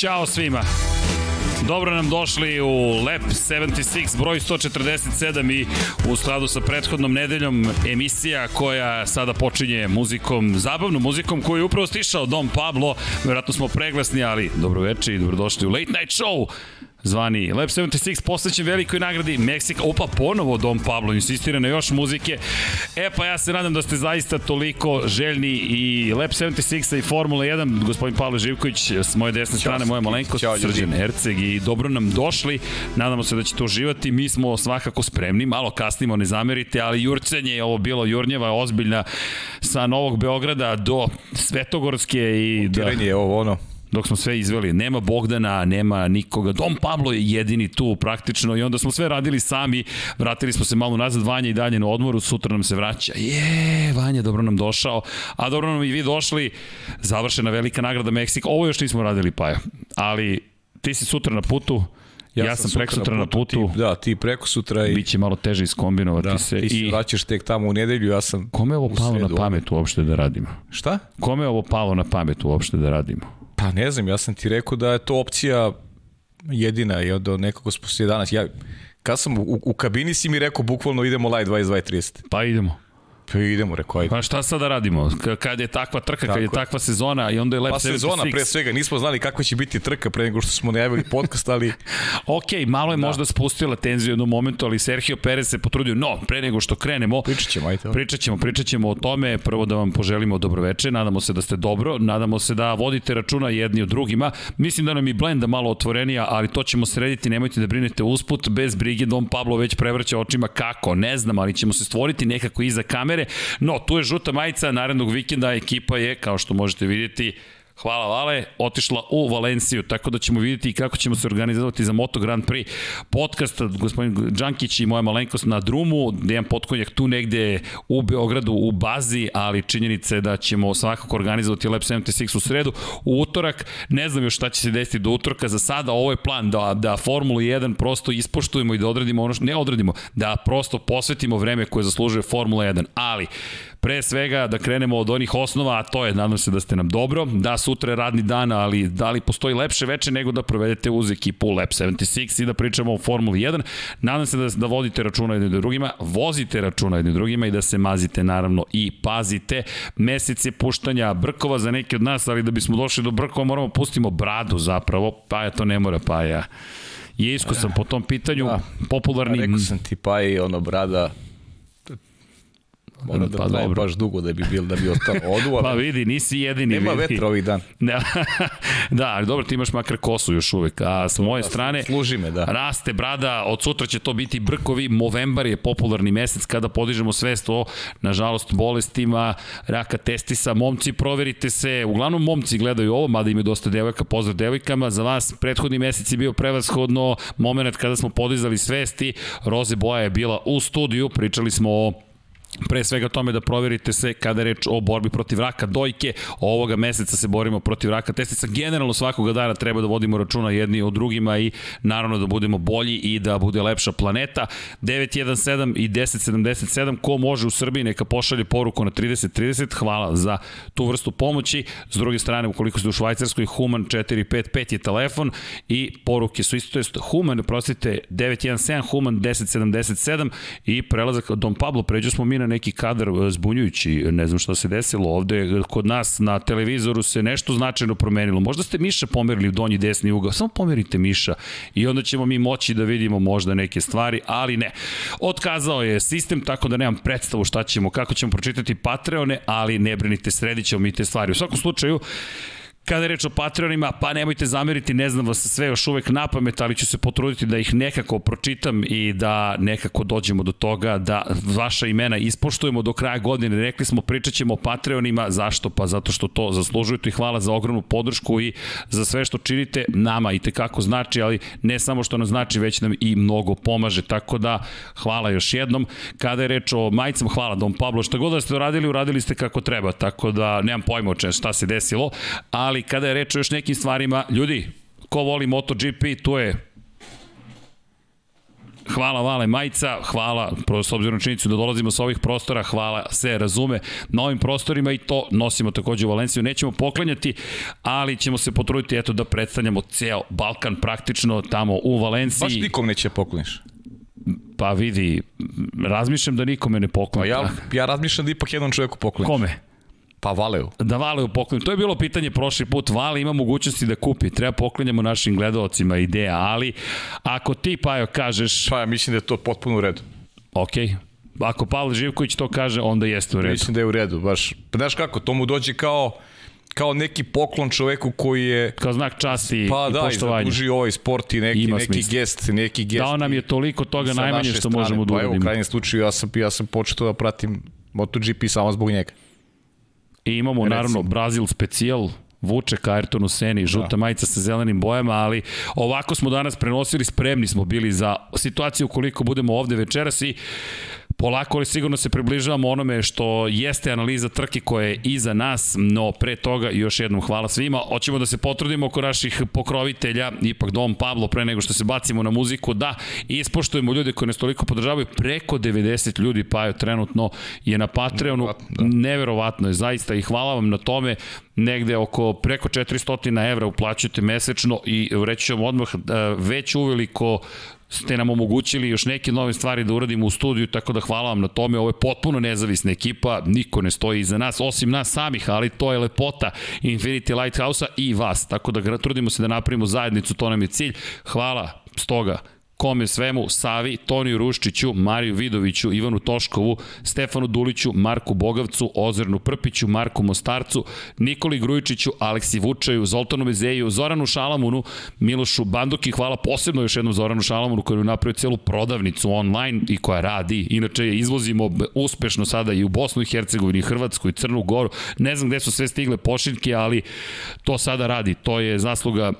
Ćao svima. Dobro nam došli u Lep 76, broj 147 i u skladu sa prethodnom nedeljom emisija koja sada počinje muzikom, zabavnom muzikom koju je upravo stišao Dom Pablo. Vjerojatno smo preglasni, ali dobro večer i dobrodošli u Late Night Show zvani Lab 76 posvećen velikoj nagradi Meksika. Opa, ponovo Dom Pablo insistira na još muzike. E pa ja se nadam da ste zaista toliko željni i Lab 76 i Formula 1. Gospodin Pavle Živković s moje desne Ćao, strane, moja malenkost, Srđan Erceg i dobro nam došli. Nadamo se da ćete uživati. Mi smo svakako spremni, malo kasnimo, ne zamerite, ali jurcenje je ovo bilo jurnjeva ozbiljna sa Novog Beograda do Svetogorske i da... je ovo ono dok smo sve izveli. Nema Bogdana, nema nikoga. Dom Pablo je jedini tu praktično i onda smo sve radili sami. Vratili smo se malo nazad, Vanja i dalje na odmoru, sutra nam se vraća. Je, Vanja, dobro nam došao. A dobro nam i vi došli. Završena velika nagrada Meksika. Ovo još nismo radili, Paja. Ali ti si sutra na putu. Ja, ja sam, preko sutra na putu. Ti, da, ti preko sutra i... Biće malo teže iskombinovati da, se. Ti se i... vraćaš tek tamo u nedelju, ja sam Kome je ovo palo na pamet uopšte da radimo? Šta? Kome je ovo palo na pamet uopšte da radimo? Pa ne znam, ja sam ti rekao da je to opcija jedina i od nekako smo se danas, ja, kad sam u, u kabini si mi rekao bukvalno idemo live 22.30. Pa idemo. Pa idemo, rekao, ajde. Pa šta sad da radimo? Kad je takva trka, Tako. kad je takva sezona i onda je Lab pa 76. sezona, pre svega, nismo znali kakva će biti trka pre nego što smo najavili podcast, ali... ok, malo je da. možda spustila tenziju u jednom momentu, ali Sergio Perez se potrudio. No, pre nego što krenemo... Pričat ćemo, ajde. Pričat ćemo, pričat ćemo o tome. Prvo da vam poželimo dobroveče, nadamo se da ste dobro, nadamo se da vodite računa jedni od drugima. Mislim da nam i blenda malo otvorenija, ali to ćemo srediti, nemojte da brinete usput, bez brige Dom Pablo već prevrća očima kako, ne znam, ali ćemo se stvoriti nekako iza kamere kamere. No, tu je žuta majica, narednog vikenda ekipa je, kao što možete vidjeti, Hvala Vale, otišla u Valenciju, tako da ćemo vidjeti kako ćemo se organizovati za Moto Grand Prix. Podcast, gospodin Đankić i moja malenkost na drumu, Dejan Potkonjak tu negde u Beogradu u bazi, ali činjenica je da ćemo svakako organizovati Lab 76 u sredu. U utorak, ne znam još šta će se desiti do utorka, za sada ovo je plan da, da Formulu 1 prosto ispoštujemo i da odradimo ono što, ne odradimo, da prosto posvetimo vreme koje zaslužuje Formula 1, ali Pre svega da krenemo od onih osnova, a to je, nadam se da ste nam dobro, da sutra je radni dan, ali da li postoji lepše veče nego da provedete uz ekipu Lab 76 i da pričamo o Formuli 1. Nadam se da, da vodite računa jednim drugima, vozite računa jednim drugima i da se mazite naravno i pazite. Mesec je puštanja brkova za neke od nas, ali da bismo došli do brkova moramo pustimo bradu zapravo, pa ja to ne mora pa ja. Je iskusan po tom pitanju, da, popularni... Rekao sam ti pa i ono brada, Mora da pa traje dobro. baš dugo da bi bil da bi ostao odu, ali... Pa vidi, nisi jedini. Nema vidi. vetra ovih dan. Da, da, ali dobro, ti imaš makar kosu još uvek. A s moje da, strane, služi me, da. raste brada, od sutra će to biti brkovi. Movembar je popularni mesec kada podižemo svest o, nažalost, bolestima, raka testisa. Momci, proverite se. Uglavnom, momci gledaju ovo, mada imaju dosta devojka, pozdrav devojkama. Za vas prethodni mesec je bio prevashodno moment kada smo podizali svesti. Roze Boja je bila u studiju, pričali smo o pre svega tome da proverite se kada je reč o borbi protiv raka dojke. Ovoga meseca se borimo protiv raka testica. Generalno svakoga dana treba da vodimo računa jedni o drugima i naravno da budemo bolji i da bude lepša planeta. 917 i 1077, ko može u Srbiji neka pošalje poruku na 3030. Hvala za tu vrstu pomoći. S druge strane, ukoliko ste u Švajcarskoj, Human 455 je telefon i poruke su isto, to Human, prostite, 917, Human 1077 i prelazak Dom Pablo, pređu smo mi na neki kadar e, zbunjujući, ne znam šta se desilo ovde, kod nas na televizoru se nešto značajno promenilo. Možda ste Miša pomerili u donji desni ugao, samo pomerite Miša i onda ćemo mi moći da vidimo možda neke stvari, ali ne. Otkazao je sistem, tako da nemam predstavu šta ćemo, kako ćemo pročitati Patreone, ali ne brinite, sredit ćemo mi te stvari. U svakom slučaju, Kada je reč o Patreonima, pa nemojte zameriti, ne znam vas sve još uvek na pamet, ali ću se potruditi da ih nekako pročitam i da nekako dođemo do toga da vaša imena ispoštujemo do kraja godine. Rekli smo, pričat ćemo o Patreonima, zašto? Pa zato što to zaslužujete i hvala za ogromnu podršku i za sve što činite nama i tekako znači, ali ne samo što nam znači, već nam i mnogo pomaže. Tako da, hvala još jednom. Kada je reč o majicama, hvala Dom Pablo, šta god da ste uradili, uradili ste kako treba, tako da nemam pojma o čem šta se desilo, ali ali kada je reč o još nekim stvarima, ljudi, ko voli MotoGP, tu je Hvala Vale Majica, hvala, s obzirom na činjenicu da dolazimo sa ovih prostora, hvala, se razume, na ovim prostorima i to nosimo takođe u Valenciju. Nećemo poklanjati, ali ćemo se potruditi eto da predstavljamo ceo Balkan praktično tamo u Valenciji. Baš nikom neće pokloniš. Pa vidi, razmišljam da nikome ne poklonim. Pa ja, ja razmišljam da ipak jednom čoveku poklonim. Kome? Pa Valeu. Da Valeu poklonim. To je bilo pitanje prošli put. Vale ima mogućnosti da kupi. Treba poklanjamo našim gledalcima ideja, ali ako ti, Pajo, kažeš... Pa ja mislim da je to potpuno u redu. Okej. Okay. Ako Pavle Živković to kaže, onda jeste u redu. Mislim da je u redu, baš. Pa znaš kako, to mu dođe kao kao neki poklon čoveku koji je kao znak časti pa, i da, poštovanja. Pa da, ovaj sport i neki, neki gest, neki gest. Dao nam je toliko toga najmanje što strane. možemo da uradimo. Pa evo, u krajnjem slučaju ja sam, ja sam počeo da pratim MotoGP samo zbog njega. I imamo Recimo. naravno Brazil specijal, vuče ka Ayrtonu Seni, žuta da. majica sa zelenim bojama, ali ovako smo danas prenosili, spremni smo bili za situaciju koliko budemo ovde večeras i polako ali sigurno se približavamo onome što jeste analiza trke koja je iza nas, no pre toga još jednom hvala svima. Hoćemo da se potrudimo oko naših pokrovitelja, ipak Dom Pablo pre nego što se bacimo na muziku, da ispoštujemo ljude koji nas toliko podržavaju, preko 90 ljudi pa je trenutno je na Patreonu, da. neverovatno je zaista i hvala vam na tome, negde oko preko 400 evra uplaćujete mesečno i reći ću vam odmah da već uveliko ste nam omogućili još neke nove stvari da uradimo u studiju, tako da hvala vam na tome. Ovo je potpuno nezavisna ekipa, niko ne stoji iza nas, osim nas samih, ali to je lepota Infinity Lighthouse-a i vas. Tako da trudimo se da napravimo zajednicu, to nam je cilj. Hvala stoga kome svemu, Savi, Toniju Ruščiću, Mariju Vidoviću, Ivanu Toškovu, Stefanu Duliću, Marku Bogavcu, Ozernu Prpiću, Marku Mostarcu, Nikoli Grujičiću, Aleksi Vučaju, Zoltanu Mezeju, Zoranu Šalamunu, Milošu Banduki, hvala posebno još jednom Zoranu Šalamunu koji je napravio celu prodavnicu online i koja radi. Inače je izvozimo uspešno sada i u Bosnu i Hercegovini, i Hrvatsku i Crnu Goru. Ne znam gde su sve stigle pošiljke, ali to sada radi. To je zasluga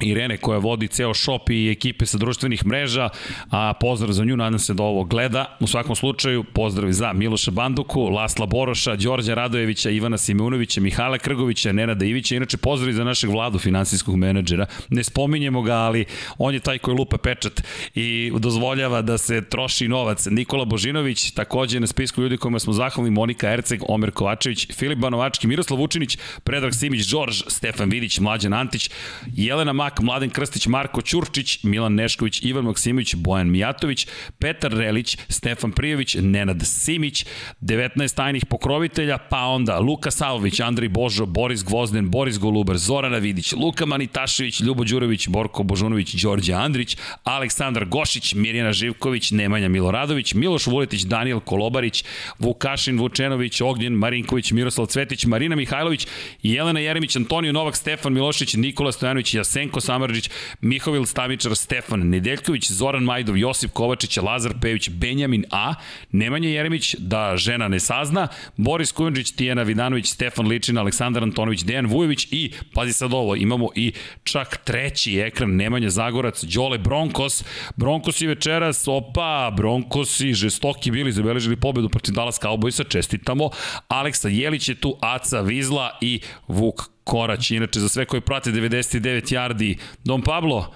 Irene koja vodi ceo shop i ekipe sa društvenih mreža, a pozdrav za nju, nadam se da ovo gleda. U svakom slučaju, pozdrav za Miloša Banduku, Lasla Boroša, Đorđa Radojevića, Ivana Simeunovića, Mihajla Krgovića, Nenada Ivića, inače pozdrav za našeg vladu finansijskog menadžera. Ne spominjemo ga, ali on je taj koji lupa pečat i dozvoljava da se troši novac. Nikola Božinović, takođe na spisku ljudi kojima smo zahvalni, Monika Erceg, Omer Kovačević, Filip Banovački, Miroslav Vučinić, Predrag Simić, Đorđ, Stefan Vidić, Mlađan Antić, Jelena Mak, Mladen Krstić, Marko Ćurčić, Milan Nešković, Ivan Maksimović, Bojan Mijatović, Petar Relić, Stefan Prijović, Nenad Simić, 19 tajnih pokrovitelja, pa onda Luka Savović, Andrej Božo, Boris Gvozden, Boris Golubar, Zorana Vidić, Luka Manitašević, Ljubo Đurović, Borko Božunović, Đorđe Andrić, Aleksandar Gošić, Mirjana Živković, Nemanja Miloradović, Miloš Vuletić, Daniel Kolobarić, Vukašin Vučenović, Ognjen Marinković, Miroslav Cvetić, Marina Mihajlović, Jelena Jeremić, Antonio Novak, Stefan Milošić, Nikola Stojanović, Jasenko Samarđić, Mihovil Stamičar, Stefan Nedeljković, Zoran Majdov, Josip Kovačić, Lazar Pević, Benjamin A, Nemanja Jeremić, da žena ne sazna, Boris Kujundžić, Tijena Vidanović, Stefan Ličin, Aleksandar Antonović, Dejan Vujović i, pazi sad ovo, imamo i čak treći ekran, Nemanja Zagorac, Đole Bronkos, Bronkos i večeras, opa, Bronkos i žestoki bili, zabeležili pobedu protiv Dallas Cowboysa, čestitamo, Aleksa Jelić je tu, Aca Vizla i Vuk Korać. Inače, za sve koji prate 99 yardi, Don Pablo,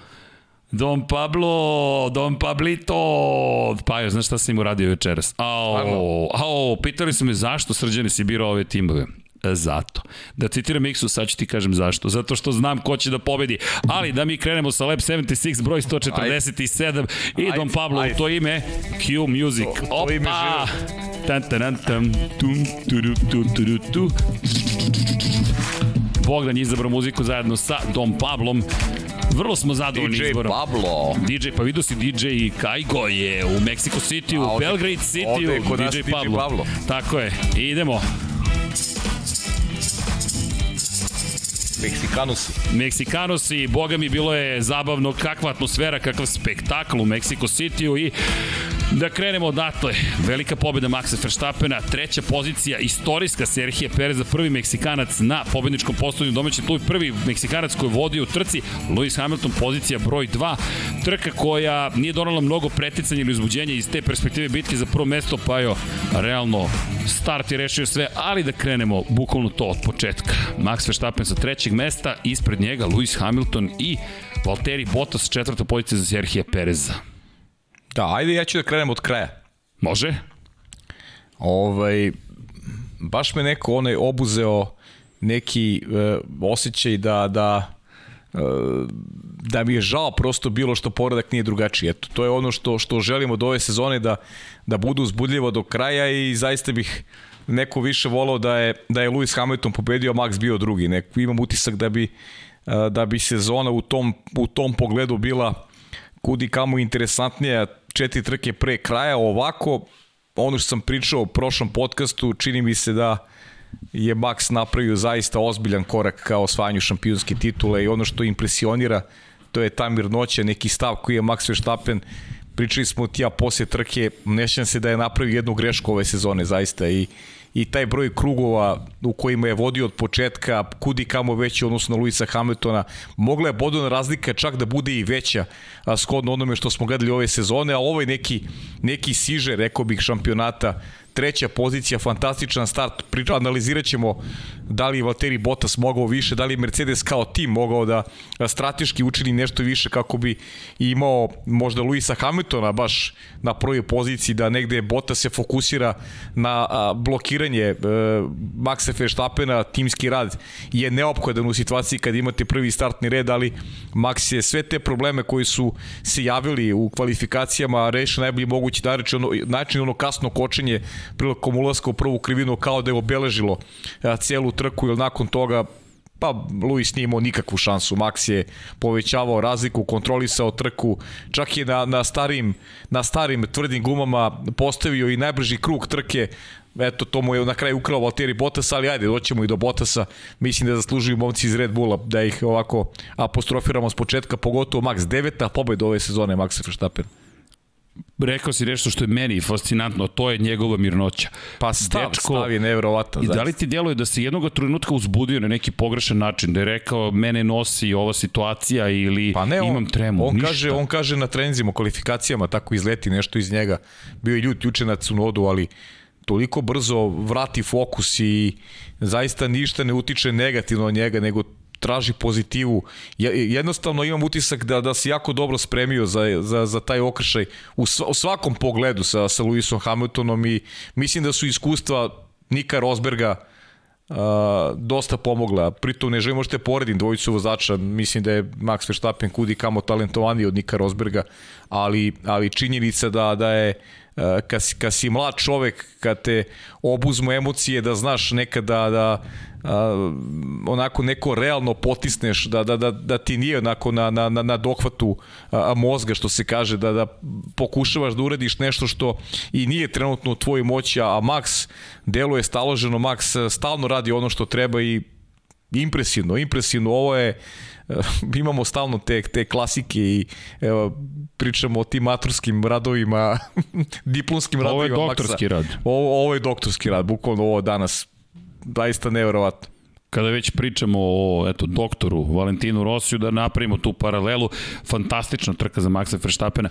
Don Pablo, Don Pablito. Pa znaš šta sam im uradio večeras? Ao, ao, pitali su me zašto srđane si birao ove timove. E, zato. Da citiram Iksu, sad ću ti kažem zašto. Zato što znam ko će da pobedi. Ali da mi krenemo sa Lab 76, broj 147 ajde. i Don Pablo ajde. to ime Q Music. To, to Opa! Ime tan, tan, tan, tum, tu, tu, tu, tu, tu. Bogdan je izabrao muziku zajedno sa Dom Pablom. Vrlo smo zadovoljni DJ izborom. DJ Pablo. DJ, pa vidio si DJ Kaigo je u Mexico City, u Belgrade City, u DJ Pablo. Pablo. Tako je. Idemo. Meksikanosi. Meksikanosi, boga mi bilo je zabavno kakva atmosfera, kakav spektakl u Mexico City-u i Da krenemo odatle. Velika pobjeda Maxa Verstappena, treća pozicija, istorijska Serhije Perez za prvi Meksikanac na pobedničkom postavljanju domaćem tu prvi Meksikanac koji vodi u trci, Lewis Hamilton pozicija broj 2, trka koja nije donala mnogo preticanja ili uzbuđenja iz te perspektive bitke za prvo mesto, pa jo, realno start je rešio sve, ali da krenemo bukvalno to od početka. Max Verstappen sa trećeg mesta, ispred njega Lewis Hamilton i Valtteri Bottas četvrta pozicija za Serhije Pereza. Da, ajde ja ću da krenem od kraja. Može? Ovaj, baš me neko onaj obuzeo neki e, osjećaj da, da e, da mi je žao prosto bilo što poredak nije drugačiji. Eto, to je ono što, što želimo od ove sezone da, da budu uzbudljivo do kraja i zaista bih neko više volao da je, da je Lewis Hamilton pobedio, a Max bio drugi. Neko, imam utisak da bi, e, da bi sezona u tom, u tom pogledu bila kudi kamo interesantnija četiri trke pre kraja. Ovako, ono što sam pričao u prošlom podcastu, čini mi se da je Max napravio zaista ozbiljan korak ka osvajanju šampionske titule i ono što impresionira to je ta mirnoća, neki stav koji je Max Verstappen pričali smo ti ja posle trke, nešćam se da je napravio jednu grešku ove sezone zaista i i taj broj krugova u kojima je vodio od početka kudi kamo veći odnosno na Luisa Hamiltona mogla je bodovna razlika čak da bude i veća a, onome što smo gledali ove sezone a ovaj neki, neki siže rekao bih šampionata treća pozicija, fantastičan start. Priča, analizirat ćemo da li je Valtteri Bottas mogao više, da li je Mercedes kao tim mogao da strateški učini nešto više kako bi imao možda Luisa Hamiltona baš na prvoj poziciji, da negde Bottas se fokusira na blokiranje e, Maxa Verstappena, timski rad je neophodan u situaciji kad imate prvi startni red, ali Max je sve te probleme koji su se javili u kvalifikacijama rešio najbolji mogući način ono kasno kočenje prilikom ulaska u prvu krivinu kao da je obeležilo celu trku, jer nakon toga pa Luis nije imao nikakvu šansu. Max je povećavao razliku, kontrolisao trku, čak je na, na, starim, na starim tvrdim gumama postavio i najbrži krug trke, eto to mu je na kraju ukrao Valtteri Bottas, ali ajde, doćemo i do Bottasa, mislim da zaslužuju momci iz Red Bulla da ih ovako apostrofiramo s početka, pogotovo Max, deveta pobeda ove sezone Maxa Verstappen rekao si nešto što je meni fascinantno, to je njegova mirnoća. Pa stav, Dečko, stav je nevjerovatan. I da li ti djeluje da se jednog trenutka uzbudio na neki pogrešan način, da je rekao mene nosi ova situacija ili pa ne, on, imam tremu, on ništa. Kaže, on kaže na trenzima, kvalifikacijama, tako izleti nešto iz njega. Bio je ljut juče na Cunodu, ali toliko brzo vrati fokus i zaista ništa ne utiče negativno od njega, nego traži pozitivu. Jednostavno imam utisak da, da se jako dobro spremio za, za, za taj okršaj u, u svakom pogledu sa, sa Lewisom Hamiltonom i mislim da su iskustva Nika Rosberga uh, dosta pomogla. Pritom ne želim možete poredim dvojicu vozača, mislim da je Max Verstappen kudi kamo talentovaniji od Nika Rosberga, ali, ali činjenica da, da je kad si, kad si mlad čovek, kad te obuzmu emocije, da znaš nekada da, a, onako neko realno potisneš, da, da, da, da ti nije onako na, na, na, dohvatu a, mozga, što se kaže, da, da pokušavaš da uradiš nešto što i nije trenutno u tvojoj moći, a Max deluje staloženo, Max stalno radi ono što treba i impresivno, impresivno, ovo je imamo stalno te, te klasike i evo, pričamo o tim maturskim radovima, diplomskim radovima. Ovo je doktorski Maxa. rad. Ovo, ovo je doktorski rad, bukvalno ovo danas zaista nevjerovatno. Kada već pričamo o eto, doktoru Valentinu Rosiju, da napravimo tu paralelu, fantastična trka za Maxa Verstappena.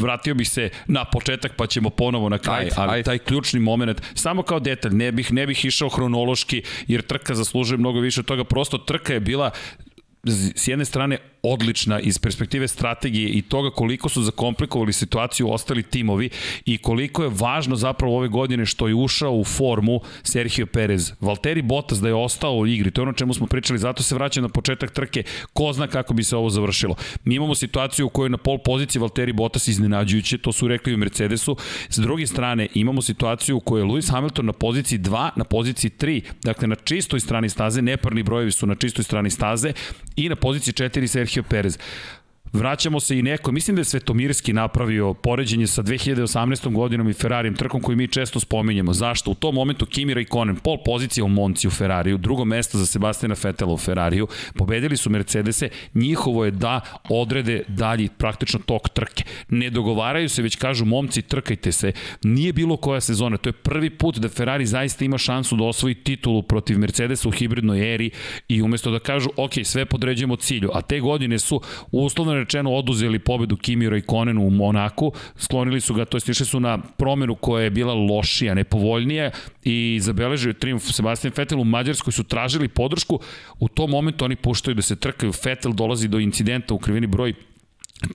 Vratio bih se na početak pa ćemo ponovo na kraj, ajde, ali ajde. taj ključni moment, samo kao detalj, ne bih, ne bih išao hronološki, jer trka zaslužuje mnogo više od toga, prosto trka je bila s jedne strane odlična iz perspektive strategije i toga koliko su zakomplikovali situaciju ostali timovi i koliko je važno zapravo ove godine što je ušao u formu Sergio Perez. Valtteri Bottas da je ostao u igri, to je ono čemu smo pričali, zato se vraća na početak trke, ko zna kako bi se ovo završilo. Mi imamo situaciju u kojoj na pol poziciji Valtteri Bottas iznenađujuće, to su rekli u Mercedesu. S druge strane, imamo situaciju u kojoj je Lewis Hamilton na poziciji 2, na poziciji 3, dakle na čistoj strani staze, neparni brojevi su na čistoj strani staze i na poziciji 4 Sergio Perez. Vraćamo se i neko, mislim da je Svetomirski napravio poređenje sa 2018. godinom i Ferrarijem, trkom koji mi često spominjemo. Zašto? U tom momentu Kimi Raikkonen, pol pozicija u Monci u Ferrariju, drugo mesto za Sebastiana Fetela u Ferrariju, pobedili su Mercedese, njihovo je da odrede dalji praktično tok trke. Ne dogovaraju se, već kažu momci trkajte se. Nije bilo koja sezona, to je prvi put da Ferrari zaista ima šansu da osvoji titulu protiv Mercedesa u hibridnoj eri i umesto da kažu ok, sve podređujemo cilju, a te godine su uslovno rečeno oduzeli pobedu Kimi Raikkonenu u Monaku, sklonili su ga, to jest išli su na promenu koja je bila lošija, nepovoljnija i zabeležio triumf Sebastian Vettel. U Mađarskoj su tražili podršku, u tom momentu oni puštaju da se trkaju, Vettel dolazi do incidenta u krivini broj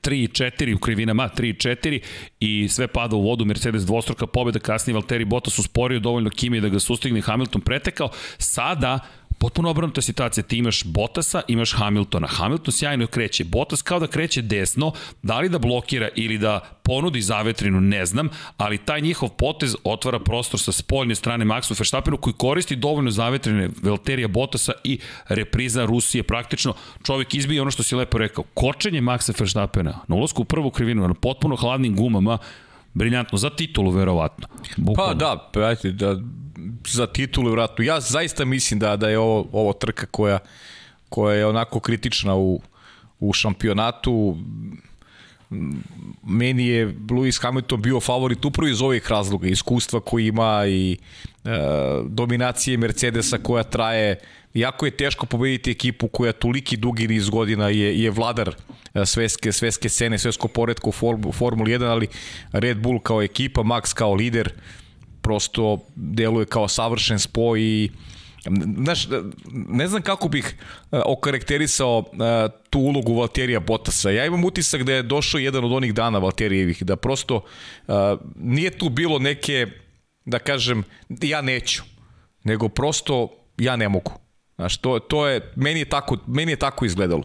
3 i 4 u krivinama, 3 i 4 i sve pada u vodu, Mercedes dvostruka pobjeda, kasnije Valtteri Bottas usporio dovoljno Kimi da ga sustigne, Hamilton pretekao. Sada potpuno obrnuta situacija. Ti imaš Bottasa, imaš Hamiltona. Hamilton sjajno kreće. Bottas kao da kreće desno, da li da blokira ili da ponudi zavetrinu, ne znam, ali taj njihov potez otvara prostor sa spoljne strane Maxu Verstappenu koji koristi dovoljno zavetrine Valterija Bottasa i repriza Rusije. Praktično čovjek izbije ono što si lepo rekao. Kočenje Maxa Verstappena na ulazku u prvu krivinu na potpuno hladnim gumama briljantno, za titulu verovatno. Bukvalno. Pa da, pa, da, za titulu vratno. Ja zaista mislim da da je ovo ovo trka koja koja je onako kritična u u šampionatu meni je Lewis Hamilton bio favorit upravo iz ovih razloga, iskustva koji ima i e, dominacije Mercedesa koja traje jako je teško pobediti ekipu koja toliki dugi niz godina je, je vladar e, sveske, sveske scene, svesko poredko u Formuli 1, ali Red Bull kao ekipa, Max kao lider, prosto deluje kao savršen spoj i Znaš, ne znam kako bih e, okarakterisao e, tu ulogu Valterija Bottasa. Ja imam utisak da je došao jedan od onih dana Valterijevih, da prosto e, nije tu bilo neke, da kažem, ja neću, nego prosto ja ne mogu. Znaš, to, to je, meni je tako, meni je tako izgledalo.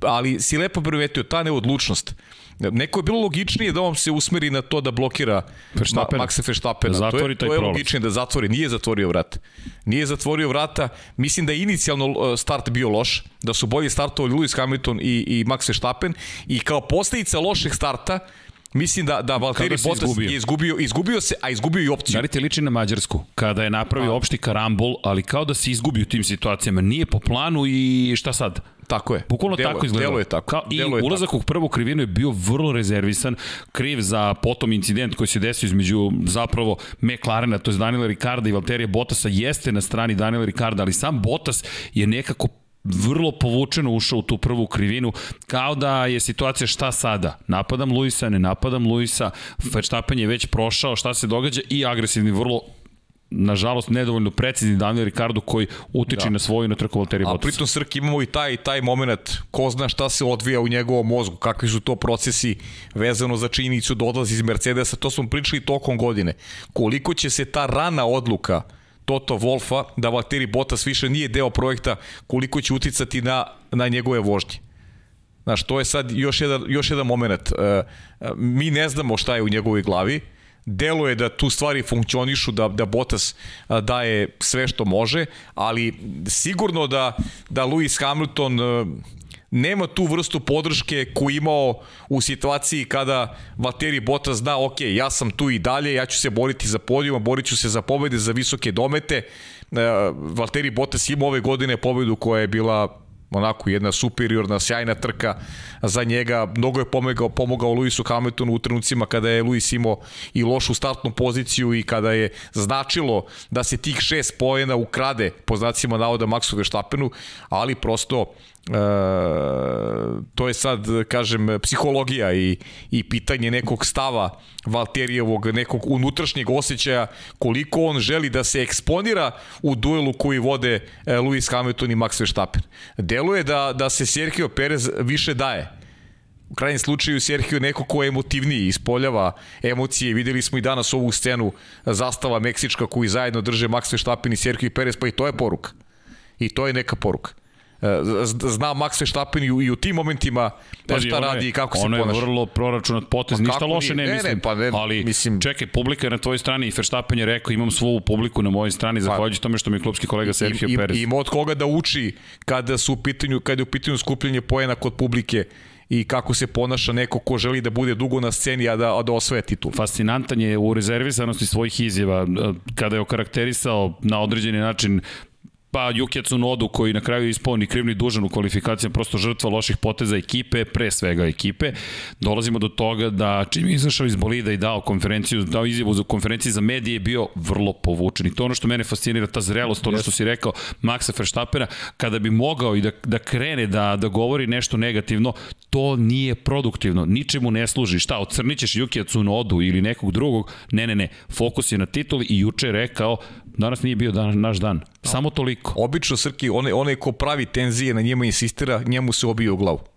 Ali si lepo primetio, ta neodlučnost. Neko je bilo logičnije da on se usmeri na to da blokira Verstappen. Maxa Verstappena. Da to je, to je logičnije da zatvori. Nije zatvorio vrat. Nije zatvorio vrata. Mislim da je inicijalno uh, start bio loš, da su bolje startovali Lewis Hamilton i, i Max Verstappen i kao posledica lošeg starta Mislim da da Valtteri Bottas izgubio. je izgubio, izgubio se, a izgubio i opciju. Da li te liči na Mađarsku? Kada je napravio a. opšti karambol, ali kao da se izgubio u tim situacijama. Nije po planu i šta sad? Tako je. Bukvalno delo, tako izgledalo. Delo je tako. Kao, I je ulazak tako. u prvu krivinu je bio vrlo rezervisan, kriv za potom incident koji se desio između zapravo McLarena, to je Daniela Ricarda i Valterija Bottasa, jeste na strani Daniela Ricarda, ali sam Bottas je nekako vrlo povučeno ušao u tu prvu krivinu, kao da je situacija šta sada? Napadam Luisa, ne napadam Luisa, Verstappen je već prošao, šta se događa i agresivni, vrlo nažalost nedovoljno precizni Daniel Ricardo koji utiče da. na svoju na trku Valtteri Bottas. A pritom Srk imamo i taj taj moment ko zna šta se odvija u njegovom mozgu, kakvi su to procesi vezano za činjenicu da odlazi iz Mercedesa, to smo pričali tokom godine. Koliko će se ta rana odluka Toto Wolfa da Valtteri Bottas više nije deo projekta, koliko će uticati na, na njegove vožnje. Znaš, to je sad još jedan, još jedan moment. E, e, mi ne znamo šta je u njegovoj glavi, deluje da tu stvari funkcionišu, da, da Bottas daje sve što može, ali sigurno da, da Lewis Hamilton e, nema tu vrstu podrške koju imao u situaciji kada Valtteri Bottas zna, ok, ja sam tu i dalje, ja ću se boriti za podijuma, borit ću se za pobede, za visoke domete. E, Valtteri Bottas ima ove godine pobedu koja je bila onako jedna superiorna, sjajna trka za njega. Mnogo je pomogao, pomogao Luisu Hamiltonu u trenucima kada je Luis imao i lošu startnu poziciju i kada je značilo da se tih šest pojena ukrade po znacima navoda Maxu Verstappenu, ali prosto E, to je sad, kažem, psihologija i, i pitanje nekog stava Valterijevog, nekog unutrašnjeg osjećaja koliko on želi da se eksponira u duelu koji vode e, Lewis Hamilton i Max Verstappen. Deluje da, da se Sergio Perez više daje. U krajnjem slučaju Sergio neko ko je emotivniji, ispoljava emocije. Videli smo i danas ovu scenu zastava Meksička koji zajedno drže Max Verstappen i Sergio Perez, pa i to je poruka. I to je neka poruka. E, zna Max Verstappen i u, i u tim momentima pa, šta radi i kako se ponaša. Ono je vrlo proračunat potez, pa ništa loše ne, ne mislim. Ne, pa ne, ali mislim... čekaj, publika je na tvojoj strani i Verstappen je rekao imam svoju publiku na mojoj strani, pa- zahvaljujući tome što mi je klubski kolega Sergio i, Perez. Ima od koga da uči kada su u pitanju, kada je u pitanju skupljenje poena kod publike i kako se ponaša neko ko želi da bude dugo na sceni, a da, a da osvoje titul. Fascinantan je u rezervisanosti svojih izjava. Kada je okarakterisao na određeni način pa Yuki Tsunodu koji na kraju ispao ni krivni dužan u kvalifikacijama, prosto žrtva loših poteza ekipe, pre svega ekipe. Dolazimo do toga da čim je izašao iz bolida i dao konferenciju, dao izjavu za konferenciji za medije je bio vrlo povučen. I to ono što mene fascinira, ta zrelost, ono što si rekao, Maxa Verstappena, kada bi mogao i da, da krene da, da govori nešto negativno, to nije produktivno, ničemu ne služi. Šta, ocrnićeš Yuki Tsunodu ili nekog drugog? Ne, ne, ne. Fokus je na tituli i juče je rekao, danas nije bio dan, naš dan. Samo toliko. Obično Srki, onaj, onaj ko pravi tenzije na njima insistira, njemu se obije u glavu.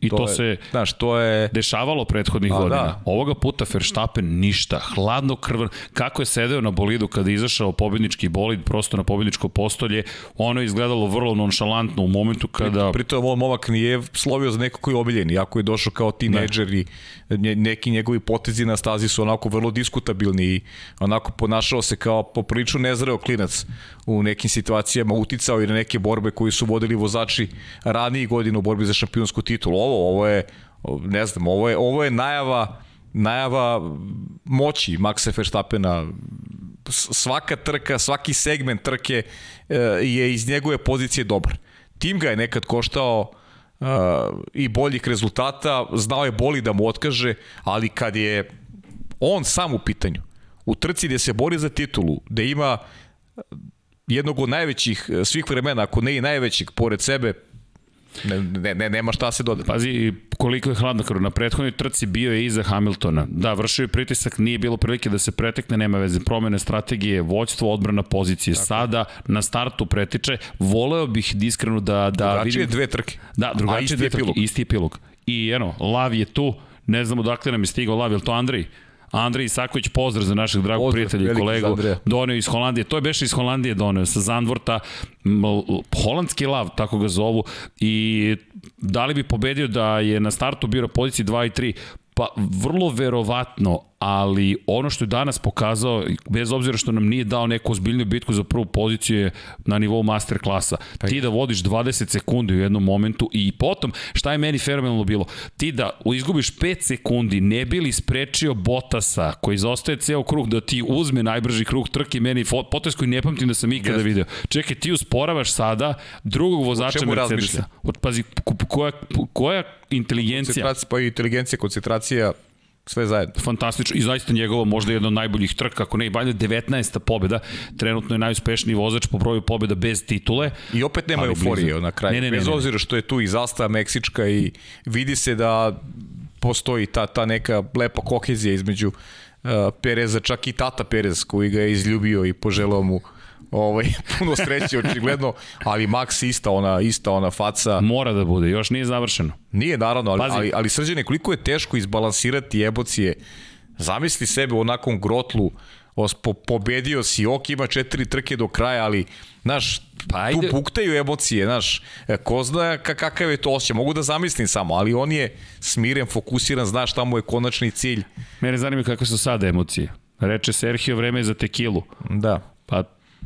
I to, to je, se znaš, to je... dešavalo prethodnih A, godina. Da. Ovoga puta Verstappen ništa, hladno krvan. Kako je sedeo na bolidu kada je izašao pobednički bolid, prosto na pobedničko postolje, ono je izgledalo vrlo nonšalantno u momentu kada... Pri, pritom on momak nije slovio za neko koji je obiljen, jako je došao kao tineđer i neki njegovi potezi na stazi su onako vrlo diskutabilni i onako ponašao se kao popriču nezreo klinac u nekim situacijama, uticao i na neke borbe koji su vodili vozači ranijih godina u borbi za šampionsku titulu ovo, ovo je, ne znam, ovo je, ovo je najava, najava moći Maxa Verstappena svaka trka, svaki segment trke e, je iz njegove pozicije dobar. Tim ga je nekad koštao uh, i boljih rezultata, znao je boli da mu otkaže, ali kad je on sam u pitanju, u trci gde se bori za titulu, gde ima jednog od najvećih svih vremena, ako ne i najvećih, pored sebe, Ne, ne, ne, nema šta se dodati. Pazi, koliko je hladnokrv. Na prethodnoj trci bio je iza Hamiltona. Da, vršio je pritisak, nije bilo prilike da se pretekne, nema veze. Promene strategije, vođstvo, odbrana pozicije. Tako. Sada na startu pretiče. Voleo bih iskreno da, da drugačije vidim... dve trke. Da, drugačije dve trke, isti epilog. I eno, Lav je tu, ne znamo dakle nam je stigao Lav, je to Andrej? Andrej Isaković, pozdrav za našeg dragog pozdrav, prijatelja i kolegu. Doneo iz Holandije, to je beše iz Holandije doneo, sa Zandvorta, holandski lav, tako ga zovu, i da li bi pobedio da je na startu bio na poziciji 2 i 3, Pa vrlo verovatno, ali ono što je danas pokazao, bez obzira što nam nije dao neku ozbiljnu bitku za prvu poziciju je na nivou master klasa. Pa ti da vodiš 20 sekundi u jednom momentu i potom, šta je meni fenomenalno bilo? Ti da izgubiš 5 sekundi, ne bili sprečio Botasa, koji zaostaje ceo krug, da ti uzme najbrži krug trke, meni potes koji ne pamtim da sam ikada yes. video. Čekaj, ti usporavaš sada drugog vozača Mercedesa. Pazi, koja, koja inteligencija. Koncentracija, pa inteligencija, koncentracija, sve zajedno. Fantastično i zaista njegova možda jedna od najboljih trka, ako ne i balje 19. pobjeda, trenutno je najuspešniji vozač po broju pobjeda bez titule. I opet nema euforije blizu. na kraju, ne, ne, ne, bez obzira što je tu i zastava Meksička i vidi se da postoji ta, ta neka lepa kohezija između uh, Pereza, čak i tata Perez koji ga je izljubio i poželao mu uh, ovaj, puno sreće očigledno, ali Max ista ona, ista ona faca. Mora da bude, još nije završeno. Nije, naravno, ali, ali, ali srđene, koliko je teško izbalansirati emocije. Zamisli sebe u onakom grotlu, po, pobedio si, ok, ima četiri trke do kraja, ali, znaš, pa ajde. tu puktaju emocije, znaš, e, ko zna kakav je to osjećaj, mogu da zamislim samo, ali on je smiren, fokusiran, zna šta mu je konačni cilj. Mene zanima kakve su sada emocije. Reče Sergio, vreme je za tekilu. Da. Pa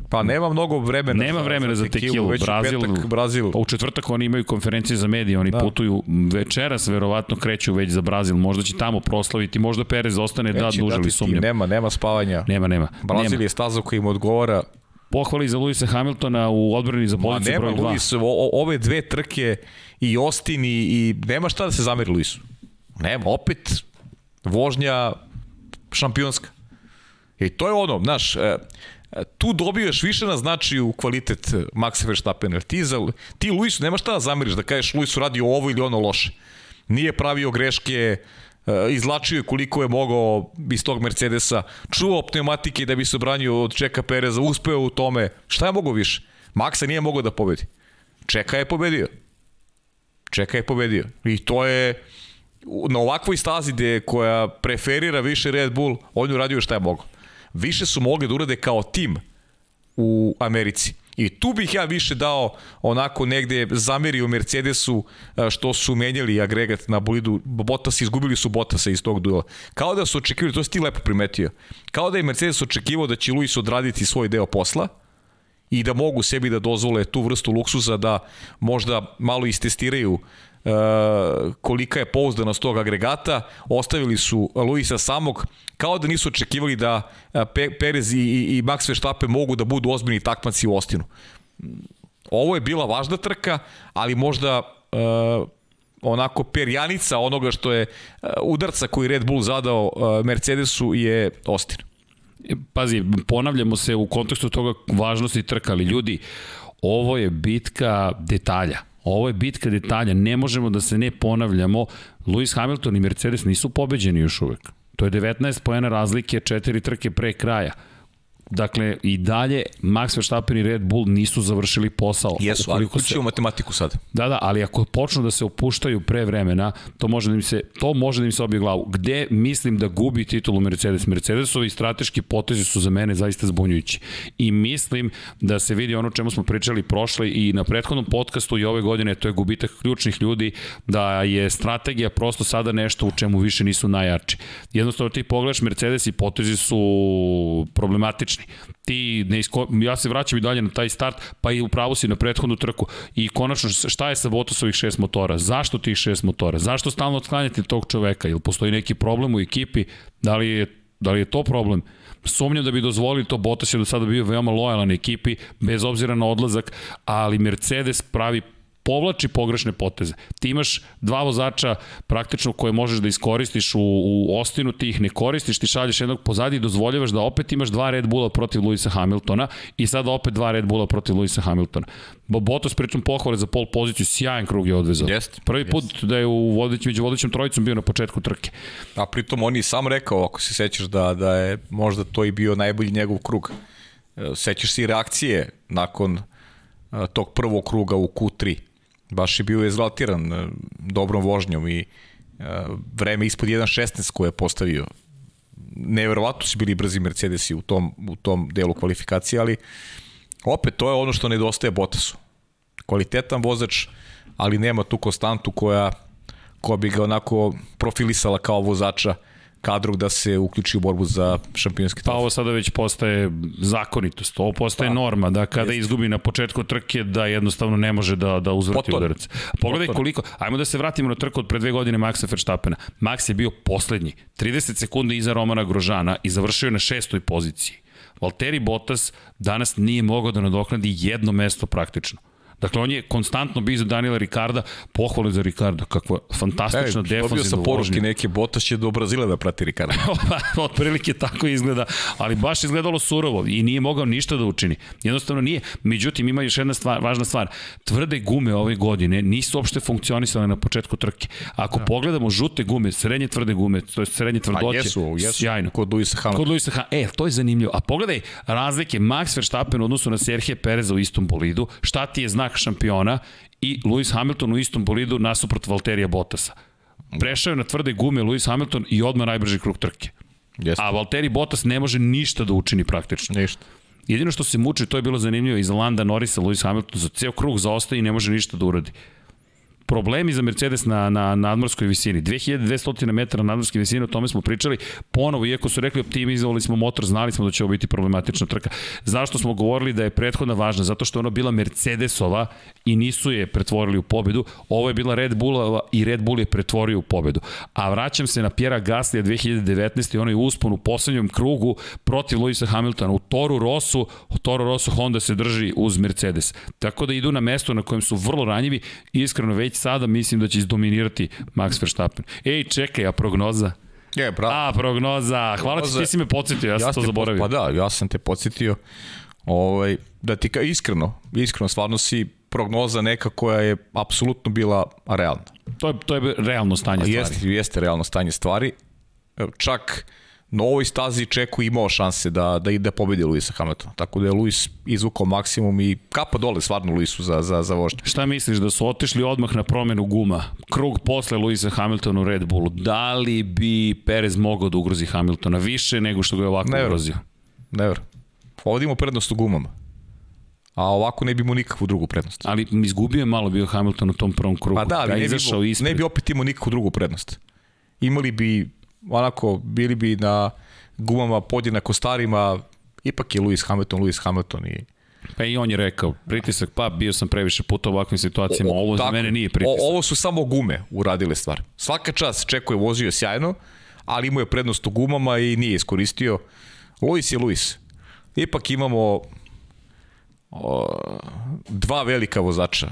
Pa nema mnogo vremena. Nema vremena za tekilu. Već Brazil, petak, Brazil. Pa u četvrtak oni imaju konferencije za medije, oni da. putuju večeras, verovatno kreću već za Brazil. Možda će tamo proslaviti, možda Perez ostane da duže li sumnjam. Nema, nema spavanja. Nema, nema. Brazil nema. je staza koji im odgovara. Pohvali za Luisa Hamiltona u odbrani za poziciju broj 2. Nema, Luis, o, ove dve trke i Austin i, i nema šta da se zameri Luisu. Nema, opet vožnja šampionska. I to je ono, znaš, e, tu dobiješ više na značiju kvalitet Maxa Verstappena. Ti, za, ti Luisu nema šta da zamiriš, da kažeš Luisu radi ovo ili ono loše. Nije pravio greške, e, izlačio je koliko je mogao iz tog Mercedesa, čuvao pneumatike da bi se branio od Čeka Pereza, uspeo u tome. Šta je mogao više? Maxa nije mogao da pobedi. Čeka je pobedio. Čeka je pobedio. I to je na ovakvoj stazi gde koja preferira više Red Bull, on je uradio šta je mogao više su mogli da urade kao tim u Americi. I tu bih ja više dao onako negde u Mercedesu što su menjali agregat na bolidu. Bottas izgubili su Bottasa iz tog duela. Kao da su očekivali, to si ti lepo primetio, kao da je Mercedes očekivao da će Luis odraditi svoj deo posla i da mogu sebi da dozvole tu vrstu luksuza da možda malo istestiraju E, kolika je pouzdanost tog agregata, ostavili su Luisa samog, kao da nisu očekivali da e, Perez i, i, i Max Verstappen mogu da budu ozbiljni takmaci u Ostinu. Ovo je bila važna trka, ali možda uh, onako perjanica onoga što je uh, udarca koji Red Bull zadao uh, Mercedesu je Ostin. Pazi, ponavljamo se u kontekstu toga važnosti trka, ali ljudi, ovo je bitka detalja Ovo je bitka detalja, ne možemo da se ne ponavljamo. Lewis Hamilton i Mercedes nisu pobeđeni još uvek. To je 19 pojena razlike, četiri trke pre kraja. Dakle, i dalje Max Verstappen i Red Bull nisu završili posao. Jesu, ali kućemo se... matematiku sad. Da, da, ali ako počnu da se opuštaju pre vremena, to može da im se, to može da im se obije glavu. Gde mislim da gubi titulu Mercedes? Mercedesovi strateški potezi su za mene zaista zbunjujući. I mislim da se vidi ono čemu smo pričali prošle i na prethodnom podcastu i ove godine, to je gubitak ključnih ljudi, da je strategija prosto sada nešto u čemu više nisu najjači. Jednostavno ti pogledaš Mercedes i potezi su problematični. Ti ne isko... ja se vraćam i dalje na taj start, pa i upravo si na prethodnu trku. I konačno, šta je sa Botasovih šest motora? Zašto tih šest motora? Zašto stalno otklanjati tog čoveka? Ili postoji neki problem u ekipi? Da li je, da li je to problem? sumnjam da bi dozvolili to, Bottas je do sada bio veoma lojalan ekipi, bez obzira na odlazak, ali Mercedes pravi povlači pogrešne poteze. Ti imaš dva vozača praktično koje možeš da iskoristiš u, u Ostinu, ti ih ne koristiš, ti šalješ jednog pozadi i dozvoljavaš da opet imaš dva Red Bulla protiv Luisa Hamiltona i sada opet dva Red Bulla protiv Luisa Hamiltona. Bottas pričom pohvale za pol poziciju, sjajan krug je odvezao. Jest, Prvi put jest. da je u vodić, među vodećom trojicom bio na početku trke. A pritom on je sam rekao, ako se sećaš da, da je možda to i bio najbolji njegov krug. E, sećaš se i reakcije nakon e, tog prvog kruga u Q3 baš je bio ezaltiran e, dobrom vožnjom i e, vreme ispod 1.16 koje je postavio. Neverovatno su bili brzi Mercedesi u tom, u tom delu kvalifikacije, ali opet to je ono što nedostaje Bottasu. Kvalitetan vozač, ali nema tu konstantu koja, koja bi ga onako profilisala kao vozača uh, kadrog da se uključi u borbu za šampionski trofej. Pa ovo sada već postaje zakonitost, ovo postaje pa, norma, da kada jest. izgubi na početku trke da jednostavno ne može da, da uzvrti Poton. udarac. Pogledaj Poton. koliko, ajmo da se vratimo na trku od pre dve godine Maxa Verstappena. Max je bio poslednji, 30 sekundi iza Romana Grožana i završio je na šestoj poziciji. Valtteri Bottas danas nije mogao da nadoknadi jedno mesto praktično. Dakle, on je konstantno bio za Daniela Ricarda, pohvale za Ricarda, kakva fantastična e, defanzivna vožnja. sa poruški neke, Botas će do Brazila da prati Ricarda. Pa, prilike tako izgleda, ali baš izgledalo surovo i nije mogao ništa da učini. Jednostavno nije. Međutim, ima još jedna stvar, važna stvar. Tvrde gume ove godine nisu uopšte funkcionisale na početku trke. Ako da. pogledamo žute gume, srednje tvrde gume, to je srednje tvrdoće, A jesu, jesu. sjajno. Kod Luisa Hamiltona. Kod Luisa Hamiltona. E, to je zanimljivo. A pogledaj razlike Max Verstappen u odnosu na Serhije Pereza u istom bolidu. Šta ti je znak znak šampiona i Lewis Hamilton u istom bolidu nasuprot Valterija Bottasa. Prešao je na tvrde gume Lewis Hamilton i odmah najbrži krug trke. Jeste. A Valtteri Bottas ne može ništa da učini praktično. Ništa. Jedino što se muči, to je bilo zanimljivo, iz Landa Norrisa Lewis Hamilton za ceo krug zaostaje i ne može ništa da uradi problemi za Mercedes na, na nadmorskoj visini. 2200 metara nadmorske visine, o tome smo pričali. Ponovo, iako su rekli optimizovali smo motor, znali smo da će ovo biti problematična trka. Zašto smo govorili da je prethodna važna? Zato što je ona bila Mercedesova i nisu je pretvorili u pobedu. Ovo je bila Red Bullova i Red Bull je pretvorio u pobedu. A vraćam se na Pjera Gaslija 2019. i onaj uspon u poslednjem krugu protiv Luisa Hamiltona u Toru Rosu. U Toru Rosu Honda se drži uz Mercedes. Tako da idu na mesto na kojem su vrlo ranjivi. Iskreno, već sada mislim da će izdominirati Max Verstappen. Ej, čekaj, a prognoza? Je, bravo. A, prognoza. Hvala ti, ti si me podsjetio, ja, ja sam to zaboravio. Pa da, ja sam te podsjetio. Ovaj, da ti ka, iskreno, iskreno, stvarno si prognoza neka koja je apsolutno bila realna. To je, to je realno stanje stvari. Jeste, jeste realno stanje stvari. Čak na ovoj stazi Čeku imao šanse da, da ide pobedi Luisa Hamiltona. Tako da je Luis izvukao maksimum i kapa dole stvarno Luisu za, za, za vožnje. Šta misliš, da su otišli odmah na promenu guma? Krug posle Luisa Hamiltona u Red Bullu. Da li bi Perez mogao da ugrozi Hamiltona više nego što ga je ovako Never. ugrozio? Never. Ovdje imamo prednost u gumama. A ovako ne bi imao nikakvu drugu prednost. Ali izgubio je malo bio Hamilton u tom prvom krugu. Pa da, ali ne, bi, ne bi opet imao nikakvu drugu prednost. Imali bi onako, bili bi na gumama podjednako starima, ipak je Lewis Hamilton, Lewis Hamilton i Pa i on je rekao, pritisak, pa bio sam previše puta u ovakvim situacijama, o, ovo tako, za mene nije pritisak. O, ovo su samo gume uradile stvar. Svaka čas Čeko je vozio sjajno, ali imao je prednost u gumama i nije iskoristio. Luis je Luis. Ipak imamo o, dva velika vozača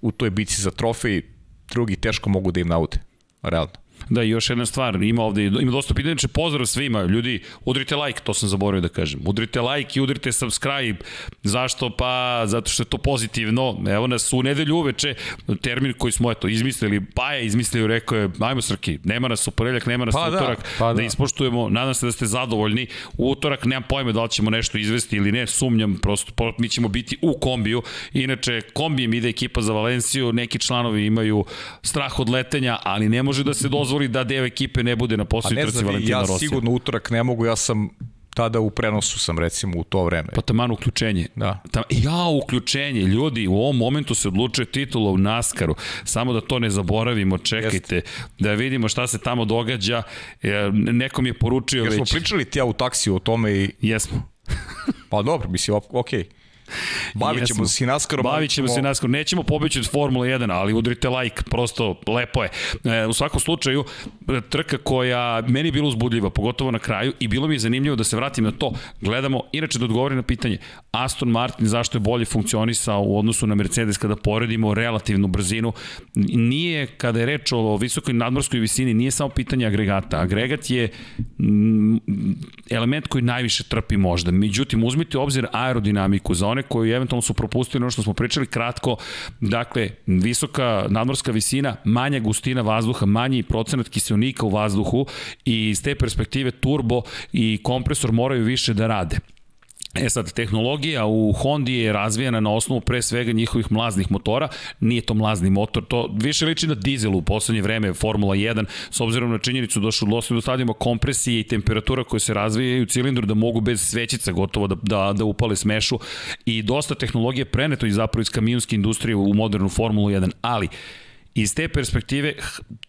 u toj bici za trofej, drugi teško mogu da im naude. Realno. Da, i još jedna stvar, ima ovde, ima dosta pitanja, znači pozdrav svima, ljudi, udrite like, to sam zaboravio da kažem, udrite like i udrite subscribe, zašto? Pa, zato što je to pozitivno, evo nas u nedelju uveče, termin koji smo, eto, izmislili, pa je izmislio, rekao je, ajmo Srki, nema nas u ponedeljak, nema nas pa u da, utorak, da, pa da. da. ispoštujemo, nadam se da ste zadovoljni, u utorak nemam pojma da li ćemo nešto izvesti ili ne, sumnjam, prosto, mi ćemo biti u kombiju, inače, kombijem ide ekipa za Valenciju, neki članovi imaju strah od letenja, ali ne može da se dozvoli da deo ekipe ne bude na poslu trci Valentina ja Rosija. Ja sigurno utorak ne mogu, ja sam tada u prenosu sam recimo u to vreme. Pa taman uključenje. Da. Tam, ja, uključenje. Ljudi, u ovom momentu se odlučuje titula u Naskaru. Samo da to ne zaboravimo, čekajte. Jest. Da vidimo šta se tamo događa. E, nekom je poručio Jer već... Jer smo pričali ti ja u taksiju o tome i... Jesmo. pa dobro, mislim, okej. Okay. Bavit ćemo se i naskoro. Bavit ćemo se i naskoro. Nećemo pobeći od Formula 1, ali udrite like, prosto lepo je. E, u svakom slučaju, trka koja meni je bila uzbudljiva, pogotovo na kraju, i bilo mi je zanimljivo da se vratim na to. Gledamo, inače da odgovorim na pitanje, Aston Martin zašto je bolje funkcionisao u odnosu na Mercedes kada poredimo relativnu brzinu. Nije, kada je reč o visokoj nadmorskoj visini, nije samo pitanje agregata. Agregat je mm, element koji najviše trpi možda. Međutim, uzmite obzir aerodinamiku za one one koji eventualno su propustili ono što smo pričali kratko, dakle, visoka nadmorska visina, manja gustina vazduha, manji procenat kiselnika u vazduhu i iz te perspektive turbo i kompresor moraju više da rade. E sad, tehnologija u Hondi je razvijena na osnovu pre svega njihovih mlaznih motora, nije to mlazni motor, to više liči na dizelu u poslednje vreme Formula 1, s obzirom na činjenicu došlo došli do stadijuma kompresije i temperatura koje se razvijaju u cilindru da mogu bez svećica gotovo da, da, da upale smešu. I dosta tehnologije preneto i zapravo iz kamionske industrije u modernu Formulu 1, ali Iz te perspektive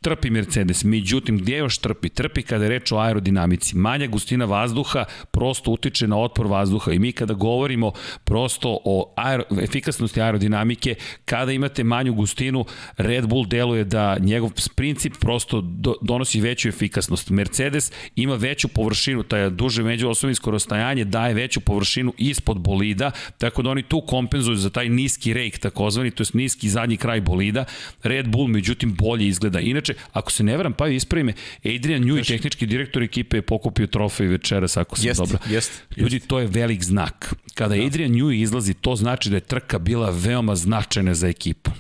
trpi Mercedes, međutim gdje još trpi? Trpi kada je reč o aerodinamici. Manja gustina vazduha prosto utiče na otpor vazduha i mi kada govorimo prosto o aero, efikasnosti aerodinamike, kada imate manju gustinu, Red Bull deluje da njegov princip prosto do, donosi veću efikasnost. Mercedes ima veću površinu, taj duže međuosovinsko rastajanje daje veću površinu ispod bolida, tako da oni tu kompenzuju za taj niski rejk takozvani, to je niski zadnji kraj bolida. Red Bull, međutim, bolje izgleda. Inače, ako se ne veram, pa ispravi me, Adrian Newey, tehnički direktor ekipe, je pokupio trofej večeras, ako sam jest, dobro. Jest, Ljudi, to je velik znak. Kada da. Adrian Newey izlazi, to znači da je trka bila veoma značajna za ekipu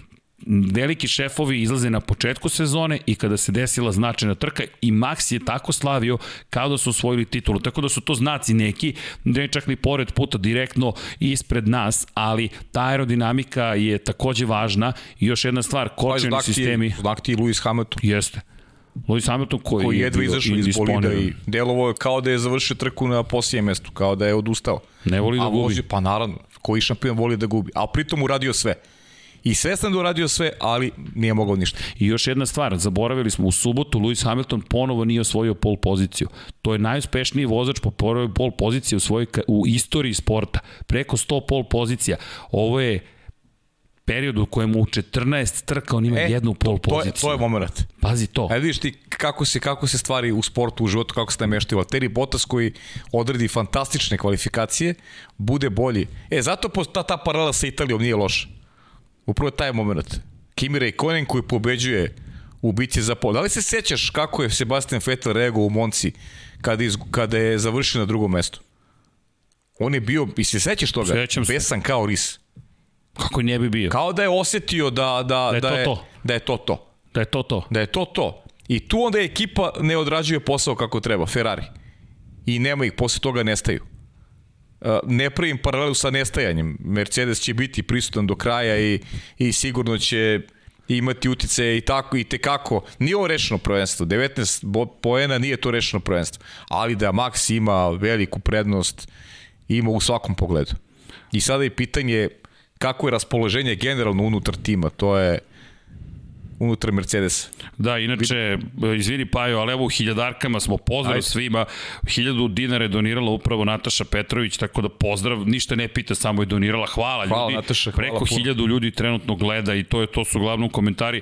veliki šefovi izlaze na početku sezone i kada se desila značajna trka i Max je tako slavio kao da su osvojili titulu. Tako da su to znaci neki, ne čak ni pored puta direktno ispred nas, ali ta aerodinamika je takođe važna i još jedna stvar, kočeni sistemi. Znak ti Lewis Hamilton. Jeste. Lewis Hamilton koji, koji je jedva izašao iz bolida i delovo je kao da je završio trku na posljednjem mestu, kao da je odustao. Ne voli da gubi. Vozi, pa naravno, koji šampion voli da gubi, a pritom uradio sve. I svestan da uradio sve, ali nije mogao ništa. I još jedna stvar, zaboravili smo, u subotu Lewis Hamilton ponovo nije osvojio pol poziciju. To je najuspešniji vozač po pol pozicije u, svojoj, u istoriji sporta. Preko 100 pol pozicija. Ovo je period u kojemu u 14 trka on ima e, jednu pol poziciju. To je, to je moment. Pazi to. Ajde vidiš ti kako se, kako se stvari u sportu, u životu, kako se nameštaju. Valtteri Bottas koji odredi fantastične kvalifikacije, bude bolji. E, zato ta, ta paralela sa Italijom nije loša. Upravo taj moment. Kimi Raikkonen koji pobeđuje u bici za pol. Da li se sećaš kako je Sebastian Vettel reagovao u Monci kada, iz, kada je završio na drugom mestu? On je bio, i se sećaš toga? Sećam se. Besan kao ris. Kako ne bi bio? Kao da je osetio da, da, da, je, da, to, je, to. da je to to. Da je to to. Da je to to. I tu onda je ekipa ne odrađuje posao kako treba, Ferrari. I nema ih, posle toga nestaju ne pravim paralelu sa nestajanjem. Mercedes će biti prisutan do kraja i, i sigurno će imati utice i tako i tekako. Nije ovo rešeno prvenstvo. 19 poena nije to rešeno prvenstvo. Ali da Max ima veliku prednost, ima u svakom pogledu. I sada je pitanje kako je raspoloženje generalno unutar tima. To je unutar Mercedes. Da, inače, izvini Pajo, ali evo u hiljadarkama smo pozdrav Ajde. svima. Hiljadu dinara je donirala upravo Nataša Petrović, tako da pozdrav, ništa ne pita, samo je donirala. Hvala, hvala ljudi. Nataša, hvala Preko puno. hiljadu ljudi trenutno gleda i to je to su glavnom komentari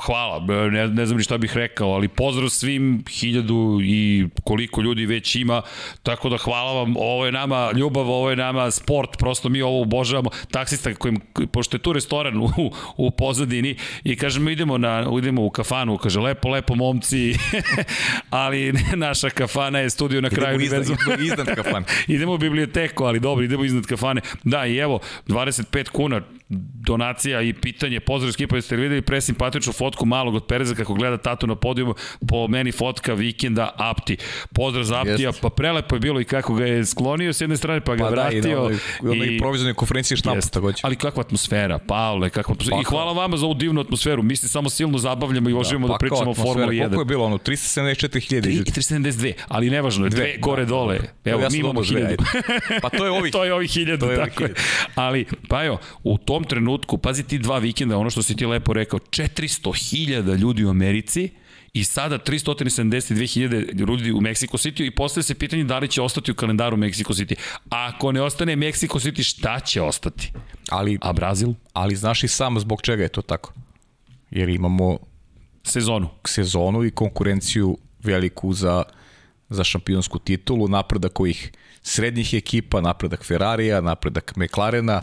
hvala, ne, ne znam ni šta bih rekao, ali pozdrav svim hiljadu i koliko ljudi već ima, tako da hvala vam, ovo je nama ljubav, ovo je nama sport, prosto mi ovo obožavamo, taksista kojim, pošto je tu restoran u, u pozadini i kažemo idemo, na, idemo u kafanu, kaže lepo, lepo momci, ali naša kafana je studio na kraju idemo iznad, idemo iznad kafane. idemo u biblioteku, ali dobro, idemo iznad kafane. Da, i evo, 25 kuna, donacija i pitanje, pozdrav skipa, jeste li videli presimpatičnu fotku malog od Pereza kako gleda tatu na podijumu, po meni fotka vikenda Apti. Pozdrav za Aptija, Jest. pa prelepo je bilo i kako ga je sklonio s jedne strane, pa ga pa vratio. Da, i na onoj, provizornoj konferenciji štampa takođe. Ali kakva atmosfera, Paole, kakva atmosfera. Pa, I hvala vama za ovu divnu atmosferu. Mi se samo silno zabavljamo i možemo da, da pričamo o Formuli 1. Koliko je bilo ono? 374.000? 372, ali nevažno, dve, dve gore dole. Evo, ja mi imamo 1000. pa to je ovih. to je ovih 1000, tako je. Ali, pa evo, u tom trenutku, pazi ti dva vikenda, ono što si ti lepo rekao, 400.000 ljudi u Americi, i sada 372.000 ljudi u Mexico City i postaje se pitanje da li će ostati u kalendaru Mexico City. A ako ne ostane Mexico City, šta će ostati? Ali, A Brazil? Ali znaš i sam zbog čega je to tako. Jer imamo sezonu. Sezonu i konkurenciju veliku za, za šampionsku titulu, napredak ovih srednjih ekipa, napredak Ferrarija, napredak McLarena,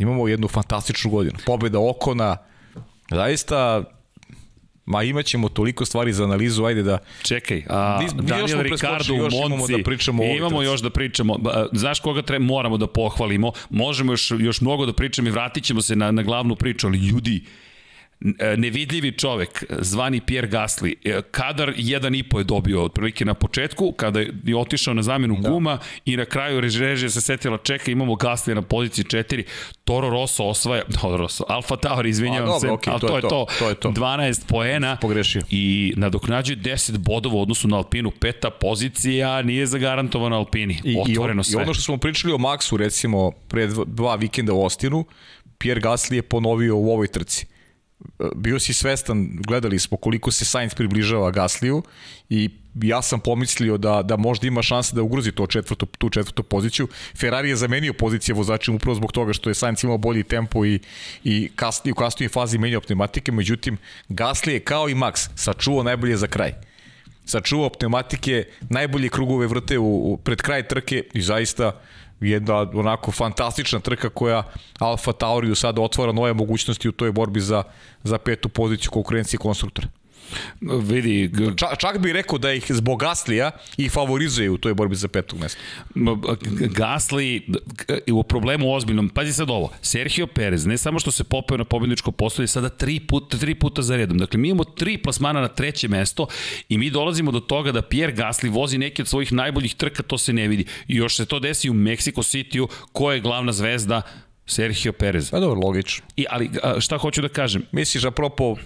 imamo jednu fantastičnu godinu. Pobeda Okona, zaista Ma imaćemo toliko stvari za analizu, ajde da... Čekaj, a Nis, Daniel Ricardo u Monci, da pričamo imamo još da pričamo. Znaš koga treba, moramo da pohvalimo, možemo još, još mnogo da pričamo i vratit ćemo se na, na glavnu priču, ali ljudi, nevidljivi čovek, zvani Pierre Gasly, e, kadar 1,5 je dobio otprilike na početku, kada je otišao na zamenu da. guma i na kraju režija se setila, čeka, imamo Gasly na poziciji 4, Toro Rosso osvaja, Toro Rosso, Alfa Tauri, izvinjavam A, dobro, se, okay, ali to, to, je to, to, je to, 12 poena Pogrešio. i nadoknađuje 10 bodova u odnosu na Alpinu, peta pozicija nije zagarantovana Alpini, I, otvoreno i on, sve. I ono što smo pričali o Maxu, recimo, pre dva vikenda u Ostinu, Pierre Gasly je ponovio u ovoj trci bio si svestan, gledali smo koliko se Sainz približava Gasliju i ja sam pomislio da, da možda ima šanse da ugrozi to četvrto, tu četvrtu poziciju. Ferrari je zamenio pozicije vozačima upravo zbog toga što je Sainz imao bolji tempo i, i kasnije, u kasnijoj fazi menio pneumatike, međutim Gasly je kao i Max sačuvao najbolje za kraj sačuvao pneumatike, najbolje krugove vrte u, u, pred kraj trke i zaista jedna onako fantastična trka koja Alfa Tauriju sada otvara nove mogućnosti u toj borbi za, za petu poziciju konkurencije konstruktora. Vidi, čak, čak bih rekao da ih zbog Gaslija i favorizuje u toj borbi za petog mesta. Gasli u problemu ozbiljnom, pazi sad ovo, Sergio Perez, ne samo što se popeo na pobjedničko postoje, sada tri puta, tri puta za redom. Dakle, mi imamo tri plasmana na treće mesto i mi dolazimo do toga da Pierre Gasly vozi neke od svojih najboljih trka, to se ne vidi. I još se to desi u Mexico City-u, ko je glavna zvezda Sergio Perez. Pa dobro, logično. I, ali šta hoću da kažem? Misliš, apropo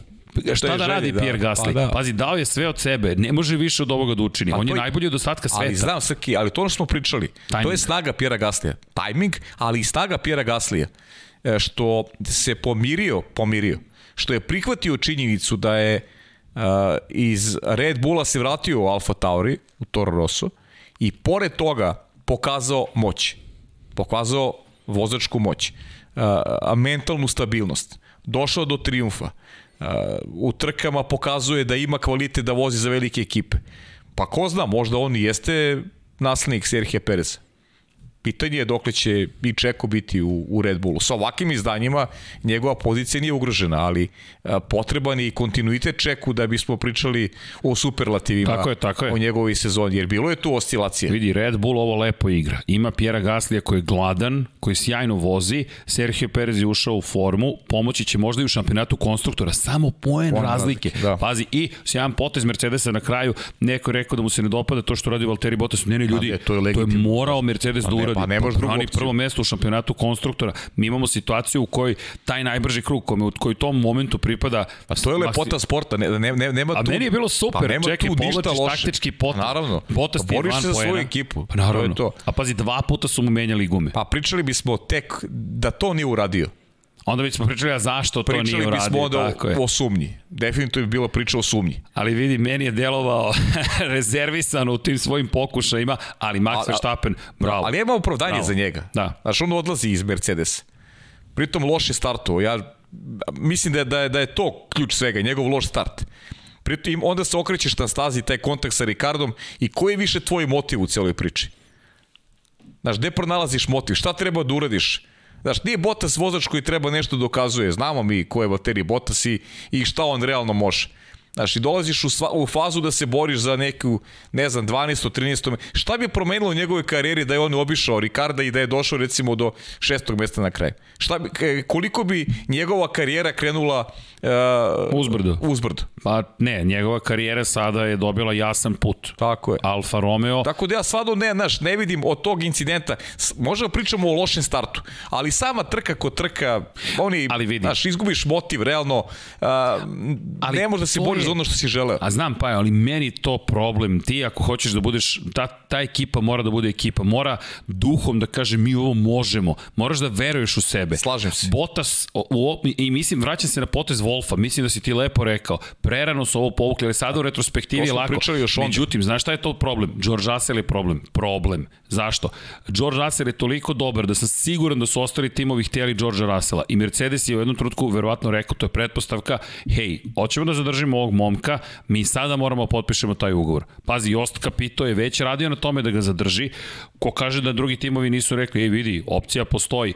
šta da radi da. Pierre Gasly? Pa da. Pazi, dao je sve od sebe, ne može više od ovoga da učini. Pa On je, je najbolji od ostatka sveta. Ali znam, Srki, ali to ono što smo pričali, Timing. to je snaga Pierre Gaslija. Timing, ali i snaga Pierre Gaslija. E, što se pomirio, pomirio, što je prihvatio činjenicu da je uh, iz Red Bulla se vratio u Alfa Tauri, u Toro Rosso, i pored toga pokazao moć. Pokazao vozačku moć. Uh, mentalnu stabilnost. Došao do triumfa u trkama pokazuje da ima kvalitet da vozi za velike ekipe. Pa ko zna, možda on jeste naslednik Serhije Pereza. Pitanje je dokle će i Čeko biti u, u Red Bullu. Sa ovakvim izdanjima njegova pozicija nije ugrožena, ali a, potreban je i kontinuitet Čeku da bismo pričali o superlativima tako je, tako je. o njegovoj sezoni, jer bilo je tu oscilacije. Vidi, Red Bull ovo lepo igra. Ima Pjera Gaslija koji je gladan, koji sjajno vozi, Sergio Perez je ušao u formu, pomoći će možda i u šampionatu konstruktora, samo poen razlike. razlike. Da. Pazi, i sjajan potez Mercedesa na kraju, neko je rekao da mu se ne dopada to što radi Valtteri Bottas. Ne, ne, ljudi, ne, to, je to je morao Mercedes da uradi. Pa ne može drugo prvo mesto u šampionatu konstruktora. Mi imamo situaciju u kojoj taj najbrži krug kome u koji tom momentu pripada A to je lepota sporta, ne, ne, ne, nema tu. A meni je bilo super. Pa Čekaj, loše. taktički pot. Naravno. Potas pa boriš se za svoju ekipu. Pa naravno. To je to. A pazi, dva puta su mu menjali gume. Pa pričali bismo tek da to nije uradio. Onda bismo pričali, a zašto to pričali nije uradio. Pričali bismo onda o, o sumnji. Definitivno bi bilo priča o sumnji. Ali vidi, meni je delovao rezervisan u tim svojim pokušajima, ali Max Verstappen, bravo. Ali ima opravdanje bravo. za njega. Da. Znaš, on odlazi iz Mercedes. Pritom loše startuo. Ja mislim da je, da je, da je to ključ svega, njegov loš start. Pritom onda se okrećeš na stazi taj kontakt sa Ricardom i koji je više tvoj motiv u celoj priči? Znaš, gde pronalaziš motiv? Šta treba da uradiš? Znaš, nije Bottas vozač koji treba nešto dokazuje. Znamo mi ko je Valtteri Bottas i, i šta on realno može. Znaš, i dolaziš u, sva, u fazu da se boriš za neku, ne znam, 12. 13. Šta bi promenilo u njegove karijeri da je on obišao Ricarda i da je došao recimo do šestog mesta na kraju? Šta bi, koliko bi njegova karijera krenula uh, uzbrdo? Uzbrdo. Pa ne, njegova karijera sada je dobila jasan put. Tako je. Alfa Romeo. Tako da ja stvarno ne, znaš, ne vidim od tog incidenta, možemo da pričamo o lošem startu, ali sama trka kod trka, oni, ali vidi. znaš, izgubiš motiv, realno, uh, ali ne možeš da se boriš za ono što si želeo. A znam pa, ali meni to problem. Ti ako hoćeš da budeš, ta, ta ekipa mora da bude ekipa, mora duhom da kaže mi ovo možemo, moraš da veruješ u sebe. Slažem se. Botas, o, o, i mislim, vraćam se na potez Wolfa, mislim da si ti lepo rekao, prerano su ovo povukli, ali sada u retrospektivi je lako. Još onda. Međutim, znaš šta je to problem? George Russell je problem. Problem. Zašto? George Russell je toliko dobar da sam siguran da su ostali timovi htjeli George Russella i Mercedes je u jednom trenutku verovatno rekao, to je pretpostavka, hej, hoćemo da zadržimo ovog momka, mi sada moramo potpišemo taj ugovor. Pazi, Jost Capito je već radio na tome da ga zadrži, ko kaže da drugi timovi nisu rekli, ej vidi, opcija postoji.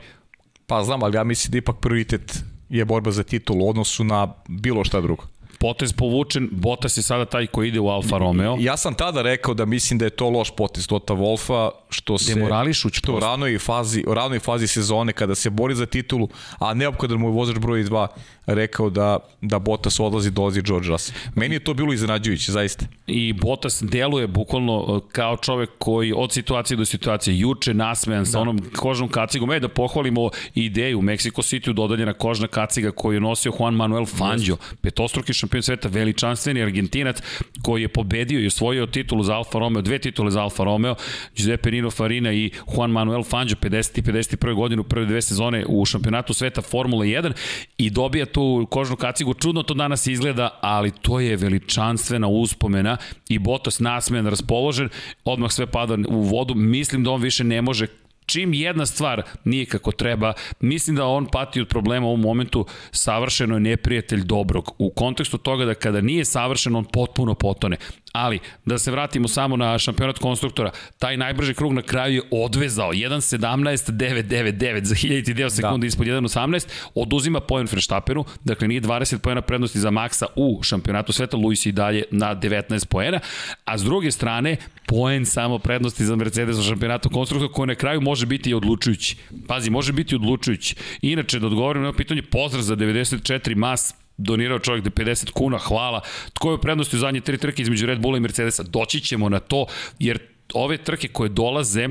Pa znam, ali ja mislim da ipak prioritet je borba za titul u odnosu na bilo šta drugo potez povučen, Bottas je sada taj koji ide u Alfa Romeo. Ja sam tada rekao da mislim da je to loš potez Tota Wolfa, što se što u ranoj fazi, u ranoj fazi sezone kada se bori za titulu, a neophodan mu je vozač broj 2 rekao da, da Bottas odlazi, dolazi George Russell. Meni je to bilo iznenađujuće, zaista. I Bottas deluje bukvalno e, kao čovek koji od situacije do situacije juče nasmejan sa da. onom kožnom kacigom. E, da pohvalimo ideju Mexico City dodaljena kožna kaciga koju je nosio Juan Manuel Fangio, petostruki šampion sveta, veličanstveni Argentinac koji je pobedio i osvojio titulu za Alfa Romeo, dve titule za Alfa Romeo, Giuseppe Nino Farina i Juan Manuel Fangio 50. i 51. godinu prve dve sezone u šampionatu sveta Formula 1 i dobija tu kožnu kacigu. Čudno to danas izgleda, ali to je veličanstvena uspomena i Bottas nasmejan, raspoložen, odmah sve pada u vodu. Mislim da on više ne može čim jedna stvar nije kako treba, mislim da on pati od problema u ovom momentu, savršeno je neprijatelj dobrog. U kontekstu toga da kada nije savršen, on potpuno potone. Ali, da se vratimo samo na šampionat konstruktora, taj najbrži krug na kraju je odvezao. 1.17.999 za hiljaditi deo sekunde da. ispod 1.18, oduzima poen Verstappenu, dakle nije 20 poena prednosti za Maxa u šampionatu sveta, Luis i dalje na 19 poena, a s druge strane, poen samo prednosti za Mercedes u šampionatu konstruktora koji na kraju može biti i odlučujući. Pazi, može biti odlučujući. Inače, da odgovorim na pitanje, pozdrav za 94 mas, donirao čovjek da 50 kuna, hvala. Tko je u prednosti u zadnje tri trke između Red Bulla i Mercedesa? Doći ćemo na to, jer ove trke koje dolaze,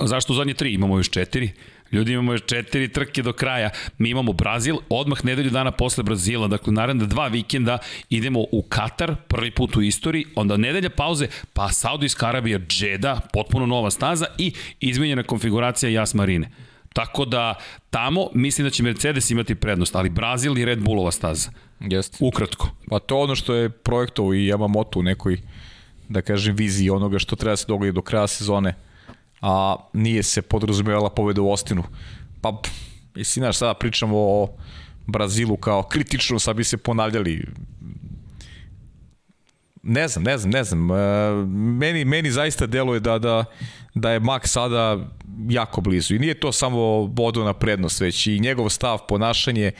zašto u zadnje tri? Imamo još četiri. Ljudi imamo još četiri trke do kraja. Mi imamo Brazil, odmah nedelju dana posle Brazila, dakle naredna dva vikenda idemo u Katar, prvi put u istoriji, onda nedelja pauze, pa Saudijska Arabija, Džeda, potpuno nova staza i izmenjena konfiguracija Jas Marine. Tako da tamo mislim da će Mercedes imati prednost, ali Brazil i Red Bullova staza. Jeste. Ukratko. Pa to ono što je projektovo i Yamamoto u nekoj, da kažem, viziji onoga što treba da se dogodi do kraja sezone, a nije se podrazumevala pobeda u Ostinu. Pa, mislim, znaš, sada pričamo o Brazilu kao kritično, sad bi se ponavljali ne znam, ne znam, ne znam. E, meni, meni zaista deluje da, da, da je Max sada jako blizu. I nije to samo bodovna prednost, već i njegov stav, ponašanje, e,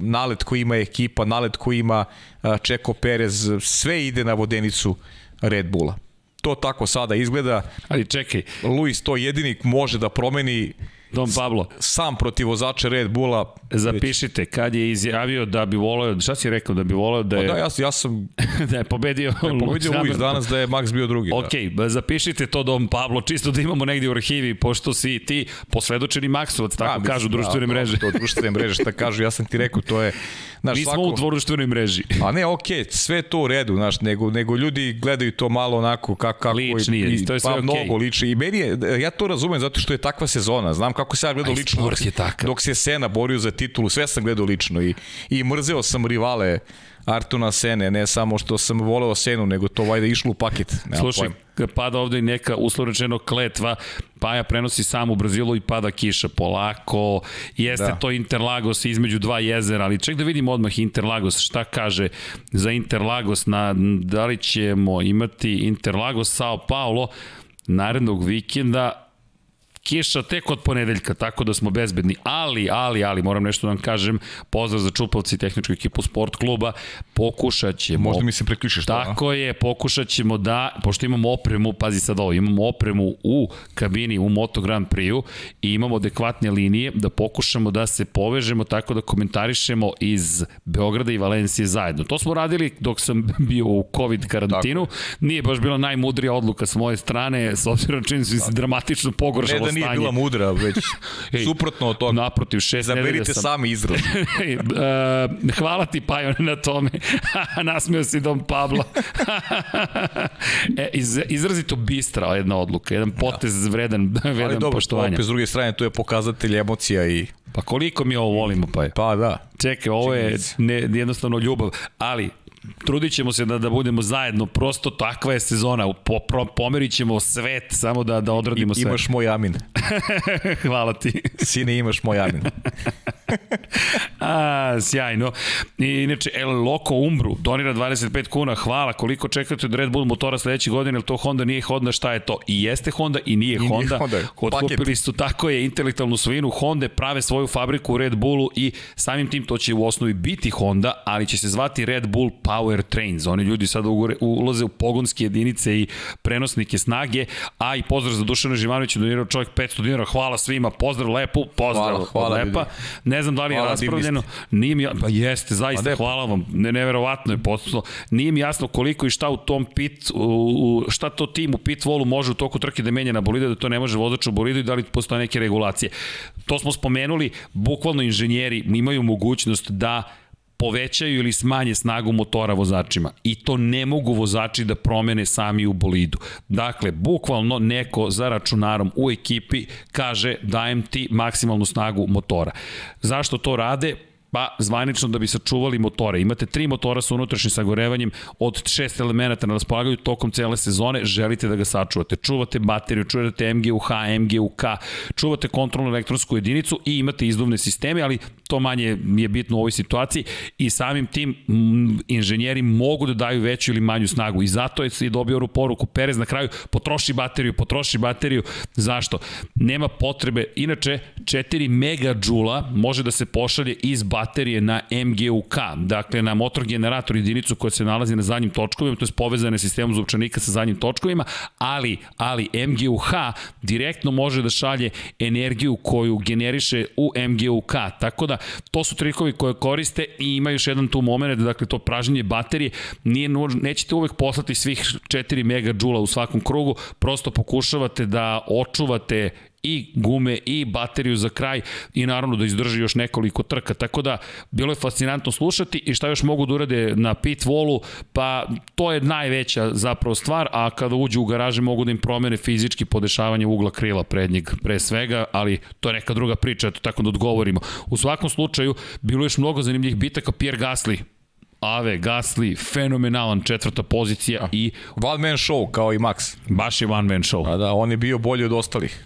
nalet koji ima ekipa, nalet koji ima e, Čeko Perez, sve ide na vodenicu Red Bulla. To tako sada izgleda. Ali čekaj. Luis to jedinik može da promeni Don Pablo. Sam protiv vozača Red Bulla. Zapišite, kad je izjavio da bi voleo, šta si rekao, da bi voleo da je... Pa da, ja, ja sam... da je pobedio... Da je pobedio Luis danas, da je Max bio drugi. Ok, da. zapišite to Don Pablo, čisto da imamo negdje u arhivi, pošto si ti posvedočeni Maxovac, tako da, kažu društvene da, mreže. To, to društvene mreže, šta kažu, ja sam ti rekao, to je... Znaš, Mi smo svako... u društvenoj mreži. A ne, okay, sve to u redu, znaš, nego, nego ljudi gledaju to malo onako kako... kako lični je, to je sve pa. Okay. Mnogo liči. I meni je, ja to razumem zato što je takva sezona, znam kako kako se ja gledao lično. Dok, takav. dok se Sena borio za titulu, sve sam gledao lično i, i mrzeo sam rivale Artuna Sene, ne samo što sam voleo Senu, nego to vajda išlo u paket. Nema Slušaj, pojma. pada ovde i neka uslovno kletva, Paja prenosi sam u Brazilu i pada kiša polako, jeste. Da. to Interlagos između dva jezera, ali ček da vidimo odmah Interlagos, šta kaže za Interlagos, na, da li ćemo imati Interlagos Sao Paulo narednog vikenda, kiša tek od ponedeljka, tako da smo bezbedni. Ali, ali, ali, moram nešto da vam kažem, pozdrav za Čupovci i tehničku ekipu sport kluba, pokušat ćemo... Možda mi se preključiš to, a? Tako je, pokušat ćemo da, pošto imamo opremu, pazi sad ovo, imamo opremu u kabini u Moto Grand Prix-u i imamo adekvatne linije, da pokušamo da se povežemo tako da komentarišemo iz Beograda i Valencije zajedno. To smo radili dok sam bio u COVID karantinu. Nije baš bila najmudrija odluka s moje strane, s obzirom čini su se dramatično pogoršalo da nije stanje. bila mudra, već Ej, suprotno od toga. Naprotiv, šest nedelja Zaberite sam... sami izraz. Uh, hvala ti Pajon na tome. Nasmeo si Dom Pablo. e, iz, izrazito bistra jedna odluka, jedan potez vredan, Ali vredan dobro, poštovanja. opet s druge strane, to je pokazatelj emocija i... Pa koliko mi ovo volimo, pa je. Pa da. Čekaj, ovo je ne, jednostavno ljubav, ali trudit ćemo se da, da budemo zajedno, prosto takva je sezona, po, pro, pomerit ćemo svet, samo da, da odradimo I, sve. imaš moj amin. Hvala ti. Sine, imaš moj amin. A, sjajno. I, inače, El Loco Umbru donira 25 kuna, hvala. Koliko čekate od Red Bull motora sledeće godine, ili to Honda nije Honda, šta je to? I jeste Honda i nije nije Honda. Honda, Otkupili su, tako je, intelektualnu svojinu Honda, prave svoju fabriku u Red Bullu i samim tim to će u osnovi biti Honda, ali će se zvati Red Bull Power Trains. Oni ljudi sada ulaze u pogonske jedinice i prenosnike snage, a i pozdrav za Dušana Živanovića, donirao čovjek 500 dinara, hvala svima, pozdrav lepo, pozdrav Hvala, hvala, lepa. ljudi. Ne znam da li je Hvala, raspravljeno, nije mi, pa jeste, zaista, Pa hvala vam, ne, neverovatno je potpuno. Nije mi jasno koliko i šta u tom pit, u, u, šta to tim u pit volu može u toku trke da menja na bolide, da to ne može vozač u bolidu i da li postoje neke regulacije. To smo spomenuli, bukvalno inženjeri imaju mogućnost da povećaju ili smanje snagu motora vozačima i to ne mogu vozači da promene sami u bolidu. Dakle, bukvalno neko za računarom u ekipi kaže dajem ti maksimalnu snagu motora. Zašto to rade? Pa, zvanično da bi sačuvali motore. Imate tri motora sa unutrašnjim sagorevanjem od šest elemenata na raspolaganju tokom cele sezone, želite da ga sačuvate. Čuvate bateriju, čuvate MGUH, MGUK, čuvate kontrolnu elektronsku jedinicu i imate izduvne sisteme, ali to manje je bitno u ovoj situaciji i samim tim m, inženjeri mogu da daju veću ili manju snagu i zato je se i dobio onu poruku Perez na kraju potroši bateriju, potroši bateriju. Zašto? Nema potrebe. Inače, 4 megađula može da se pošalje iz baterije na MGUK, dakle na motor generator jedinicu koja se nalazi na zadnjim točkovima, to je povezane sistemom zupčanika sa zadnjim točkovima, ali, ali MGUH direktno može da šalje energiju koju generiše u MGUK, tako da to su trikovi koje koriste i ima još jedan tu moment, dakle to pražnjenje baterije, nije, nećete uvek poslati svih 4 megađula u svakom krugu, prosto pokušavate da očuvate i gume i bateriju za kraj i naravno da izdrži još nekoliko trka. Tako da bilo je fascinantno slušati i šta još mogu da urade na pit volu, pa to je najveća zapravo stvar, a kada uđu u garaže mogu da im promene fizički podešavanje ugla krila prednjeg pre svega, ali to je neka druga priča, eto tako da odgovorimo. U svakom slučaju, bilo je još mnogo zanimljivih bitaka, Pierre Gasly, Ave, Gasly, fenomenalan četvrta pozicija i One man show, kao i Max. baš je one man show. A da, on je bio bolji od ostalih.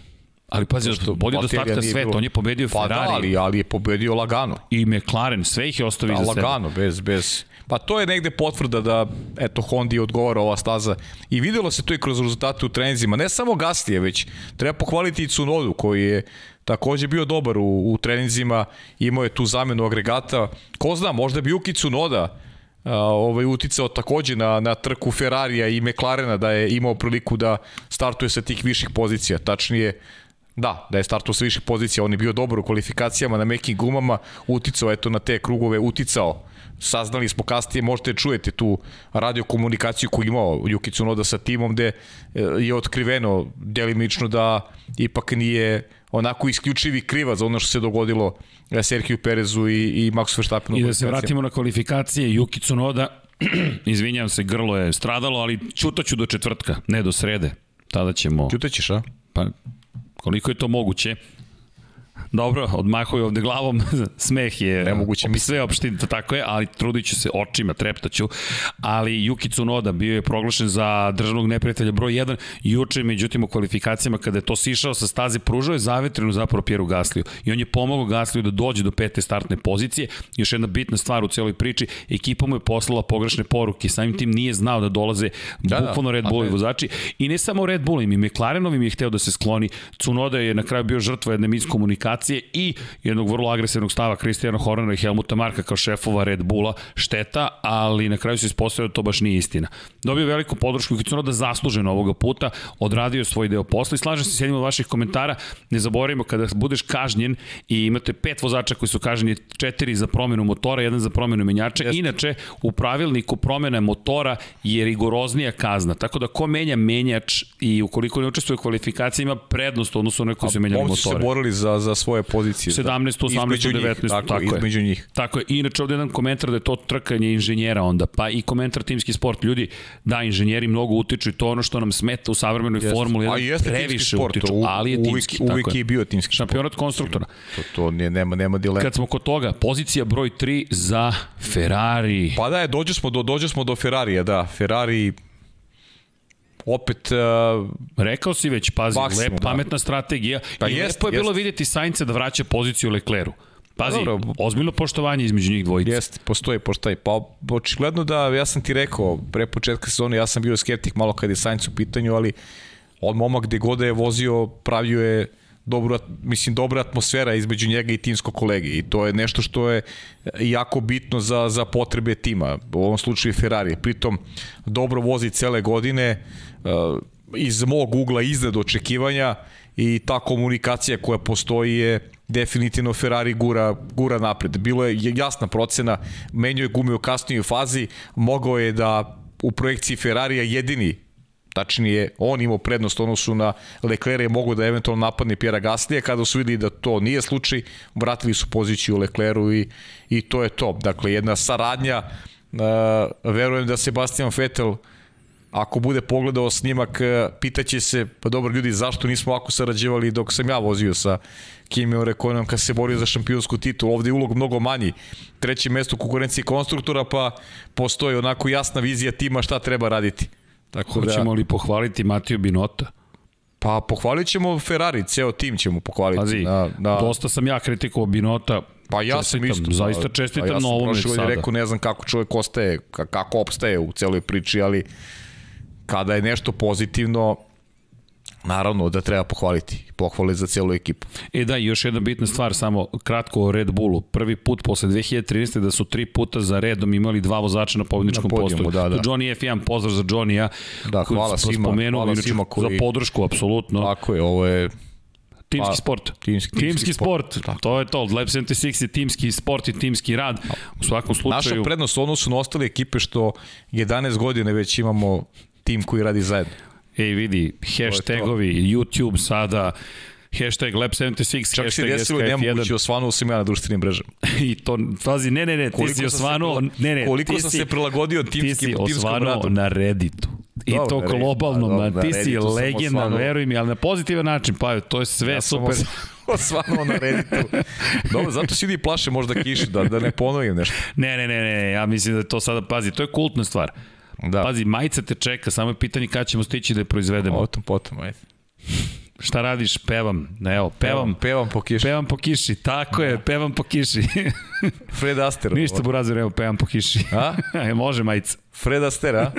Ali pazi, Pošto bolje do starta bilo. on je pobedio Pa Ferrari da, ali, ali je pobedio lagano. i McLaren, sve ih je ostavio Da, iza sebe. lagano, bez, bez... Pa to je negde potvrda da, eto, Hondi odgovara ova staza. I videlo se to i kroz rezultate u trenzima. Ne samo Gastije, već treba pohvaliti i Cunodu, koji je takođe bio dobar u, u treninzima, imao je tu zamenu agregata. Ko zna, možda bi Yuki Tsunoda a, ovaj, uticao takođe na, na trku Ferrarija i McLarena da je imao priliku da startuje sa tih viših pozicija. Tačnije, Da, da je startao sa viših pozicija, on je bio dobar u kvalifikacijama na mekim gumama, uticao eto na te krugove, uticao. Saznali smo kasnije, možete čujete tu radio komunikaciju koju imao Yuki Tsunoda sa timom gde e, je otkriveno delimično da ipak nije onako isključivi kriva za ono što se dogodilo e, Sergio Perezu i, i Maxu Verstappenu. I da se vratimo na kvalifikacije, Yuki Tsunoda, izvinjam se, grlo je stradalo, ali čutaću do četvrtka, ne do srede. Tada ćemo, Čutećeš, a? pa koliko je to moguće, Dobro, odmahuju ovde glavom, smeh je Nemoguće op, sve opštinito, tako je, ali trudit ću se očima, treptaću. Ali Yuki Tsunoda bio je proglašen za državnog neprijatelja broj 1, juče, međutim, u kvalifikacijama kada je to sišao sa staze, pružao je zavetrinu zapravo Pjeru Gasliju i on je pomogao Gasliju da dođe do pete startne pozicije. Još jedna bitna stvar u celoj priči, ekipa mu je poslala pogrešne poruke, samim tim nije znao da dolaze da, da bukvalno Red Bullovi vozači i ne samo Red Bullovim, i McLarenovim je hteo da se skloni. Tsunoda je na kraju bio žrtva jedne miskomunikacije i jednog vrlo agresivnog stava Kristijana Hornera i Helmuta Marka kao šefova Red Bulla. Šteta, ali na kraju se ispostavio da to baš nije istina. Dobio veliku podršku i Tsunoda zasluženo ovoga puta, odradio svoj deo posla i slažem se s jednim od vaših komentara, ne zaboravimo kada budeš kažnjen i imate pet vozača koji su kažnjeni, četiri za promenu motora, jedan za promenu menjača. Jeste. Inače, u pravilniku promene motora je rigoroznija kazna, tako da ko menja menjač i ukoliko ne učestvuje u kvalifikaciji ima prednost odnosno na koji su menjali motore. Oni su se borili za, za svoje pozicije. 17, 18, 19, tako, tako je. Između njih. Tako je. I inače ovde jedan komentar da je to trkanje inženjera onda, pa i komentar timski sport. Ljudi, da, inženjeri mnogo utiču i to ono što nam smeta u savremenoj jest. Formuli 1 previše sport, utiču, ali je timski. Uvijek, uvijek je bio timski Šampionat sport. konstruktora. To, to nije, nema, nema dilema. Kad smo kod toga, pozicija broj 3 za Ferrari. Pa da, je, dođe smo do, dođe smo do Ferrarija, da. Ferrari opet... Uh, Rekao si već, pazi, Maksimo, lep, da. pametna strategija. Pa I jest, lepo je jest. bilo videti Sainca da vraća poziciju Lecleru. Pazi, Dobro, ozbiljno poštovanje između njih dvojice. Jeste, postoji, postoji. Pa očigledno da, ja sam ti rekao, pre početka sezone, ja sam bio skeptik malo kad je Sainz u pitanju, ali on momak gde god da je vozio, pravio je dobro, mislim, dobra atmosfera između njega i timskog kolege i to je nešto što je jako bitno za, za potrebe tima, u ovom slučaju Ferrari. Pritom, dobro vozi cele godine, uh, iz mog ugla iznad očekivanja i ta komunikacija koja postoji je definitivno Ferrari gura, gura napred. Bilo je jasna procena, menio je gume u kasnijoj fazi, mogao je da u projekciji Ferrarija jedini tačnije on imao prednost odnosu na Leclerc i mogu da eventualno napadne Pjera Gaslija kada su videli da to nije slučaj vratili su poziciju Leclercu i, i to je to dakle jedna saradnja uh, verujem da Sebastian Vettel ako bude pogledao snimak, uh, pitaće se, pa dobro ljudi, zašto nismo ovako sarađivali dok sam ja vozio sa Kimi Orekonom kad se borio za šampionsku titulu. Ovde je ulog mnogo manji. Treće mesto u konkurenciji konstruktora, pa postoji onako jasna vizija tima šta treba raditi. Tako da- Hoćemo da... li pohvaliti Matiju Binota? Pa pohvalit ćemo Ferrari, ceo tim ćemo pohvaliti. Pazi, da, da. dosta sam ja kritikovao Binota, Pa ja sam isto. Zaista čestitam pa ja na ovome sada. Ja sam rekao, ne znam kako čovjek ostaje, kako opstaje u celoj priči, ali kada je nešto pozitivno, naravno da treba pohvaliti. Pohvale za celu ekipu. E da, još jedna bitna stvar, samo kratko o Red Bullu. Prvi put posle 2013. da su tri puta za redom imali dva vozača na pobedničkom postoju. Da, da. Johnny F1, pozdrav za Johnny-a. Da, hvala svima, hvala svima koji... Za podršku, apsolutno. Tako je, ovo je Timski pa, sport. Timski, timski, timski sport. sport. Tako. To je to. Lab 76 je timski sport i timski rad. U svakom slučaju... Naša prednost u odnosu na ostale ekipe što 11 godine već imamo tim koji radi zajedno. Ej, vidi, hashtagovi, YouTube sada, hashtag Lab76, Čak hashtag si desilo nemoguće, osvanuo sam ja na društvenim mrežama. I to, fazi, ne, ne, ne, ti si osvanuo, ne, ne, koliko ti sam si, se prilagodio timskim, ti si osvanuo na Redditu. I to globalno, man, ti si legenda, veruj mi, ali na pozitivan način, pa to je sve ja super. osvanuo na Redditu. Dobro, zato si ljudi plaše možda kiši, da, da ne ponovim nešto. Ne, ne, ne, ne, ja mislim da to sada, pazi, to je kultna stvar. Da. Pazi, majica te čeka, samo je pitanje kada ćemo stići da je proizvedemo. O tom potom, ajde. Šta radiš? Pevam. Evo, pevam. Pevam po kiši. Pevam po kiši, tako je, pevam po kiši. Fred Aster. Ništa burazir, evo, pevam po kiši. A? e, može majica. Fred Aster, a?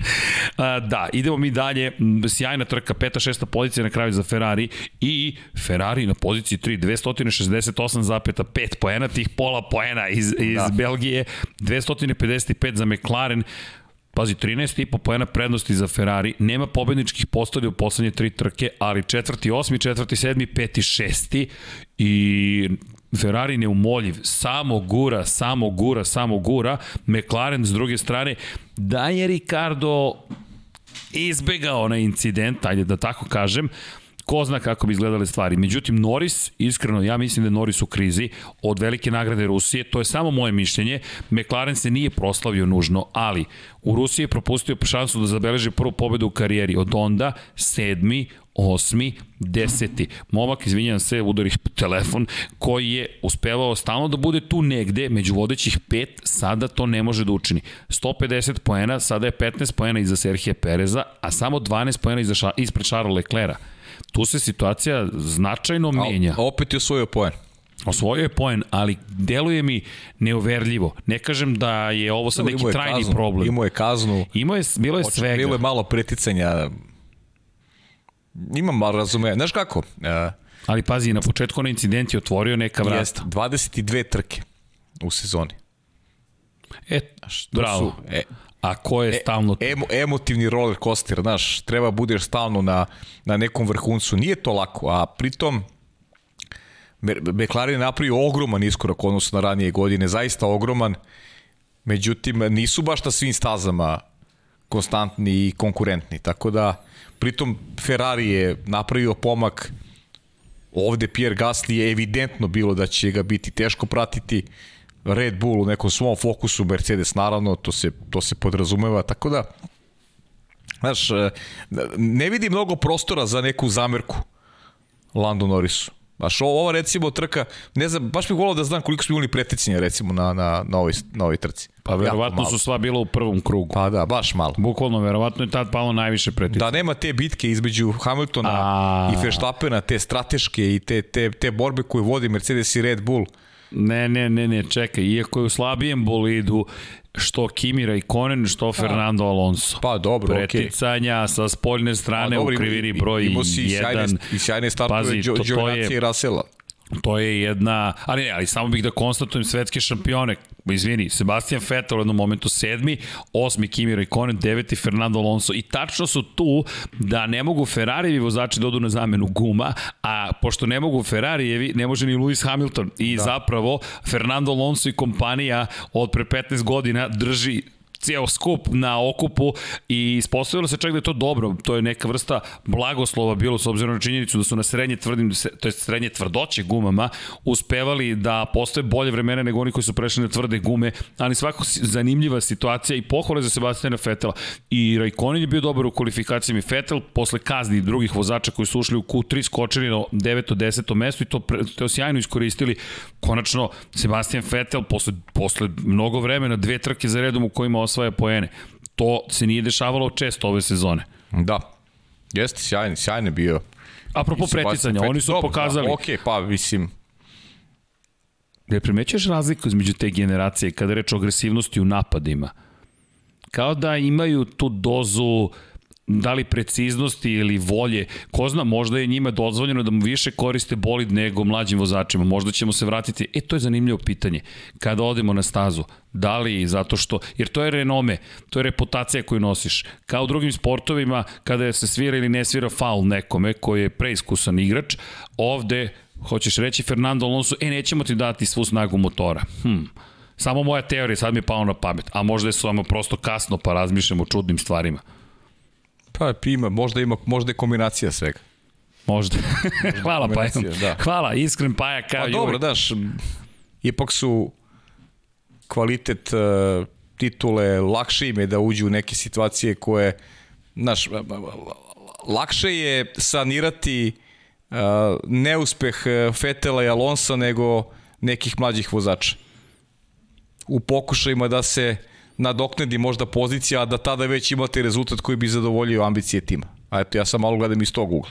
a? Da, idemo mi dalje. Sjajna trka, peta, šesta pozicija na kraju za Ferrari i Ferrari na poziciji 3, 268,5 poena, tih pola poena iz, iz da. Belgije, 255 za McLaren, Pazi, 13,5 pojena prednosti za Ferrari, nema pobedničkih postavlja u poslednje tri trke, ali četvrti, osmi, četvrti, sedmi, peti, šesti i Ferrari neumoljiv, samo gura, samo gura, samo gura, McLaren s druge strane, da je Ricardo izbegao onaj incident, ajde da tako kažem, ko zna kako bi izgledale stvari. Međutim, Norris, iskreno, ja mislim da je Norris u krizi od velike nagrade Rusije, to je samo moje mišljenje. McLaren se nije proslavio nužno, ali u Rusiji je propustio šansu da zabeleži prvu pobedu u karijeri. Od onda, sedmi, osmi, deseti. Momak, izvinjam se, udarih telefon, koji je uspevao stalno da bude tu negde, među vodećih pet, sada to ne može da učini. 150 poena, sada je 15 poena iza Serhije Pereza, a samo 12 poena iza, ispred Charles Leclerca. Tu se situacija značajno menja. A opet je osvojio poen. Osvojio je poen, ali deluje mi neuverljivo. Ne kažem da je ovo sad neki trajni kaznu, problem. Imao je kaznu. Imao je, bilo je svega. Bilo je malo preticanja imam malo razume. Znaš kako? Uh, Ali pazi, na početku na incident je otvorio neka vrata. Jest, 22 trke u sezoni. E, Što bravo. Su, e, A ko je e, stalno e, emo, emotivni roller coaster, znaš, treba budeš stalno na, na nekom vrhuncu. Nije to lako, a pritom McLaren je napravio ogroman iskorak odnosno na ranije godine, zaista ogroman. Međutim, nisu baš na svim stazama konstantni i konkurentni, tako da Pritom Ferrari je napravio pomak ovde Pierre Gasly je evidentno bilo da će ga biti teško pratiti Red Bull u nekom svom fokusu, Mercedes naravno, to se, to se podrazumeva, tako da znaš, ne vidi mnogo prostora za neku zamerku Lando Norrisu. Baš ova recimo trka, ne znam, baš bih volao da znam koliko smo imali preticanja recimo na, na, na, ovoj, na ovoj trci. Pa verovatno su sva bila u prvom krugu. Pa da, baš malo. Bukvalno, verovatno je tad palo najviše preticanja. Da nema te bitke između Hamiltona A... i Verstappena, te strateške i te, te, te borbe koje vodi Mercedes i Red Bull. Ne, ne, ne, ne, čekaj, iako je u slabijem bolidu, što Kimi Raikkonen, što Fernando Alonso. Pa dobro, Preticanja okay. sa spoljne strane pa, dobro, u krivini broj 1. I sjajne, i sjajne startove Pazi, i Rasela. To je jedna, ali ne, ali samo bih da konstatujem svetske šampione, izvini, Sebastian Vettel u jednom momentu sedmi, osmi Kimi Raikkonen, deveti Fernando Alonso. I tačno su tu da ne mogu Ferrarijevi vozači da odu na zamenu guma, a pošto ne mogu Ferrarijevi, ne može ni Lewis Hamilton. I da. zapravo Fernando Alonso i kompanija od pre 15 godina drži ceo skup na okupu i ispostavilo se čak da je to dobro. To je neka vrsta blagoslova bilo s obzirom na činjenicu da su na srednje tvrdim, to je srednje tvrdoće gumama uspevali da postoje bolje vremena nego oni koji su prešli na tvrde gume, ali svako zanimljiva situacija i pohvale za Sebastiana Fetela. I Raikkonen je bio dobar u kvalifikacijama i Fetel posle kazni drugih vozača koji su ušli u Q3 skočili na 9. 10. mesto i to, to sjajno iskoristili. Konačno, Sebastian Fetel posle, posle mnogo vremena, dve trke za redom u kojima osvaja poene. To se nije dešavalo često ove sezone. Da. Jeste, sjajni, sjajni bio. Apropo preticanja, oni su Dobro, pokazali... Da, ok, pa mislim... Ne primećuješ razliku između te generacije kada reč o agresivnosti u napadima? Kao da imaju tu dozu da li preciznosti ili volje, ko zna, možda je njima dozvoljeno da mu više koriste bolid nego mlađim vozačima, možda ćemo se vratiti, e to je zanimljivo pitanje, kada odemo na stazu, da li zato što, jer to je renome, to je reputacija koju nosiš, kao u drugim sportovima, kada se svira ili ne svira faul nekome koji je preiskusan igrač, ovde, hoćeš reći Fernando Alonso, e nećemo ti dati svu snagu motora, hm, Samo moja teorija sad mi je pao na pamet, a možda je samo prosto kasno pa razmišljamo o čudnim stvarima. Pa ima, možda ima, možda je kombinacija svega. Možda. Hvala pa. Da. Hvala, iskren Paja kao Pa dobro, daš, ipak su kvalitet uh, titule, lakše im je da uđu u neke situacije koje, znaš, lakše je sanirati uh, neuspeh Fetela i Alonsa nego nekih mlađih vozača. U pokušajima da se uh, nadoknedi možda pozicija, a da tada već imate rezultat koji bi zadovoljio ambicije tima. A eto, ja sam malo gledam iz tog ugla.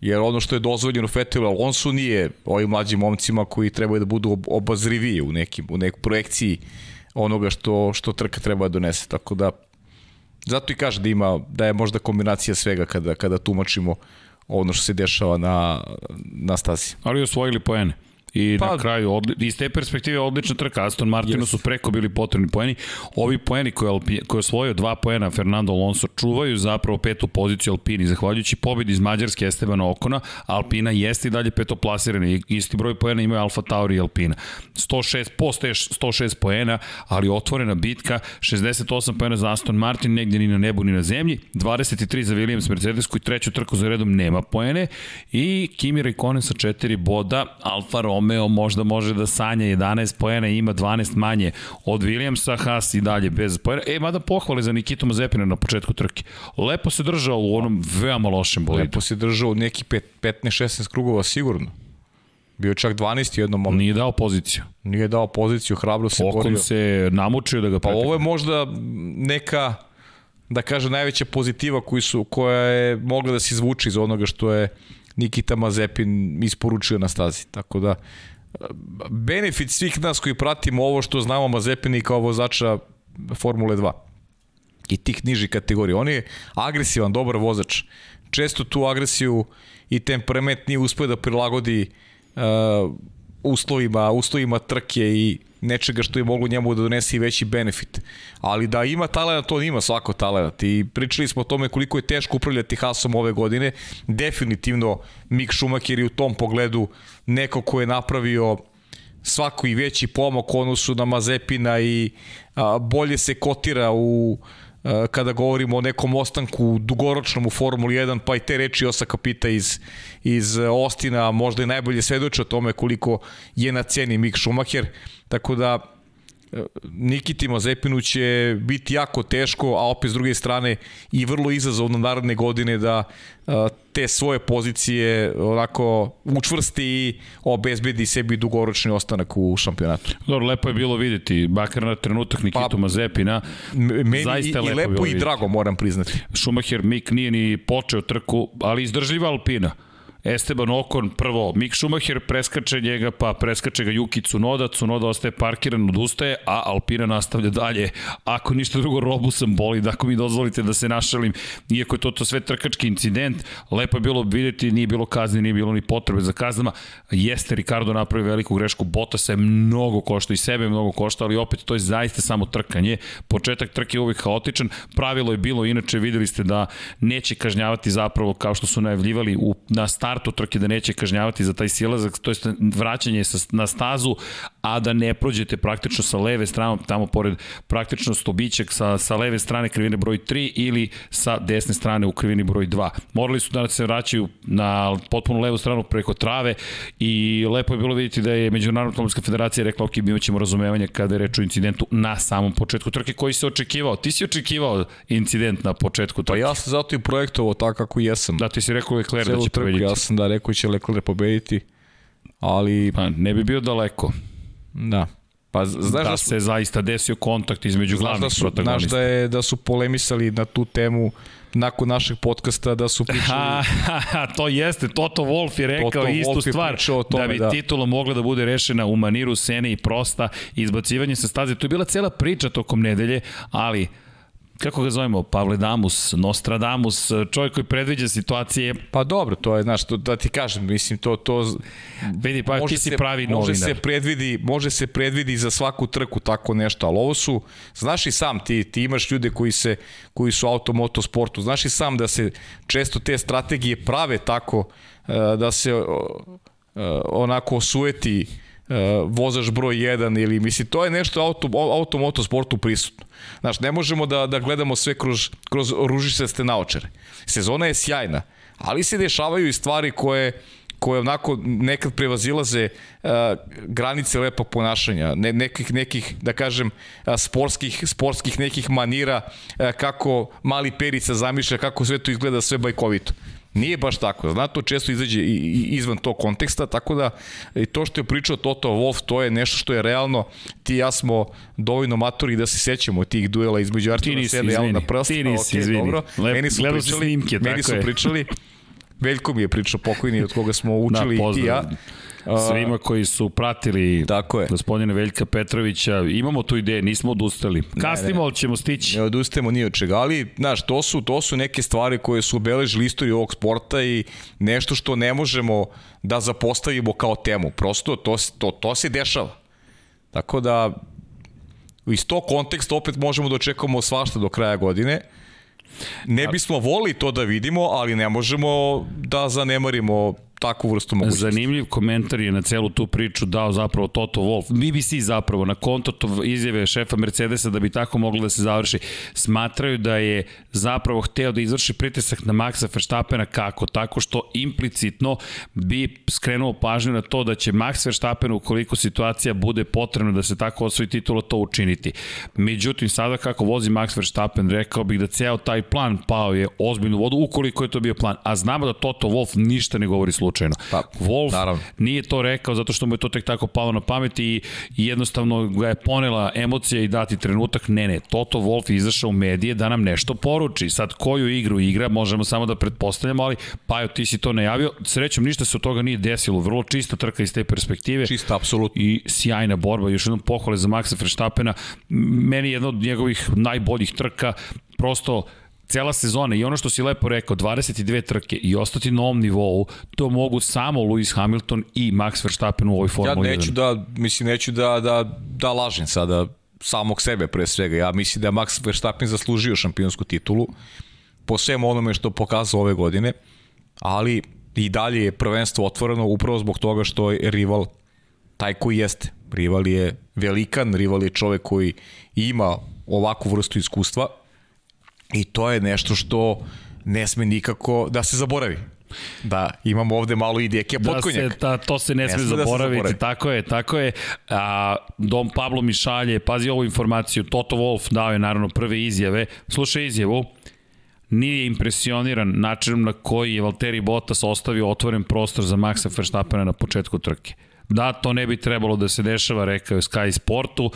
Jer ono što je dozvoljeno Fetelu Alonso nije ovim mlađim momcima koji trebaju da budu obazriviji u, nekim, u nekoj projekciji onoga što, što trka treba da donese. Tako da, zato i kaže da ima, da je možda kombinacija svega kada, kada tumačimo ono što se dešava na, na stazi. Ali osvojili poene. I pa, na kraju, odli, iz te perspektive odlična trka. Aston Martinu yes. su preko bili potrebni poeni. Ovi poeni koje, Alpi, koje osvojio dva poena Fernando Alonso čuvaju zapravo petu poziciju Alpini. Zahvaljujući pobedi iz Mađarske Estebana Okona, Alpina jeste i dalje petoplasirana. Isti broj poena imaju Alfa Tauri i Alpina. 106, postoje 106 poena, ali otvorena bitka, 68 poena za Aston Martin, negdje ni na nebu ni na zemlji, 23 za Williams Mercedes koji treću trku za redom nema poene i Kimi Raikkonen sa 4 boda, Alfa Romeo možda može da sanja 11 poena i ima 12 manje od Williamsa, Haas i dalje bez poena. E, mada pohvale za Nikitu Mazepina na početku trke. Lepo se držao u onom veoma lošem bolidu. Lepo se držao u neki 15-16 krugova sigurno. Bio čak 12 u jednom momentu. Nije dao poziciju. Nije dao poziciju, hrabro se Okon borio. se namučio da ga pretekne. Pa ovo je možda neka da kaže najveća pozitiva koji su, koja je mogla da se izvuče iz onoga što je Nikita Mazepin isporučio na stazi. Tako da benefit svih nas koji pratimo ovo što znamo Mazepini kao vozača Formule 2 i tih nižih kategorija. On je agresivan, dobar vozač. Često tu agresiju i temperament nije uspio da prilagodi uh, uslovima, uslovima trke i nečega što je moglo njemu da donese i veći benefit. Ali da ima talenta, to ima svako talent. I pričali smo o tome koliko je teško upravljati Hasom ove godine. Definitivno Mick Schumacher je u tom pogledu neko ko je napravio svako i veći pomak u odnosu na Mazepina i a, bolje se kotira u kada govorimo o nekom ostanku dugoročnom u Formuli 1, pa i te reči Osaka Pita iz, iz Ostina možda i najbolje svedoče o tome koliko je na ceni Mick Schumacher, tako da Nikiti Mazepinu će biti jako teško, a opet s druge strane i vrlo izazovno naredne godine da te svoje pozicije onako učvrsti i obezbedi sebi dugoročni ostanak u šampionatu. Dobro, lepo je bilo videti, bakar na trenutak Nikitu pa, Mazepina. Meni zaista i, lepo, i lepo i drago moram priznati. Schumacher Mik nije ni počeo trku, ali izdržljiva Alpina. Esteban Okon prvo, Mik Schumacher preskače njega, pa preskače ga Yuki Tsunoda, Tsunoda ostaje parkiran, odustaje, a Alpina nastavlja dalje. Ako ništa drugo, robu sam boli, da ako mi dozvolite da se našalim, iako je to, to sve trkački incident, lepo je bilo videti, nije bilo kazne, nije bilo ni potrebe za kaznama. Jeste, Ricardo napravio veliku grešku, Bottas je mnogo košta i sebe mnogo košta, ali opet to je zaista samo trkanje. Početak trke je uvijek haotičan, pravilo je bilo, inače videli ste da neće kažnjavati zapravo kao što su najavljivali u, na startu trke da neće kažnjavati za taj silazak, to je vraćanje sa, na stazu, a da ne prođete praktično sa leve strane, tamo pored praktično stobićeg sa, sa leve strane krivine broj 3 ili sa desne strane u krivini broj 2. Morali su da se vraćaju na potpuno levu stranu preko trave i lepo je bilo vidjeti da je Međunarodna automobilska federacija rekla ok, mi ćemo razumevanje kada je reč o incidentu na samom početku trke koji se očekivao. Ti si očekivao incident na početku trke. Pa ja sam zato i projektovao tako kako jesam. Da, ti si rekao Leclerc da će pobediti. Ja sam da rekao će Leclerc pobediti, ali... Pa ne bi bio daleko. Da. Pa znaš da, da su, se zaista desio kontakt između glavnih da su, protagonista. Znaš da, je, da su polemisali na tu temu nakon našeg podcasta da su pričali... Ha, ha, ha, to jeste, Toto Wolf je rekao Toto istu Wolf stvar, tome, da bi da. titula mogla da bude rešena u maniru Sene i prosta, izbacivanje sa staze. To je bila cela priča tokom nedelje, ali kako ga zovemo, Pavle Damus, Nostradamus, čovjek koji predviđa situacije. Pa dobro, to je, znaš, to, da ti kažem, mislim, to, to Vidi, pa ti si pravi može novinar. Se, predvidi, može se predvidi za svaku trku tako nešto, ali ovo su, znaš i sam, ti, ti imaš ljude koji, se, koji su automoto sportu, znaš i sam da se često te strategije prave tako eh, da se eh, onako osueti uh, vozač broj 1 ili mislim to je nešto auto auto motosportu prisutno. Znaš, ne možemo da da gledamo sve kroz kroz ružičaste naočare. Sezona je sjajna, ali se dešavaju i stvari koje koje onako nekad prevazilaze uh, granice lepog ponašanja, ne, nekih, nekih, da kažem, uh, sportskih, sportskih nekih manira, uh, kako mali perica zamišlja, kako sve to izgleda sve bajkovito. Nije baš tako. Zna, to često izađe i, izvan tog konteksta, tako da i to što je pričao Toto Wolf, to je nešto što je realno. Ti ja smo dovoljno matori da se sećamo tih duela između Artura Sena i Alana Prsta. Ti nisi, okay, izvini. Dobro. Lep, meni su pričali, snimke, meni su je. pričali, Veljko mi je pričao pokojni od koga smo učili da, i ti ja Svima koji su pratili Tako je. gospodina Veljka Petrovića, imamo tu ideje, nismo odustali. Kasnimo, ali ćemo stići. Ne odustajemo ni od čega, ali, znaš, to su, to su neke stvari koje su obeležili istoriju ovog sporta i nešto što ne možemo da zapostavimo kao temu. Prosto to, to, to se dešava. Tako da, iz tog konteksta opet možemo da očekamo svašta do kraja godine. Ne bismo volili to da vidimo, ali ne možemo da zanemarimo takvu vrstu mogućnosti. Zanimljiv komentar je na celu tu priču dao zapravo Toto Wolff, BBC zapravo, na konto to izjave šefa Mercedesa da bi tako moglo da se završi. Smatraju da je zapravo hteo da izvrši pritisak na Maxa Verstappena kako? Tako što implicitno bi skrenuo pažnju na to da će Max Verstappen ukoliko situacija bude potrebna da se tako osvoji titula to učiniti. Međutim, sada kako vozi Max Verstappen, rekao bih da ceo taj plan pao je ozbiljnu vodu ukoliko je to bio plan. A znamo da Toto Wolff ništa ne govori slučajno slučajno. Pa, Wolf naravno. nije to rekao zato što mu je to tek tako palo na pamet i, jednostavno ga je ponela emocija i dati trenutak. Ne, ne, Toto Wolf je izašao u medije da nam nešto poruči. Sad koju igru igra možemo samo da pretpostavljamo, ali Pajo ti si to najavio. Srećom ništa se od toga nije desilo. Vrlo čista trka iz te perspektive. Čista, apsolutno. I sjajna borba. Još jednom pohvale za Maxa Verstappena. Meni je jedna od njegovih najboljih trka. Prosto cela sezona i ono što si lepo rekao, 22 trke i ostati na ovom nivou, to mogu samo Lewis Hamilton i Max Verstappen u ovoj Formuli 1. Ja neću 1. da, mislim, neću da, da, da lažem sada samog sebe pre svega. Ja mislim da je Max Verstappen zaslužio šampionsku titulu po svemu onome što pokazao ove godine, ali i dalje je prvenstvo otvoreno upravo zbog toga što je rival taj koji jeste. Rival je velikan, rival je čovek koji ima ovakvu vrstu iskustva I to je nešto što ne sme nikako da se zaboravi. Da, imamo ovde malo i Dekija Potkonjak. Da se, da, to se ne, ne sme zaboraviti, da zaboravi. tako je, tako je. A, Dom Pablo mi šalje, pazi ovu informaciju, Toto Wolf dao je naravno prve izjave. Slušaj izjavu, nije impresioniran načinom na koji je Valtteri Bottas ostavio otvoren prostor za Maxa Verstappena na početku trke. Da, to ne bi trebalo da se dešava, rekao je Sky Sportu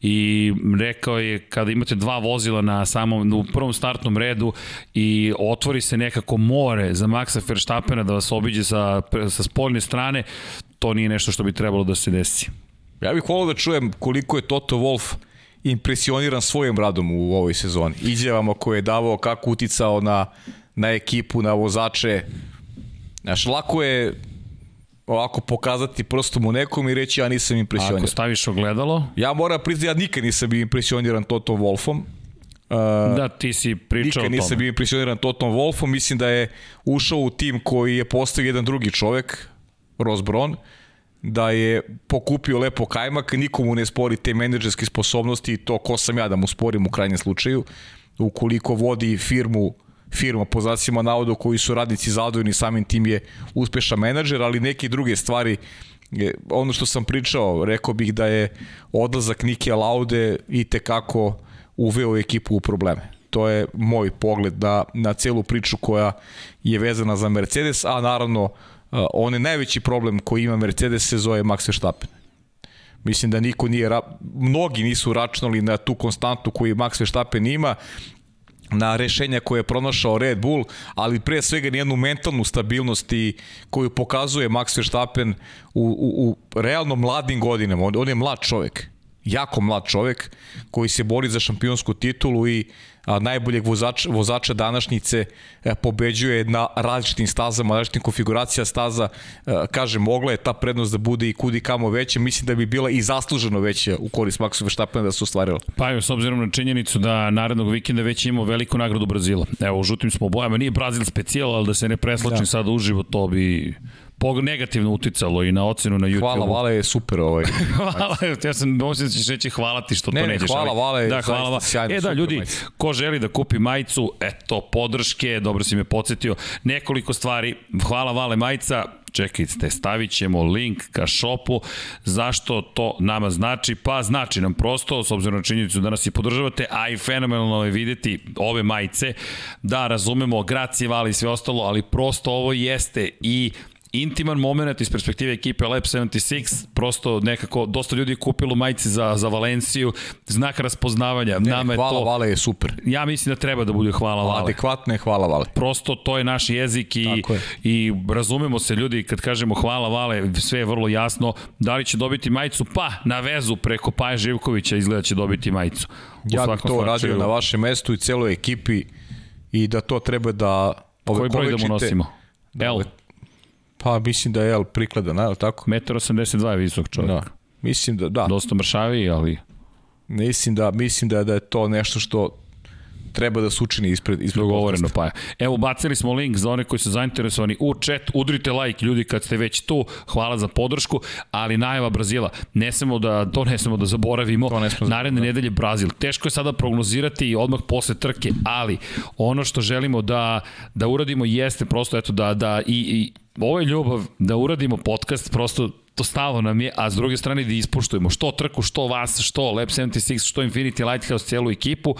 i rekao je kada imate dva vozila na samom u prvom startnom redu i otvori se nekako more za Maxa Verstappena da vas obiđe sa, sa spoljne strane, to nije nešto što bi trebalo da se desi. Ja bih volao da čujem koliko je Toto Wolf impresioniran svojim radom u ovoj sezoni. Izjavama koje je davao, kako uticao na, na ekipu, na vozače. Znaš, lako je ovako pokazati prstom u nekom i reći ja nisam impresioniran. Ako staviš ogledalo? Ja moram priznati, ja nikad nisam bio impresioniran Totom Wolfom. Uh, da, ti si pričao o tome. Nikad nisam bio impresioniran Totom Wolfom, mislim da je ušao u tim koji je postavio jedan drugi čovek, Ross Brown, da je pokupio lepo kajmak, nikomu ne spori te menedžerske sposobnosti i to ko sam ja da mu sporim u krajnjem slučaju. Ukoliko vodi firmu firma po zacima navodu koji su radnici zadovoljni samim tim je uspešan menadžer, ali neke druge stvari ono što sam pričao, rekao bih da je odlazak Nike Laude i tekako uveo ekipu u probleme. To je moj pogled na, na celu priču koja je vezana za Mercedes, a naravno on je najveći problem koji ima Mercedes se zove Max Verstappen. Mislim da niko nije, mnogi nisu računali na tu konstantu koju Max Verstappen ima na rešenja koje je pronašao Red Bull, ali pre svega nijednu mentalnu stabilnost i koju pokazuje Max Verstappen u, u, u realno mladim godinama. On, on je mlad čovek, jako mlad čovek koji se bori za šampionsku titulu i najboljeg vozača, vozača današnjice e, pobeđuje na različitim stazama, različitim konfiguracija staza. E, kaže, mogla je ta prednost da bude i kudi kamo veća. Mislim da bi bila i zasluženo veća u korist Maxu Verstappena da se ostvarila. Pa jo, s obzirom na činjenicu da narednog vikenda već imamo veliku nagradu Brazila. Evo, u žutim smo bojama, nije Brazil specijal, ali da se ne preslačim da. sad uživo, to bi negativno uticalo i na ocenu na YouTube. Hvala, Vale je super ovaj. hvala, ja sam mislim da ćeš reći hvala ti što ne, to nećeš. Ne, hvala, Vale, da, hvala, hvala. Sjajno, e da, ljudi, majica. ko želi da kupi majicu, eto, podrške, dobro si me podsjetio, nekoliko stvari, hvala Vale majica, čekajte, stavit ćemo link ka šopu. Zašto to nama znači? Pa znači nam prosto, s obzirom na činjenicu da nas i podržavate, a i fenomenalno je videti ove majice, da razumemo, gracije, vali i sve ostalo, ali prosto ovo jeste i intiman moment iz perspektive ekipe Lab 76, prosto nekako, dosta ljudi je kupilo majice za, za Valenciju, znak raspoznavanja. Ne, Nama je hvala to, Vale je super. ja mislim da treba da bude hvala Vale. Adekvatno je hvala Vale. Prosto to je naš jezik i, je. i razumemo se ljudi kad kažemo hvala Vale, sve je vrlo jasno. Da li će dobiti majicu? Pa, na vezu preko Paja Živkovića izgleda će dobiti majicu. U Ja bih to radio slučaju, na vašem mestu i celoj ekipi i da to treba da Koji broj da mu nosimo? L, Pa mislim da je L prikladan, ali tako? 1,82 je visok čovjek. Da. Mislim da, da. Dosta mršaviji, ali... Mislim da, mislim da, da je to nešto što treba da se učini ispred, ispred Dogovoreno pa. Evo, bacili smo link za one koji su zainteresovani u chat. Udrite like, ljudi, kad ste već tu. Hvala za podršku, ali najava Brazila. Ne smemo da, to ne smemo da zaboravimo. To ne smemo da- Naredne nedelje Brazil. Teško je sada prognozirati i odmah posle trke, ali ono što želimo da, da uradimo jeste prosto eto da, da i, i ovo je ljubav da uradimo podcast prosto to stalo nam je, a s druge strane da ispuštujemo što trku, što vas, što Lab 76, što Infinity Lighthouse, celu ekipu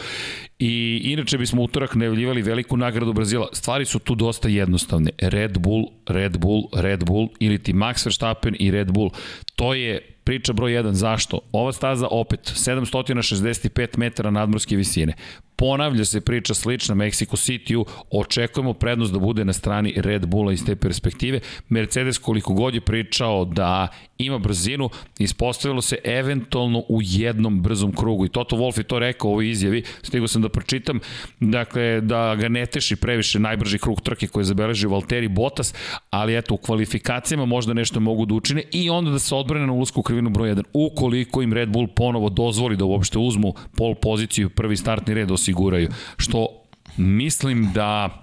i inače bismo utorak najavljivali veliku nagradu Brazila. Stvari su tu dosta jednostavne. Red Bull, Red Bull, Red Bull ili ti Max Verstappen i Red Bull. To je priča broj 1. Zašto? Ova staza opet 765 metara nadmorske visine. Ponavlja se priča slična Mexico City-u, očekujemo prednost da bude na strani Red Bulla iz te perspektive. Mercedes koliko god je pričao da ima brzinu, ispostavilo se eventualno u jednom brzom krugu i Toto Wolff je to rekao u ovoj izjavi, stigao sam da pročitam, dakle da ga ne teši previše najbrži krug trke koje je zabeležio Valtteri Bottas, ali eto u kvalifikacijama možda nešto mogu da učine i onda da se odbrane na ulasku u krivinu broj 1. Ukoliko im Red Bull ponovo dozvoli da uopšte uzmu pol poziciju, prvi startni red osiguraju, što mislim da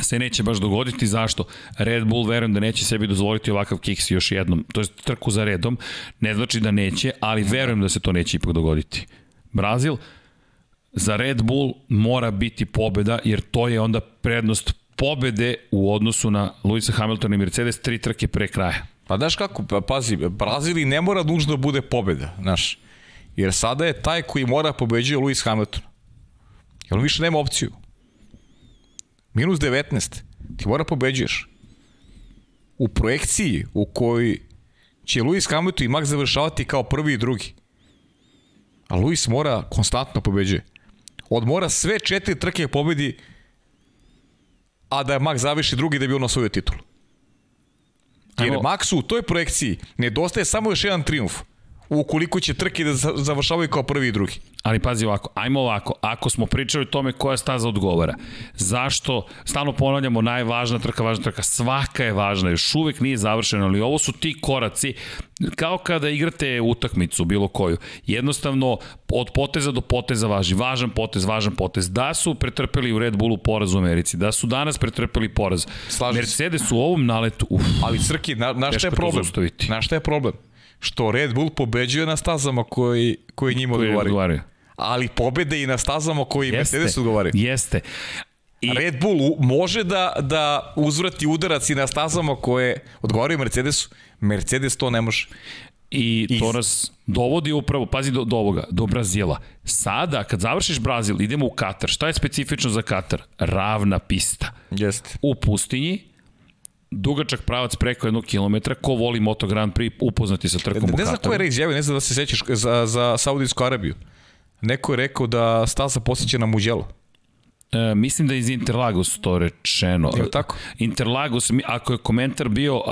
se neće baš dogoditi. Zašto? Red Bull verujem da neće sebi dozvoliti ovakav kiks još jednom. To je trku za redom. Ne znači da neće, ali verujem da se to neće ipak dogoditi. Brazil, za Red Bull mora biti pobeda, jer to je onda prednost pobede u odnosu na Luisa Hamiltona i Mercedes tri trke pre kraja. Pa znaš kako, pa, pazi, Brazili ne mora nužno da bude pobeda, znaš. Jer sada je taj koji mora pobeđuje Lewis Hamilton. Jer on više nema opciju. Minus 19. Ti mora pobeđuješ. U projekciji u kojoj će Lewis Hamilton i Max završavati kao prvi i drugi. A Lewis mora konstantno pobeđuje. On mora sve četiri trke pobedi, a da Max završi drugi da bi on osvojio titulu. Jer Ajmo. Maxu u toj projekciji nedostaje samo još jedan triumf ukoliko će trke da za- završavaju kao prvi i drugi. Ali pazi ovako, ajmo ovako, ako smo pričali o tome koja staza odgovara, zašto, stalno ponavljamo najvažna trka, važna trka, svaka je važna, još uvek nije završena, ali ovo su ti koraci, kao kada igrate utakmicu, bilo koju, jednostavno od poteza do poteza važi, važan potez, važan potez, da su pretrpeli u Red Bullu poraz u Americi, da su danas pretrpeli poraz, Slažem se. Mercedes u ovom naletu, uf, Ali Srki, na, na šta je problem? Na šta je problem? Što Red Bull pobeđuje na stazama koji, koji njima koji odgovaraju. odgovaraju. Ali pobede i na stazama koji Jeste, Mercedes odgovaraju. jeste. I, Red Bull može da, da uzvrati udarac i na stazama koje odgovaraju Mercedesu. Mercedes to ne može. I to Iz- nas dovodi upravo, pazi do, do ovoga, do Brazila. Sada, kad završiš Brazil, idemo u Katar. Šta je specifično za Katar? Ravna pista. Jeste. U pustinji, dugačak pravac preko jednog kilometra, ko voli Moto Grand Prix, upoznati sa trkom u Ne znam ko je izjavio, ne znam da se sećaš za, za Saudijsku Arabiju. Neko je rekao da staza posjeća na Muđelo. E, mislim da je iz Interlagos to rečeno. Je tako? Interlagos, ako je komentar bio, uh,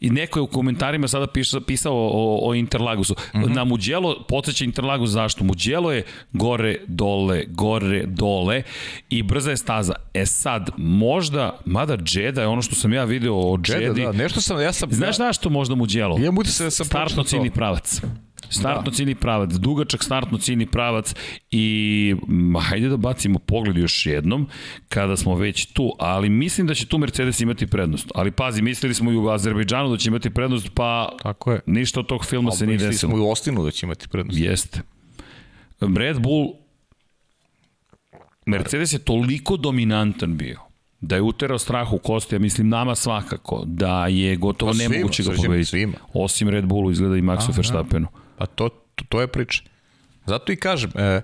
i neko je u komentarima sada pisao, pisao o, o Interlagosu. Mm. -hmm. Na Muđelo podsjeća Interlagos zašto? Muđelo je gore, dole, gore, dole i brza je staza. E sad, možda, mada Džeda je ono što sam ja video o Džedi. da, nešto sam, ja sam... Znaš ja, zašto možda Muđelo? Imam utisak da sam Startno ciljni pravac. Startno ciljni pravac, dugačak startno ciljni pravac i hajde da bacimo pogled još jednom kada smo već tu, ali mislim da će tu Mercedes imati prednost. Ali pazi, mislili smo i u Azerbejdžanu da će imati prednost, pa Tako je. ništa od tog filma se nije Mislili desilo. smo i u Ostinu da će imati prednost. Jeste. Red Bull Mercedes je toliko dominantan bio da je uterao strah u kosti, ja mislim nama svakako, da je gotovo Pa nemoguće ga pobediti. Osim Red Bullu izgleda i Maxu Verstappenu. Pa to, to, to je priča. Zato i kažem, e,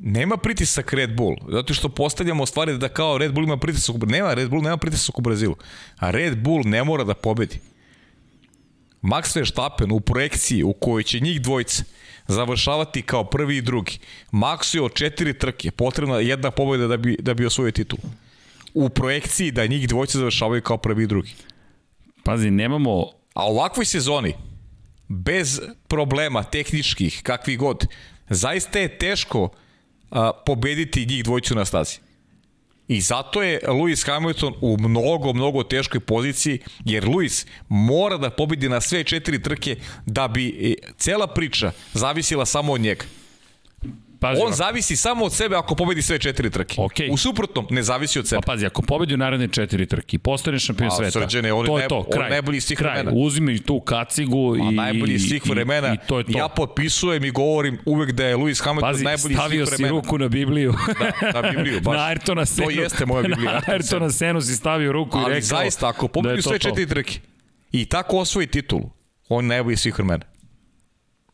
nema pritisak Red Bull, zato što postavljamo stvari da kao Red Bull ima pritisak, nema, Red Bull nema pritisak u Brazilu, a Red Bull ne mora da pobedi. Max Verstappen u projekciji u kojoj će njih dvojice završavati kao prvi i drugi. Maxu je od četiri trke, potrebna jedna pobeda da bi, da bi osvojio titul. U projekciji da njih dvojice završavaju kao prvi i drugi. Pazi, nemamo... A u ovakvoj sezoni, bez problema tehničkih, kakvi god, zaista je teško a, pobediti njih dvojicu na stazi. I zato je Lewis Hamilton u mnogo, mnogo teškoj poziciji, jer Lewis mora da pobedi na sve četiri trke da bi e, cela priča zavisila samo od njega. Pazi, on zavisi samo od sebe ako pobedi sve četiri trke. Okay. U suprotnom, ne zavisi od sebe. Pa pazi, ako pobedi u naredne četiri trke, postane šampion sveta. Srđene, on to je to, kraj. On najbolji svih kraj. vremena. Uzmi tu kacigu i... najbolji svih vremena. I, i, to je to. Ja potpisujem i govorim uvek da je Lewis Hamilton pazi, najbolji svih vremena. stavio si ruku na Bibliju. da, na Bibliju, baš. na Ayrtona Senu. To jeste moja Biblija. Na Ayrtona Senu si stavio ruku Ali i rekao... Ali zaista, ako pobedi da sve četiri trke i tako osvoji titulu, on najbolji svih vremena.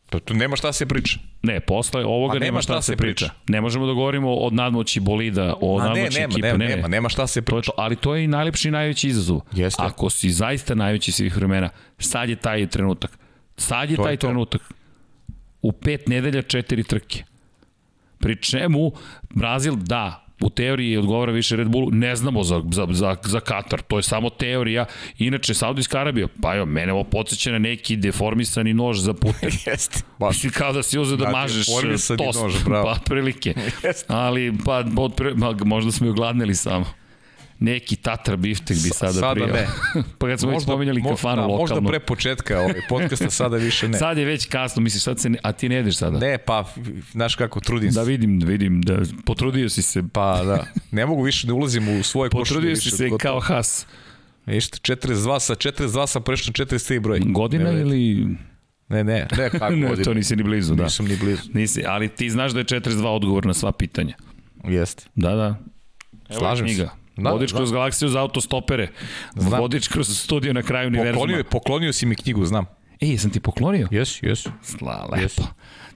To tu nema šta se priča. Ne, posle ovoga nema, nema šta, šta se priča. priča. Ne možemo da govorimo od nadmoći bolida, o A nadmoći ne, nema, ekipe. Nema, ne, nema, nema šta se priča. To je to, ali to je i najlepši i najveći izazov. Jeste. Ako si zaista najveći svih vremena, sad je taj trenutak. Sad je to taj je to. trenutak. U pet nedelja četiri trke. Pri čemu Brazil, da, u teoriji odgovara više Red Bullu, ne znamo za, za, za, za Katar, to je samo teorija. Inače, Saudijska Arabija, pa jo, mene ovo podsjeća na neki deformisani nož za puter. Jeste. Pa, Mislim, kao da si uzeo da, da mažeš tost, nož, bravo. pa prilike. Jeste. Ali, pa, od pre, možda smo i ogladnili samo neki tatar biftek bi sada, sada prijao. ne. pa kad smo možda, već spominjali možda, kafanu da, lokalno. Možda pre početka ovaj podcasta, sada više ne. sad je već kasno, misliš, sad se ne, a ti ne jedeš sada? Ne, pa, znaš kako, trudim se. Da vidim, vidim, da potrudio si se. Pa da, ne mogu više da ulazim u svoje košulje. Potrudio si se gotovo. kao has. Vište, 42 sa 42 sam prešao 43 broj. Godina ne, ili... Ne, ne, ne, kako ne, godina. to nisi ni blizu, da. Nisam ni blizu. Nisi, ali ti znaš da je 42 odgovor na sva pitanja. Jeste. Da, da. Evo Slažem knjiga. se. Da, Vodič da. kroz galaksiju za autostopere. Znam. Vodič kroz studio na kraju univerzuma. Poklonio, poklonio si mi knjigu, znam. Ej, jesam ti poklonio? Jes, jes. Sla, lepo. Yes.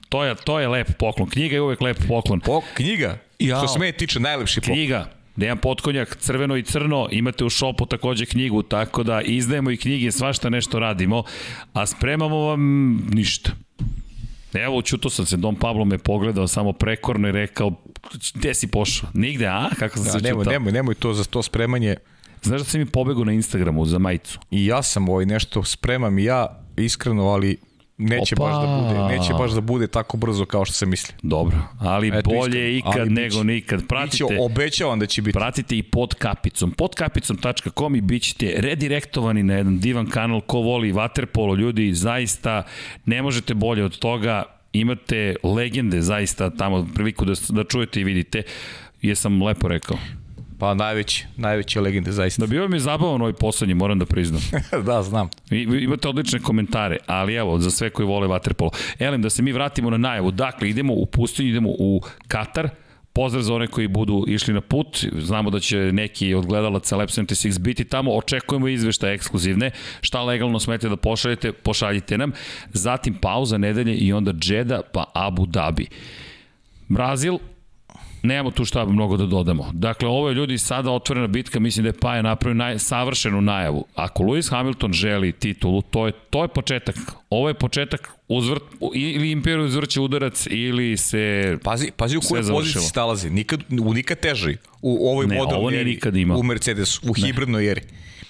To je, to je lep poklon. Knjiga je uvek lep poklon. Po, knjiga? Jao. Što se me tiče, najlepši poklon. Knjiga. Dejan Potkonjak, crveno i crno, imate u šopu takođe knjigu, tako da izdajemo i knjige, svašta nešto radimo, a spremamo vam ništa. Evo, čuto sam se, Dom Pablo me pogledao samo prekorno i rekao, gde si pošao? Nigde, a? Kako sam da, se nemoj, čutao? Nemoj, nemoj to za to spremanje. Znaš da sam mi pobegao na Instagramu za majicu? I ja sam ovaj nešto spremam i ja, iskreno, ali neće Opa. baš da bude, neće baš da bude tako brzo kao što se misli. Dobro, ali Eto, bolje ikad ali nego biće, nikad. Pratite, biće, obećavam da će biti. Pratite i pod kapicom. Podkapicom.com i bit ćete redirektovani na jedan divan kanal ko voli vaterpolo. Ljudi, zaista ne možete bolje od toga. Imate legende zaista tamo priliku da, da čujete i vidite. Jesam lepo rekao. Pa najveći, najveće legende zaista. Da bio mi zabavan ovaj poslednji, moram da priznam. da, znam. I, imate odlične komentare, ali evo, za sve koji vole vaterpolo. Elem, da se mi vratimo na najavu. Dakle, idemo u pustinju, idemo u Katar, Pozdrav za one koji budu išli na put. Znamo da će neki od gledalaca Lab 76 biti tamo. Očekujemo izveštaje ekskluzivne. Šta legalno smete da pošaljete, pošaljite nam. Zatim pauza nedelje i onda Džeda pa Abu Dhabi. Brazil, nemamo tu šta mnogo da dodamo. Dakle, ovo je ljudi sada otvorena bitka, mislim da je Paja napravio naj, savršenu najavu. Ako Lewis Hamilton želi titulu, to je, to je početak. Ovo je početak uzvrt, ili Imperiju izvrće udarac, ili se Pazi, pazi u kojoj poziciji stalazi. Nikad, u nikad teži u ovoj ne, modernoj eri, nikad imao. u Mercedesu, u ne. hibridnoj eri.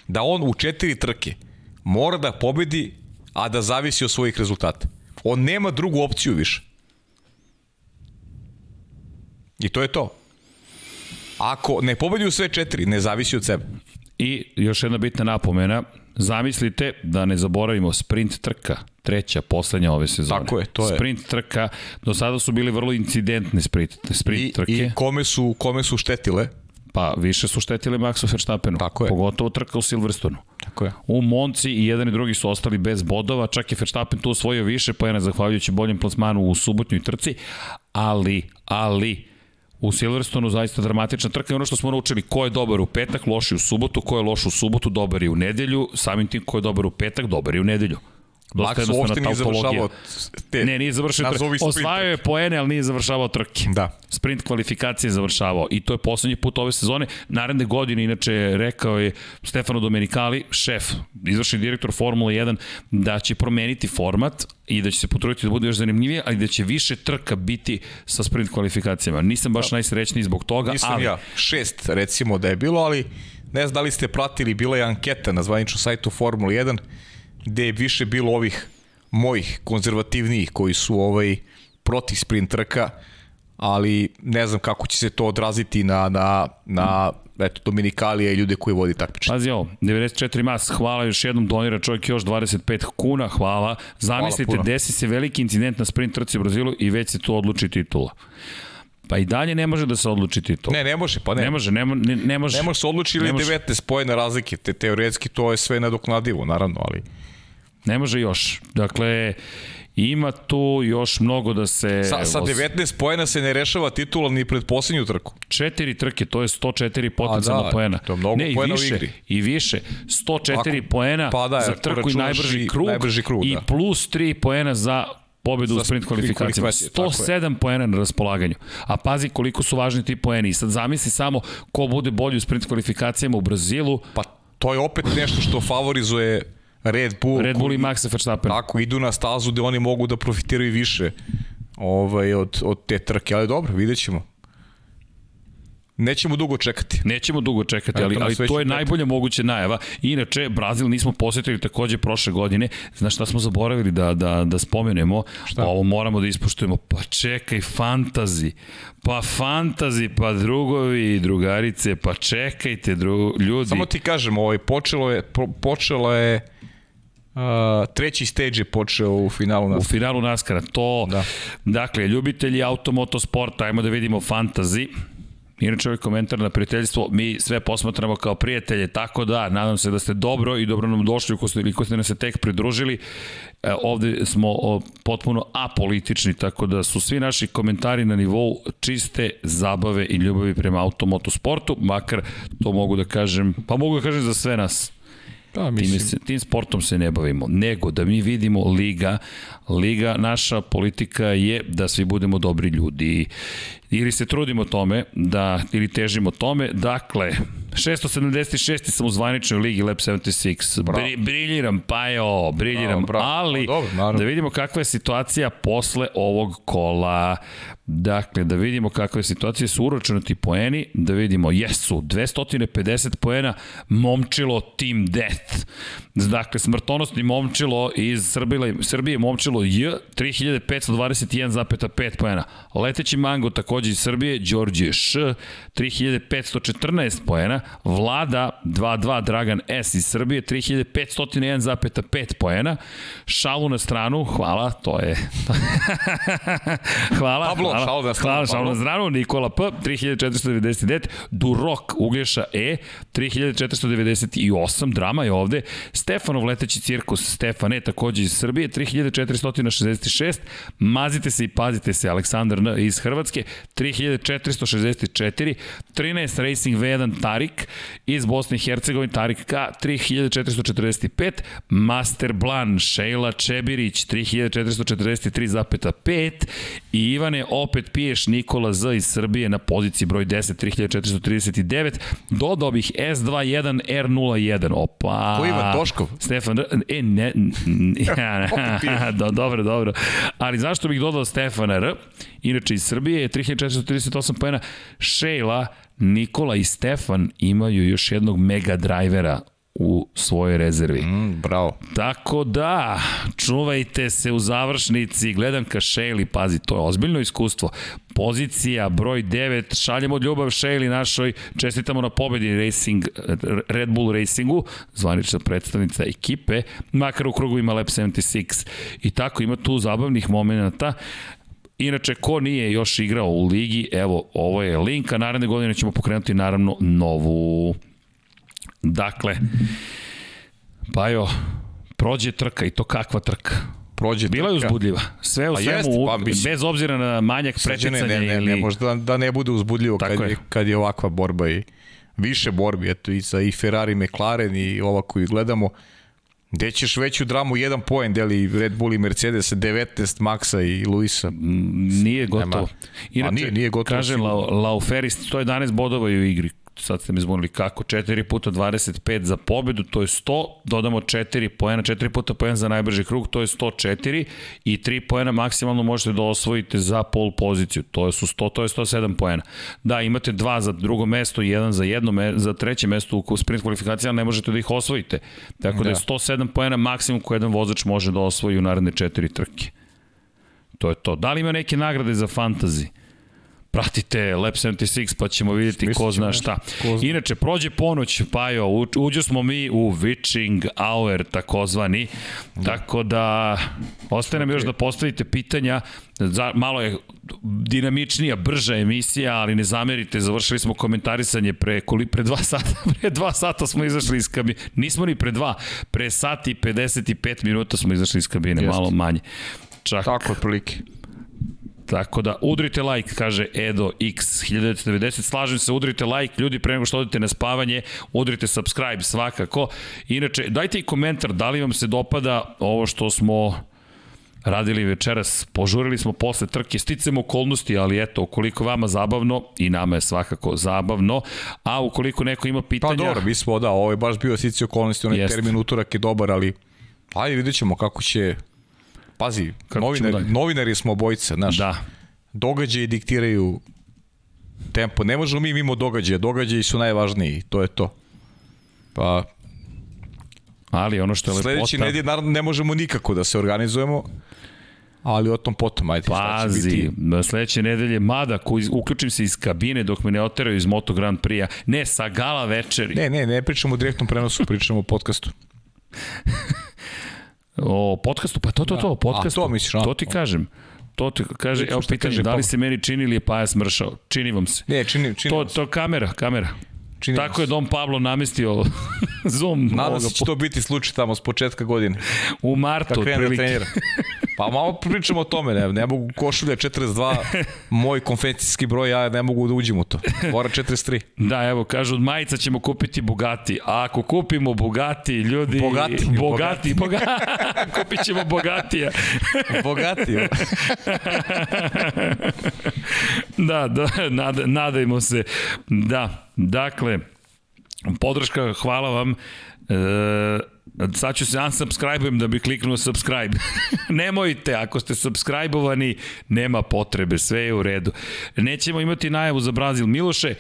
Da on u četiri trke mora da pobedi, a da zavisi od svojih rezultata. On nema drugu opciju više. I to je to. Ako ne pobedi u sve četiri, ne zavisi od sebe. I još jedna bitna napomena, zamislite da ne zaboravimo sprint trka, treća, poslednja ove sezone. Tako je, to je. Sprint trka, do sada su bili vrlo incidentne sprint, sprint I, trke. I kome su, kome su štetile? Pa više su štetile Maxu Verstappenu. Tako je. Pogotovo trka u Silverstonu. Tako je. U Monci i jedan i drugi su ostali bez bodova, čak je Verstappen tu osvojio više pojena zahvaljujući boljem plasmanu u subotnjoj trci, ali, ali, u Silverstonu zaista dramatična trka i ono što smo naučili ko je dobar u petak, loš u subotu, ko je loš u subotu, dobar je u nedelju, samim tim ko je dobar u petak, dobar je u nedelju. Dosta Max uopšte nije završavao te... Ne, nije završio trke. Osvajao je poene, ali nije završavao trke. Da. Sprint kvalifikacije je završavao i to je poslednji put ove sezone. Naredne godine, inače, rekao je Stefano Domenicali, šef, izvršni direktor Formule 1, da će promeniti format i da će se potruditi da bude još zanimljivije, ali da će više trka biti sa sprint kvalifikacijama. Nisam baš najsrećniji zbog toga, Nisam ali ja. Šest, recimo, da je bilo, ali ne znam da li ste pratili, bila je anketa na zvaničnom sajtu Formula 1, gde je više bilo ovih mojih konzervativnijih koji su ovaj protiv sprint trka, ali ne znam kako će se to odraziti na, na, na eto, Dominikalija i ljude koji vodi takmičenje. Pazi ovo, 94 mas, hvala još jednom, donira čovjek još 25 kuna, hvala. Zamislite, puno. desi se veliki incident na sprint trci u Brazilu i već se tu odluči titula. Pa i dalje ne može da se odluči titula. Ne, ne može, pa ne. Ne može, ne, ne, ne može. Ne može se odluči ili može. 19 spojene razlike, te teoretski to je sve nadoknadivo, naravno, ali Ne može još. Dakle, ima tu još mnogo da se... sa, sa 19 poena se ne rešava titula ni pred poslednju trku. Četiri trke, to je 104 potencijalna da, poena. to je mnogo ne, i poena u više, igri. I više. 104 Ako- poena pa da, za trku i najbrži i krug, najbrži krug, i da. plus 3 poena za pobedu Za u sprint kvalifikacijama. kvalifikacije, tako je. 107 poena na raspolaganju. A pazi koliko su važni ti poeni. I sad zamisli samo ko bude bolji u sprint kvalifikacijama u Brazilu, Pa to je opet nešto što favorizuje Red Bull. Red Bull i Maxa Verstappen. Tako, idu na stazu gde oni mogu da profitiraju više ovaj, od, od te trke, ali dobro, vidjet ćemo. Nećemo dugo čekati. Nećemo dugo čekati, ali, ali to je najbolja moguća najava. Inače, Brazil nismo posetili takođe prošle godine. Znaš šta smo zaboravili da, da, da spomenemo? Šta? Ovo moramo da ispoštujemo. Pa čekaj, fantazi. Pa fantazi, pa drugovi i drugarice, pa čekajte, dru, ljudi. Samo ti kažem, ovaj, počelo je, po, počelo je uh, treći stage je počeo u finalu u nas. finalu Naskara. To, Da. dakle, ljubitelji automotosporta, ajmo da vidimo fantazi. Inače, ovaj komentar na prijateljstvo, mi sve posmatramo kao prijatelje, tako da, nadam se da ste dobro i dobro nam došli uko ste, ko ste nam se tek pridružili. E, ovde smo o, potpuno apolitični, tako da su svi naši komentari na nivou čiste zabave i ljubavi prema automotosportu, makar to mogu da kažem, pa mogu da kažem za sve nas. Da, Time se, tim sportom se ne bavimo, nego da mi vidimo liga, liga, naša politika je da svi budemo dobri ljudi ili se trudimo tome, da, ili težimo tome, dakle, 676. sam u zvaničnoj ligi Lab 76. Bri, briljiram, pa jo, briljiram, Bravo, bravo. ali Pa dobro, da vidimo kakva je situacija posle ovog kola. Dakle, da vidimo kakva je situacija, su uračunati poeni, da vidimo, jesu, 250 poena, Momčilo Team Death. Dakle, smrtonosni Momčilo iz Srbije, Srbije Momčilo J, 3521,5 poena. Leteći Mango takođe iz Srbije, Đorđe Š, 3514 poena. Vlada 22 Dragan S iz Srbije, 3501,5 poena. Šalu na stranu, hvala, to je... hvala, Pablo, hvala. šalu na stranu, Hvala, šalu na stranu, Nikola P, 3499, Durok, Uglješa E, 3498, drama je ovde, Stefanov leteći cirkus, Stefane, takođe iz Srbije, 3466, mazite se i pazite se, Aleksandar N iz Hrvatske, 3464, 13 Racing V1 Tarik iz Bosne i Hercegovine, Tarik K, 3445, Master Blan, Šejla Čebirić, 3443,5 i Ivane, opet piješ Nikola Z iz Srbije na poziciji broj 10, 3439, dodao bih S21R01, opa. Ko Ivan Toškov? Stefan, e, ne, Do, dobro, dobro. Ali zašto bih dodao Stefana R? Inače iz Srbije je 3438 pojena. Šejla, Nikola i Stefan imaju još jednog mega drajvera u svojoj rezervi. Mm, bravo. Tako da, čuvajte se u završnici, gledam ka Šejli, pazi, to je ozbiljno iskustvo. Pozicija broj 9, šaljemo ljubav Šejli našoj, čestitamo na pobedi Racing, Red Bull Racingu, zvanična predstavnica ekipe, makar u krugu ima Lab 76. I tako, ima tu zabavnih momenta. Inače, ko nije još igrao u ligi, evo, ovo je link, a naredne godine ćemo pokrenuti naravno novu. Dakle, pa jo, prođe trka i to kakva trka. Prođe Bila je uzbudljiva. Sve u Pa svemu, pa mislim- bez obzira na manjak preticanja ne, ne, ili... ne, možda da, da ne bude uzbudljivo Tako kad je. je. kad je ovakva borba i više borbi, eto i sa i Ferrari, McLaren i ova koju gledamo, Gde ćeš veću dramu, jedan poen deli Red Bull i Mercedes, 19 Maxa i Luisa. Nije gotovo. Inače, nije, nije gotovo. Kaže La, Lauferis, 111 bodova je u igri sad ste mi zvonili kako, 4 puta 25 za pobedu, to je 100, dodamo 4 poena, 4 puta poena za najbrži krug, to je 104 i 3 poena maksimalno možete da osvojite za pol poziciju, to je su 100, to je 107 poena. Da, imate dva za drugo mesto i jedan za jedno me, za treće mesto u sprint kvalifikacijama, ne možete da ih osvojite. Tako da, da je 107 poena maksimum koje jedan vozač može da osvoji u naredne 4 trke. To je to. Da li ima neke nagrade za fantasy? Pratite Lab 76 pa ćemo vidjeti Smislit ko zna šta. Ko zna. Inače, prođe ponoć, Pajo, uđo smo mi u witching hour takozvani, da. tako da ostaje nam okay. još da postavite pitanja, za, malo je dinamičnija, brža emisija, ali ne zamerite, završili smo komentarisanje pre, koli, pre dva sata, pre dva sata smo izašli iz kabine, nismo ni pre dva, pre sati i 55 minuta smo izašli iz kabine, Jeste. malo manje. Čak, Tako, otprilike. Tako da, udrite like, kaže Edo X 1990, slažem se, udrite like, ljudi pre nego što odete na spavanje, udrite subscribe svakako. Inače, dajte i komentar, da li vam se dopada ovo što smo radili večeras, požurili smo posle trke, sticamo okolnosti, ali eto, ukoliko vama zabavno, i nama je svakako zabavno, a ukoliko neko ima pitanja... Pa dobro, mi smo, da, ovo je baš bio stici okolnosti, onaj jest. termin utorak je dobar, ali ajde vidjet ćemo kako će pazi, novinari, novinari smo obojice, znaš. Da. Događaji diktiraju tempo. Ne možemo mi mimo događaja, događaji su najvažniji, to je to. Pa Ali ono što je lepota... Sledeći nedelje naravno ne možemo nikako da se organizujemo, ali o tom potom, ajde. Pazi, biti... sledeće nedelje, mada, ko iz, uključim se iz kabine dok me ne oteraju iz Moto Grand Prix-a, ne, sa gala večeri. Ne, ne, ne pričamo o direktnom prenosu, pričamo o podcastu. O podcastu, pa to, to, to, podcastu. A to misliš, a? To ti kažem. To ti kaže, evo pitanje, da li se meni čini ili je pajas mršao? Čini vam se. Ne, čini, čini to, to kamera, kamera. Čini Tako je Dom Pablo namestio zoom. Nadam se će to biti slučaj tamo s početka godine. U martu, otprilike. Pa malo pričamo o tome, ne, ne mogu košulja 42, moj konfekcijski broj, ja ne mogu da uđem u to. Mora 43. Da, evo, kažu, od majica ćemo kupiti Bugatti. A ako kupimo Bugatti, ljudi... Bogati. Bogati, Bogati. Kupit ćemo Bogatija. Bogati. da, da, nada, nadajmo se. Da, dakle, podrška, hvala vam. E, sad ću se unsubscribe-ujem da bi kliknuo subscribe. Nemojte, ako ste subscribe-ovani, nema potrebe, sve je u redu. Nećemo imati najavu za Brazil. Miloše,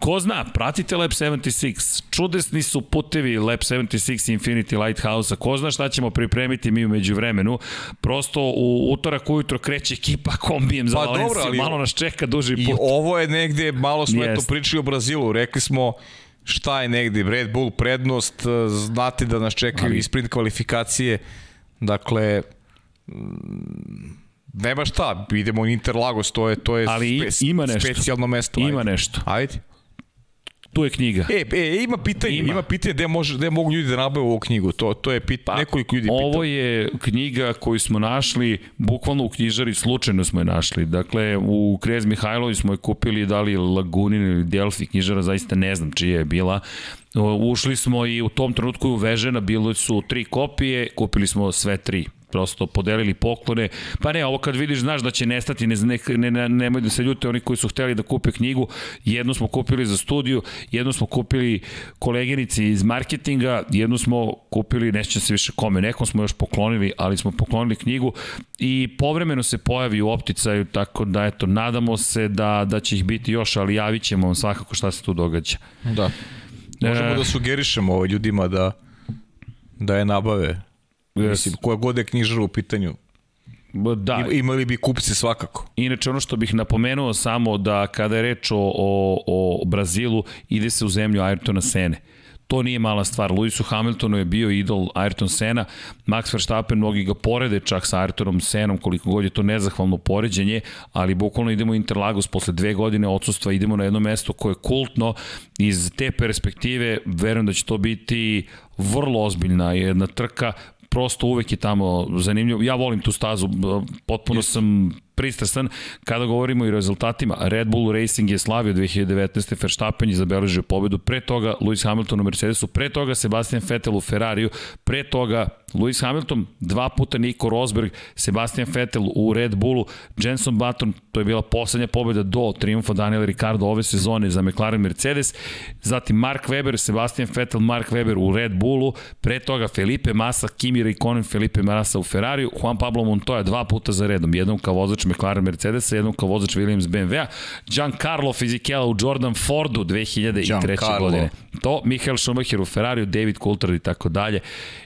ko zna, pratite Lab 76, čudesni su putevi Lab 76 Infinity Lighthouse-a, ko zna šta ćemo pripremiti mi umeđu vremenu, prosto u utorak ujutro kreće ekipa kombijem za pa, Valenciju, dobro, ali, malo nas čeka duži put. I ovo je negde, malo smo eto pričali o Brazilu, rekli smo, šta je negde Red Bull prednost, znate da nas čekaju Ali... i sprint kvalifikacije, dakle mm, nema šta, idemo u Interlagos, to je, to je Ali spe, ima nešto. specijalno mesto. Ima ajde. nešto. Ajde tu je knjiga. E, e ima pitanje, ima, ima pitanje gde, može, gde mogu ljudi da nabave ovu knjigu. To, to je pit, pa, nekoliko ljudi pitao. Ovo je knjiga koju smo našli, bukvalno u knjižari, slučajno smo je našli. Dakle, u Krez Mihajlovi smo je kupili, da li Lagunin ili Delfi knjižara, zaista ne znam čija je bila. Ušli smo i u tom trenutku uvežena, bilo su tri kopije, kupili smo sve tri prosto podelili poklone. Pa ne, ovo kad vidiš, znaš da će nestati, ne, ne, ne, nemoj da se ljute oni koji su hteli da kupe knjigu. Jednu smo kupili za studiju, jednu smo kupili koleginici iz marketinga, jednu smo kupili, neće se više kome, nekom smo još poklonili, ali smo poklonili knjigu i povremeno se pojavi u opticaju, tako da eto, nadamo se da, da će ih biti još, ali javit ćemo vam svakako šta se tu događa. Da. Možemo e... da sugerišemo ovaj ljudima da da je nabave Yes. Mislim, koja god je knjižara u pitanju, Da. Imali bi kupci svakako. Inače, ono što bih napomenuo samo da kada je reč o, o, o Brazilu, ide se u zemlju Ayrtona Sene. To nije mala stvar. Lewisu Hamiltonu je bio idol Ayrton Sena, Max Verstappen, mnogi ga porede čak sa Ayrtonom Senom, koliko god je to nezahvalno poređenje, ali bukvalno idemo u Interlagos posle dve godine odsustva, idemo na jedno mesto koje je kultno. Iz te perspektive verujem da će to biti vrlo ozbiljna jedna trka, prosto uvek je tamo zanimljivo. Ja volim tu stazu, potpuno sam pristrasan kada govorimo i o rezultatima. Red Bull Racing je slavio 2019. Verstappen je zabeležio pobedu, pre toga Lewis Hamilton u Mercedesu, pre toga Sebastian Vettel u Ferrariju, pre toga Lewis Hamilton, dva puta Nico Rosberg, Sebastian Vettel u Red Bullu, Jenson Button, to je bila poslednja pobeda do triumfa Daniela Ricardo ove sezone za McLaren Mercedes, zatim Mark Webber, Sebastian Vettel, Mark Webber u Red Bullu, pre toga Felipe Massa, Kimi Raikkonen, Felipe Massa u Ferrariju, Juan Pablo Montoya dva puta za redom, jednom kao vozač McLaren Mercedesa, jednom kao vozač Williams BMW-a, Giancarlo Fisichella u Jordan Fordu 2003. godine. To, Michael Schumacher u Ferrariju, David Coulthard i tako dalje.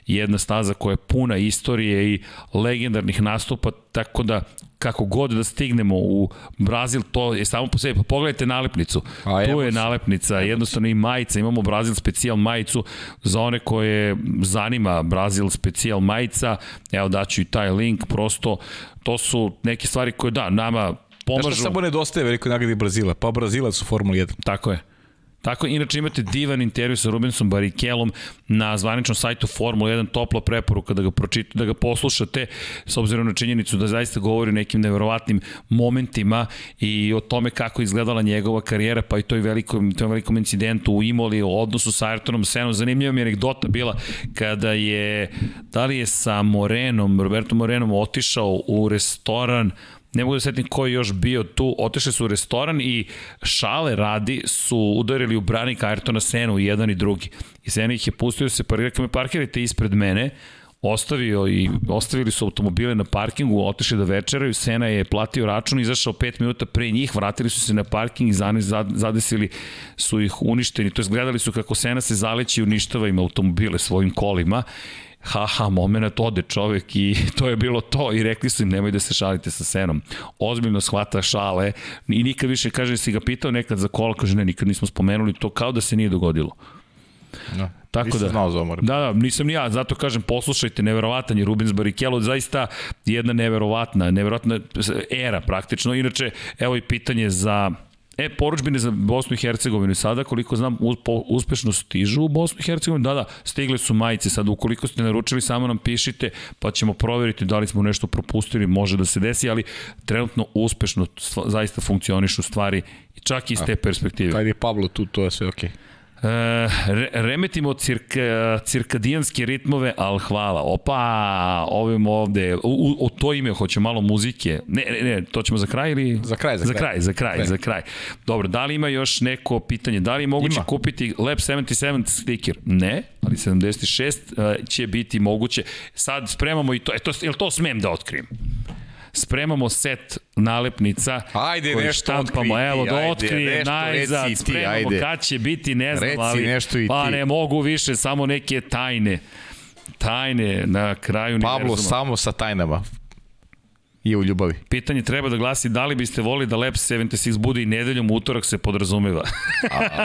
Jedna staza koja je puna istorije i legendarnih nastupa, tako da kako god da stignemo u Brazil, to je samo po sebi. Pa pogledajte nalepnicu. A, tu je nalepnica, jednostavno i majica. Imamo Brazil specijal majicu za one koje zanima Brazil specijal majica. Evo daću i taj link, prosto to su neke stvari koje da, nama pomažu. Znaš što samo nedostaje veliko nagradi Brazila? Pa Brazilac u Formuli 1. Tako je. Tako, inače imate divan intervju sa Rubensom Barikelom na zvaničnom sajtu Formula 1, topla preporuka da ga pročitate, da ga poslušate, s obzirom na činjenicu da zaista govori o nekim neverovatnim momentima i o tome kako izgledala njegova karijera, pa i toj velikom, toj velikom incidentu u Imoli, o odnosu sa Ayrtonom Senom. Zanimljiva mi je anegdota bila kada je, da li je sa Morenom, Roberto Morenom otišao u restoran ne mogu da setim ko je još bio tu, otišli su u restoran i šale radi su udarili u branik Ayrtona Senu i jedan i drugi. I Sena ih je pustio da se parkira, me parkirajte ispred mene, ostavio i ostavili su automobile na parkingu, otišli da večeraju, Sena je platio račun, izašao 5 minuta pre njih, vratili su se na parking i zadesili su ih uništeni, to je gledali su kako Sena se zaleći i uništava im automobile svojim kolima haha, moment ode čovek i to je bilo to i rekli su im nemoj da se šalite sa Senom. Ozbiljno shvata šale i nikad više, kaže, si ga pitao nekad za kola, kaže ne, nikad nismo spomenuli to kao da se nije dogodilo. No. Da, Tako da, znao za Da, da, nisam ni ja, zato kažem, poslušajte, neverovatan je Rubens Barrichello, zaista jedna neverovatna, neverovatna era praktično. Inače, evo i pitanje za E, poručbine za Bosnu i Hercegovinu sada, koliko znam, uspešno stižu u Bosnu i Hercegovinu. Da, da, stigle su majice. Sad, ukoliko ste naručili, samo nam pišite, pa ćemo proveriti da li smo nešto propustili, može da se desi, ali trenutno uspešno zaista funkcionišu stvari, čak i iz te perspektive. Kad je Pablo tu, to je sve okej. Okay. E, re, remetimo cirka, cirkadijanske ritmove, ali hvala. Opa, ovim ovde, u, u to ime hoće malo muzike. Ne, ne, ne, to ćemo za kraj ili? Za kraj, za, za kraj. Za kraj, kraj, za kraj. Dobro, da li ima još neko pitanje? Da li je moguće ima. kupiti Lab 77 sticker? Ne, ali 76 uh, će biti moguće. Sad spremamo i to. E, to, jel to smem da otkrijem? Spremamo set nalepnica ajde, koje štampamo, otkriti, evo da otkrije najzad, spremamo ajde. kad će biti, ne znam, reci ali nešto i pa ne mogu više, samo neke tajne tajne na kraju Pablo univerzuma. samo sa tajnama i u ljubavi. Pitanje treba da glasi da li biste volili da Lab 76 bude i nedeljom utorak se podrazumeva.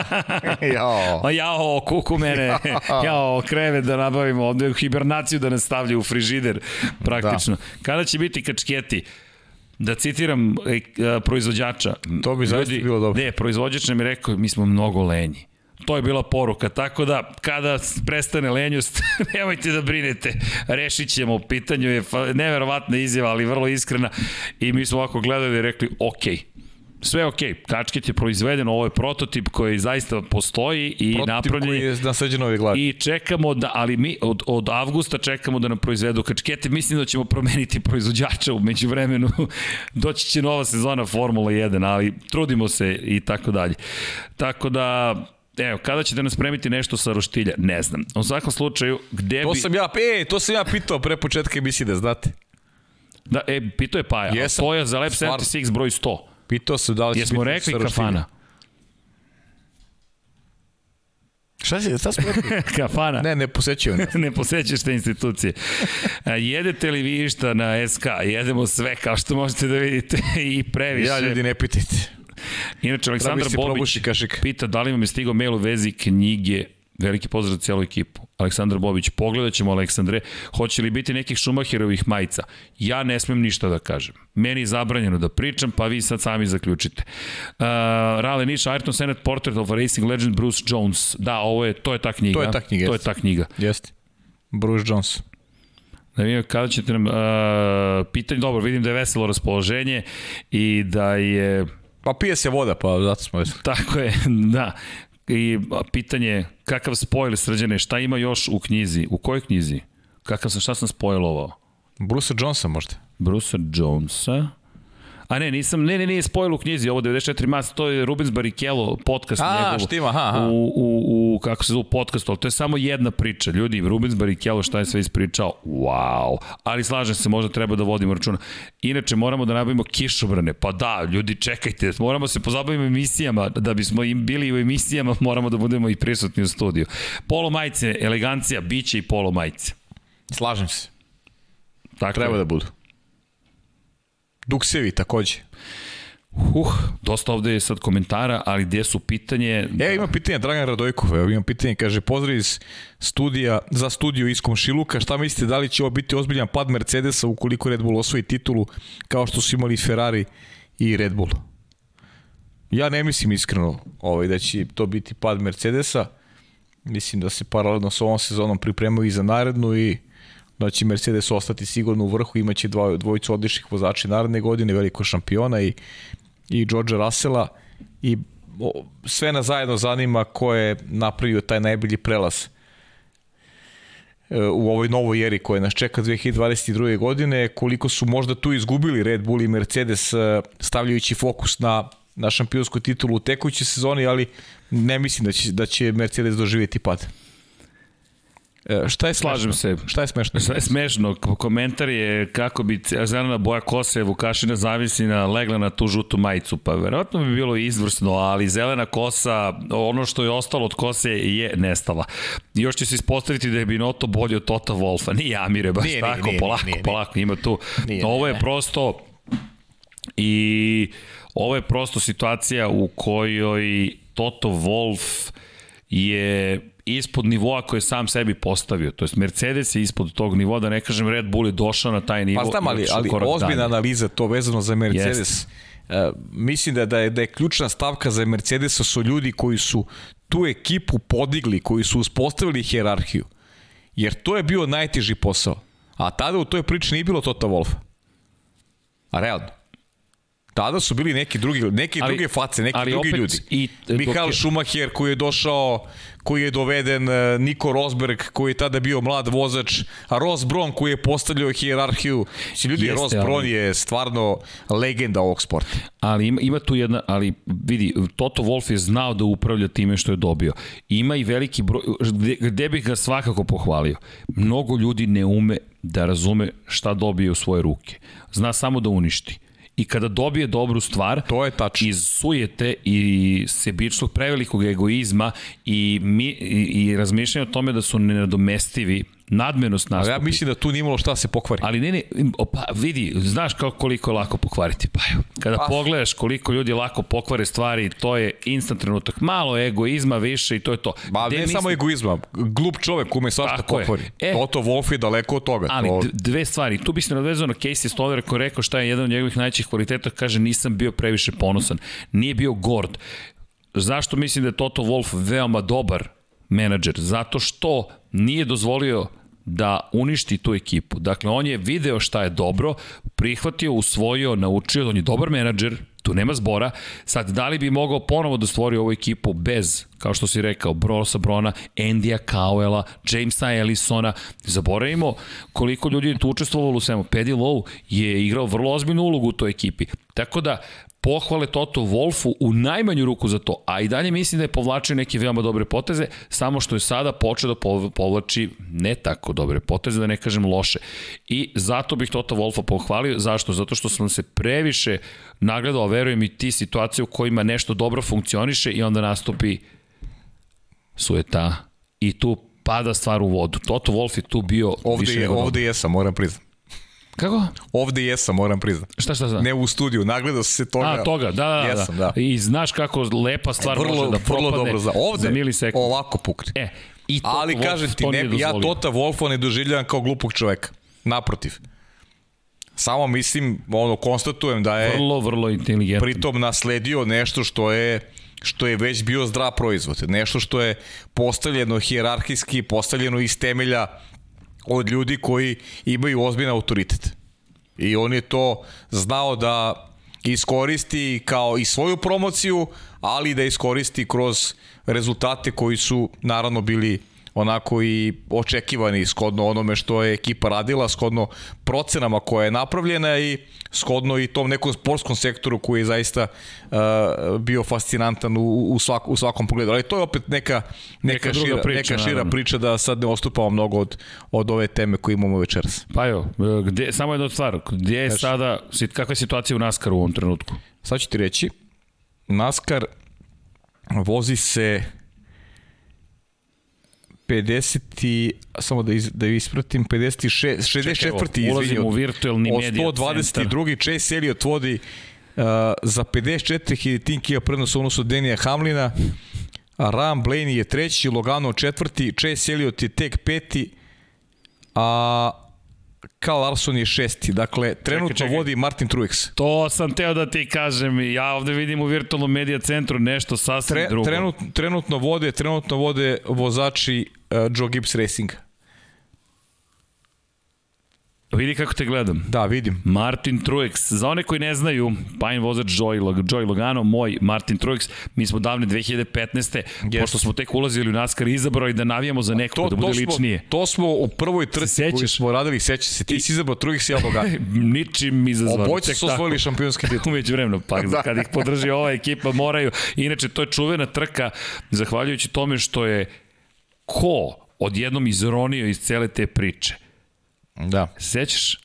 jao. Pa jao, kuku mene. jao, kreve da nabavimo ovde hibernaciju da nas stavlja u frižider praktično. Da. Kada će biti kačketi? Da citiram e, proizvođača. To bi zaista bilo dobro. Ne, proizvođač nam je rekao, mi smo mnogo lenji. To je bila poruka, tako da kada prestane lenjost, nemojte da brinete, rešit ćemo, pitanju je neverovatna izjava, ali vrlo iskrena. I mi smo ovako gledali i rekli, ok, sve ok, kačket je proizveden, ovo je prototip koji zaista postoji i prototip napravljen koji je nasređen ove glavi. I čekamo da, ali mi od, od avgusta čekamo da nam proizvedu kačkete, mislim da ćemo promeniti proizvođača umeđu vremenu, doći će nova sezona Formula 1, ali trudimo se i tako dalje. Tako da, Evo, kada ćete nas spremiti nešto sa roštilja? Ne znam. U svakom slučaju, gde to bi... Sam ja, e, to sam ja pitao pre početka emisije, da znate. Da, e, pitao je Paja. Jesam. To je za Lab 76 broj 100. Pitao se da li će Jesmo rekli kafana. Šta si, šta smo Kafana. Ne, ne posećaju nas. ne posećaš te institucije. Jedete li vi išta na SK? Jedemo sve, kao što možete da vidite, i previše. Ja ljudi ne pitajte. Inače, Aleksandar Bobić pita da li vam je stigao mail u vezi knjige Veliki pozdrav za cijelu ekipu. Aleksandar Bobić, pogledat ćemo Aleksandre, hoće li biti nekih Šumacherovih majica? Ja ne smem ništa da kažem. Meni je zabranjeno da pričam, pa vi sad sami zaključite. Uh, Rale Niš, Ayrton Senate Portrait of Racing Legend Bruce Jones. Da, ovo je, to je ta knjiga. To je ta knjiga. To je ta knjiga. Jeste. Bruce Jones. Da vidim kada ćete nam... Uh, pitanje, dobro, vidim da je veselo raspoloženje i da je... Pa pije se voda, pa zato smo veseli. Tako je, da. I pitanje, kakav spojler srđane, šta ima još u knjizi? U kojoj knjizi? Kakav sam, šta sam spojlovao? Bruce Jonesa možda. Bruce Jonesa? A ne, nisam, ne, ne, nije spojil u knjizi, ovo 94 mas, to je Rubens Barrichello, podcast A, njegov. štima, aha, aha. U, u, u, kako se zove, podcast, ali to je samo jedna priča. Ljudi, Rubens Barrichello šta je sve ispričao, wow. Ali slažem se, možda treba da vodimo računa. Inače, moramo da nabavimo kišobrane. Pa da, ljudi, čekajte, moramo se pozabavimo emisijama, da bismo im bili u emisijama, moramo da budemo i prisutni u studiju. Polo majice, elegancija, biće i polo majice. Slažem se. Tako Treba je. da budu. Duksevi takođe. Uh, dosta ovde je sad komentara, ali gde su pitanje... E, ima pitanje Dragan Radojkov, evo imam pitanje, kaže, pozdrav iz studija, za studiju iz Komšiluka, šta mislite, da li će ovo biti ozbiljan pad Mercedesa ukoliko Red Bull osvoji titulu, kao što su imali Ferrari i Red Bull? Ja ne mislim iskreno ovaj, da će to biti pad Mercedesa, mislim da se paralelno sa ovom sezonom pripremaju i za narednu i da će Mercedes ostati sigurno u vrhu, imaće dva, dvojicu odličnih vozača naredne godine, veliko šampiona i, i Georgea Russella i o, sve nas zajedno zanima ko je napravio taj najbolji prelaz e, u ovoj novoj eri koja nas čeka 2022. godine, koliko su možda tu izgubili Red Bull i Mercedes e, stavljajući fokus na, na šampionsku titulu u tekućoj sezoni, ali ne mislim da će, da će Mercedes doživjeti pad. E, šta je smešno? Slažem se. Šta je smešno? Sve je smešno. Komentar je kako bi zelena boja kose Vukašina zavisi na legla na tu žutu majicu. Pa verovatno bi bilo izvrsno, ali zelena kosa, ono što je ostalo od kose je nestala. Još će se ispostaviti da je Binoto bolje od Tota Wolfa. Nije Amire, baš Nije, nije, tako, nije, polako, nije, nije. polako, ima tu. Nije, Ovo je nije. prosto i ovo je prosto situacija u kojoj Toto Wolf je ispod nivoa koje je sam sebi postavio. To jest Mercedes je ispod tog nivoa, da ne kažem Red Bull je došao na taj nivo. Pa znam, ali, ali ozbiljna dalje. analiza to vezano za Mercedes. Uh, mislim da, da, je, da je ključna stavka za Mercedesa su ljudi koji su tu ekipu podigli, koji su uspostavili hjerarhiju. Jer to je bio najteži posao. A tada u toj priči nije bilo Tota Wolfa. A realno. Tada su bili neki drugi, neke Ali- druge face, neki ali drugi opet ljudi. i- Mihael je- Schumacher koji je došao, koji je doveden, e, Niko Rosberg koji je tada bio mlad vozač, a Ross Brown koji je postavljao hijerarhiju. Si ljudi, Jeste, Ross ali- Brown je stvarno legenda ovog sporta. Ali ima, ima tu jedna, ali vidi, Toto Wolff je znao da upravlja time što je dobio. Ima i veliki broj, gde, gde bih ga svakako pohvalio. Mnogo ljudi ne ume da razume šta dobije u svoje ruke. Zna samo da uništi. I kada dobije dobru stvar, To je tačno. iz sujete i sebičnog prevelikog egoizma i, mi, i, i razmišljanja o tome da su nenadomestivi, nadmenost Ali nastupi. ja mislim da tu nije imalo šta se pokvari. Ali ne, ne, pa vidi, znaš kako koliko je lako pokvariti pa evo, Kada Pa. pogledaš koliko ljudi lako pokvare stvari, to je instant trenutak. Malo egoizma više i to je to. Ba, Gde ne mislim- samo egoizma, glup čovek ume svašta je. pokvari. E. Toto Wolff je daleko od toga. Ali to... dve stvari, tu bi se nadvezao na Casey Stoner koji rekao šta je jedan od njegovih najvećih kvaliteta, kaže nisam bio previše ponosan, nije bio gord. Zašto mislim da je Toto Wolff veoma dobar menadžer? Zato što nije dozvolio da uništi tu ekipu. Dakle, on je video šta je dobro, prihvatio, usvojio, naučio, on je dobar menadžer, tu nema zbora. Sad, da li bi mogao ponovo da stvori ovu ekipu bez, kao što si rekao, Brosa Brona, Endija Cowella, Jamesa Ellisona, zaboravimo koliko ljudi je tu učestvovalo u svemu. Paddy Lowe je igrao vrlo ozbiljnu ulogu u toj ekipi. Tako da, pohvale Toto Wolfu u najmanju ruku za to, a i dalje mislim da je povlačio neke veoma dobre poteze, samo što je sada počeo da pov- povlači ne tako dobre poteze, da ne kažem loše. I zato bih Toto Wolfa pohvalio, zašto? Zato što sam se previše nagledao, verujem i ti situacije u kojima nešto dobro funkcioniše i onda nastupi sueta i tu pada stvar u vodu. Toto Wolf je tu bio Ovde, više je, nego ovde jesam, moram priznat. Kako? Ovde jesam, moram priznat. Šta, šta, šta? Ne u studiju, nagledao se toga. A, toga, da, da, Jesam, da. da. I znaš kako lepa stvar vrlo, može da propadne vrlo dobro za ovde. za milisekund. Ovako pukne. E, i to, Ali kažem ti, to ne, ja. Tota Wolfa ne doživljavam kao glupog čoveka. Naprotiv. Samo mislim, ono, konstatujem da je Vrlo, vrlo inteligentan. pritom nasledio nešto što je što je već bio zdrav proizvod. Nešto što je postavljeno hijerarhijski, postavljeno iz temelja od ljudi koji imaju ozbiljan autoritet. I on je to znao da iskoristi kao i svoju promociju, ali da iskoristi kroz rezultate koji su naravno bili onako i očekivani skodno onome što je ekipa radila, skodno procenama koja je napravljena i skodno i tom nekom sportskom sektoru koji je zaista uh, bio fascinantan u, u, svak, u svakom pogledu. Ali to je opet neka, neka, neka šira, priča, neka šira naravno. priča da sad ne ostupamo mnogo od, od ove teme koje imamo večeras. Pa jo, gde, samo jedna stvar, gdje je Kaži. sada, kakva je situacija u NASCAR u ovom trenutku? Sad ću ti reći, NASCAR vozi se 50 i, samo da, iz, da ispratim, 56, 64. Ulazimo u virtualni media Od 122. Chase Elliot vodi uh, za 54 tinkija prednost odnosu Denija Hamlina, a Ram Blaney je treći, Logano četvrti, Chase Elliot je tek peti, a Karl Larson je šesti. Dakle, trenutno čekaj, čekaj. vodi Martin Truex. To sam teo da ti kažem. Ja ovde vidim u virtualnom medija centru nešto sasvim Tre, drugo. Trenut, trenutno vode, trenutno vode vozači uh, Joe Gibbs Racinga. Vidi kako te gledam. Da, vidim. Martin Truex. Za one koji ne znaju, Pine vozač Joy, Joy Logano, moj Martin Truex, mi smo davne 2015. Yes. Pošto smo tek ulazili u NASCAR, izabrali da navijamo za nekog, to, da bude to smo, ličnije. To smo u prvoj trci koju smo radili, seća se, ti si izabrao Truex i ja Logano. Ničim izazvano. Obojice su osvojili šampionski titul. Umeđu vremenu, pa da. kad ih podrži ova ekipa moraju. Inače, to je čuvena trka, zahvaljujući tome što je ko odjednom izronio iz cele te priče Da. Sećaš?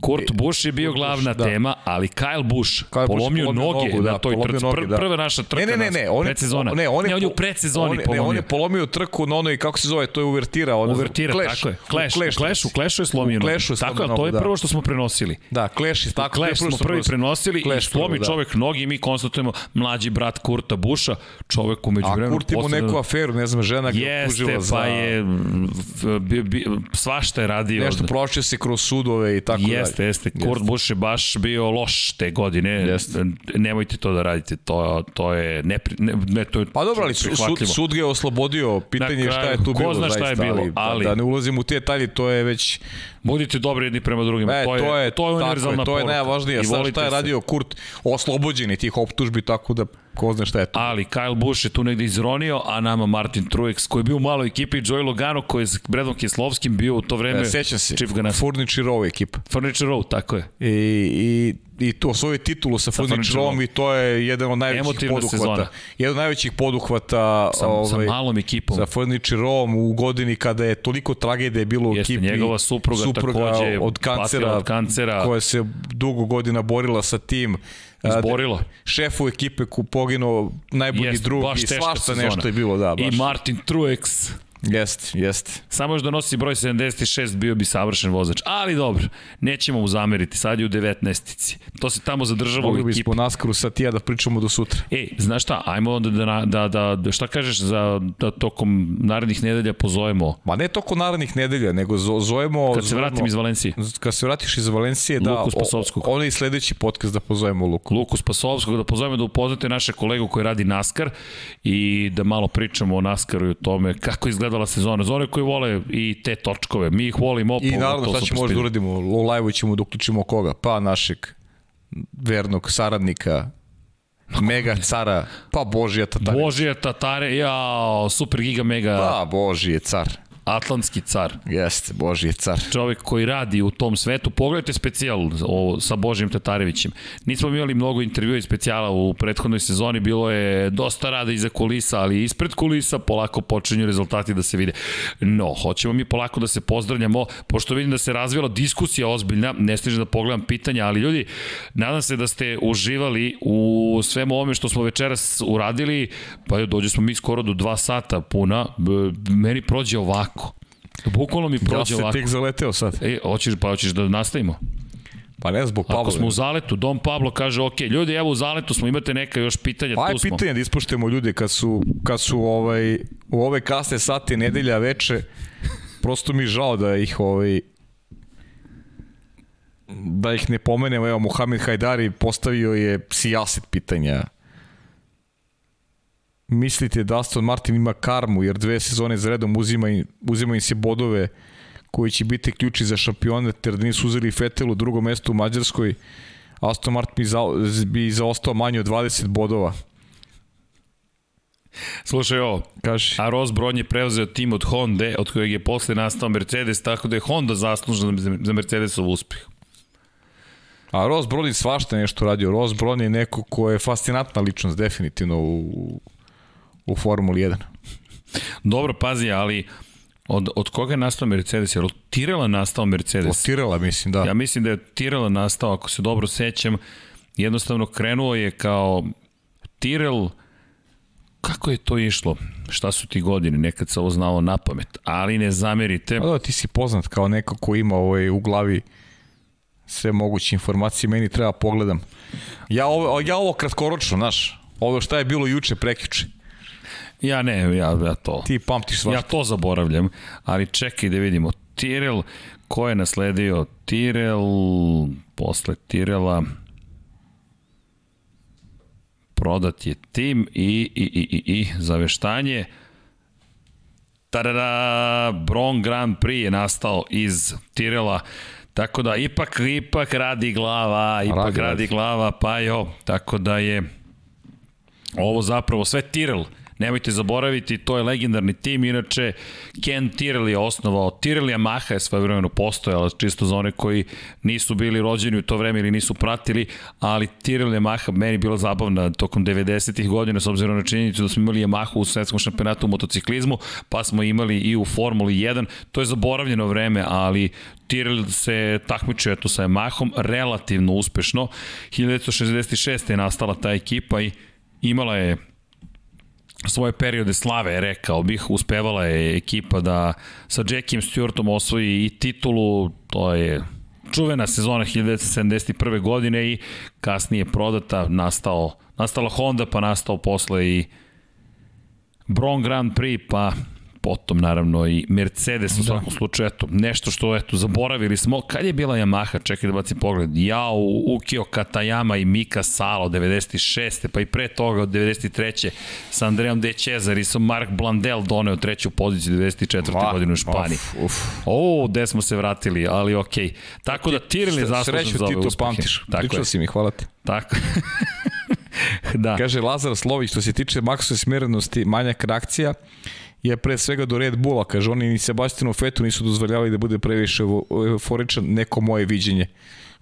Kurt Busch je bio glavna da. tema, ali Kyle Busch Kyle polomio, polomio noge nogu, da, na toj trci. Noge, da. Prva naša trka ne, ne, ne, ne, on je, predsezona. Ne, on je, ne, on je u predsezoni on, polomio. Ne, on je polomio trku na onoj, kako se zove, to je uvertira. Ono, uvertira, clash, tako je. Clash, u Clash, u Clashu je slomio nogu. Tako je, to je da. prvo što smo prenosili. Da, Clash je tako. Clash smo prvi prenosili i slomi da. čovek nogi i mi konstatujemo mlađi brat Kurta Buša, čovek umeđu vremenu. A Kurt ima neku aferu, ne znam, žena ga tužila za... Jeste, pa je, svašta je radio. Nešto prošao se kroz sudove i tako dalje. Jeste, jeste. Kurt Busch je baš bio loš te godine. Jeste. Nemojte to da radite. To, to je ne, ne, ne to je Pa dobro, ali sud, sud ga je oslobodio. Pitanje je šta je tu bilo. Ko zna šta je bilo, ali, ali, da, da ne ulazim u te detalje, to je već Budite dobri jedni prema drugima. E, to, je, to je, to je univerzalna To je najvažnije. Sad šta je radio Kurt oslobođen tih optužbi, tako da ko zna šta je to. Ali Kyle Busch je tu negde izronio, a nama Martin Truex, koji je bio u maloj ekipi, Joey Logano, koji je s Bredom Keslovskim bio u to vreme... E, sećam se, Furniture Row ekipa. Furniture Row, tako je. I, i i to svoju titulu sa, sa Furniture i to je jedan od najvećih Emotivna poduhvata. Sezona. Jedan od najvećih poduhvata sa, ovaj, sa malom ekipom. Sa Furniture u godini kada je toliko tragedije bilo u Jeste, ekipi. njegova supruga, supruga takođe od kancera, od kancera koja se dugo godina borila sa tim. Izborila. Šefu ekipe ku poginuo najbolji Jest, drugi, svašta sezona. nešto je bilo, da, baš. I Martin Truex Jest, jest. Samo još da nosi broj 76 bio bi savršen vozač. Ali dobro, nećemo mu zameriti. Sad je u 19-ici. To se tamo zadržava Mogli u ekipu. Mogli bismo naskaru sa tija da pričamo do sutra. E, znaš šta, ajmo onda da, da, da, da šta kažeš za da tokom narednih nedelja pozovemo? Ma ne tokom narednih nedelja, nego zovemo... Kad se vratim zovemo, iz Valencije. Kad se vratiš iz Valencije, da... Luku Spasovskog. On je sledeći podcast da pozovemo Luku. Luku Spasovskog, da pozovemo da upoznate naše kolegu koji radi NASCAR i da malo pričamo o NASCARu i o tome kako izgleda izgledala sezona. Za one koji vole i te točkove, mi ih volimo. I naravno šta ćemo možda da uradimo, u live ćemo da uključimo koga? Pa našeg vernog saradnika, Mega cara, pa Božija Tatare. Božija Tatare, jao, super giga mega. Pa Božije car. Atlantski car. Jeste, Božji car. Čovek koji radi u tom svetu. Pogledajte specijal o, sa Božijim Tatarevićem. Nismo imali mnogo intervjua i specijala u prethodnoj sezoni, bilo je dosta rada iza kulisa, ali ispred kulisa polako počinju rezultati da se vide. No, hoćemo mi polako da se pozdravljamo, pošto vidim da se razvila diskusija ozbiljna, ne stižem da pogledam pitanja, ali ljudi, nadam se da ste uživali u svemu ovome što smo večeras uradili, pa dođe smo mi skoro do dva sata puna, meni prođe ovako Bukvalno mi prođe ovako. Ja se tek zaleteo sad. E, hoćeš, pa hoćeš da nastavimo? Pa ne zbog Pavla. Ako smo u zaletu, Dom Pablo kaže, ok, ljudi, evo u zaletu smo, imate neka još pitanja, pa tu smo. Pa je pitanje da ispoštujemo ljude kad su, kad su ovaj, u ove kasne sate, nedelja, veče, prosto mi žao da ih ovaj, da ih ne pomenemo, evo Mohamed Hajdari postavio je sijaset pitanja mislite da Aston Martin ima karmu, jer dve sezone za redom uzima, uzima im se bodove koji će biti ključi za šampionet, jer da nisu uzeli Fetel u drugom mestu u Mađarskoj, Aston Martin bi, za, bi zaostao manje od 20 bodova. Slušaj ovo, Kaži. a Ross Brown je preuzeo tim od Honda, od kojeg je posle nastao Mercedes, tako da je Honda zaslužna za za Mercedesov uspeh. A Ross Brown je svašta nešto radio. Ross Brown je neko ko je fascinantna ličnost definitivno u, u Formuli 1. Dobro, pazi, ali od, od koga je nastao Mercedes? Jer od Tirela nastao Mercedes? Od Tirela, mislim, da. Ja mislim da je Tirela nastao, ako se dobro sećam, jednostavno krenuo je kao Tirel, kako je to išlo? Šta su ti godine? Nekad se ovo znalo na pamet, ali ne zamerite. Pa da, ti si poznat kao neko ko ima ovaj, u glavi sve moguće informacije, meni treba pogledam. Ja ovo, ja ovo kratkoročno, znaš, ovo šta je bilo juče, prekjuče. Ja ne, ja, ja to... Ti pamtiš svašta. Ja to zaboravljam, ali čekaj da vidimo. Tirel, ko je nasledio? Tirel, posle Tirela, prodat je tim i, i, i, i, i zaveštanje. Tadada, Bron Grand Prix je nastao iz Tirela, tako da ipak, ipak radi glava, ipak Radi, radi, glava, pa jo, tako da je ovo zapravo sve Tirel. Nemojte zaboraviti, to je legendarni tim, inače Ken Tyrrell je osnovao, Tyrrell Yamaha je svoje vremeno postojala, čisto za one koji nisu bili rođeni u to vreme ili nisu pratili, ali Tyrrell Yamaha meni bila zabavna tokom 90-ih godina, s obzirom na činjenicu da smo imali Yamaha u svetskom šampionatu u motociklizmu, pa smo imali i u Formuli 1, to je zaboravljeno vreme, ali Tyrrell se takmičio eto sa Yamahom relativno uspešno. 1966. je nastala ta ekipa i imala je svoje periode slave, rekao bih, uspevala je ekipa da sa Jackiem Stewartom osvoji i titulu, to je čuvena sezona 1971. godine i kasnije prodata, nastao, nastala Honda, pa nastao posle i Bron Grand Prix, pa potom naravno i Mercedes u svakom da. slučaju, eto, nešto što, eto, zaboravili smo. Kad je bila Yamaha? Čekaj da bacim pogled. Jao, Ukio Katayama i Mika Salo 96. pa i pre toga od 93. sa Andreom De Cezarisom Mark Blandel doneo treću poziciju 94. Va, godine u Španiji. Uf, uf. O, gde smo se vratili, ali okej. Okay. Tako da Tyrrell je zaslužen za ove ti to pamtiš. Tako Pričao je. si mi, hvala. Tako. da. Kaže Lazar Slović, što se tiče maksove smerenosti, manjak reakcija, je pre svega do Red Bulla, kaže, oni ni Sebastianu Fetu nisu dozvoljavali da bude previše euforičan, neko moje viđenje.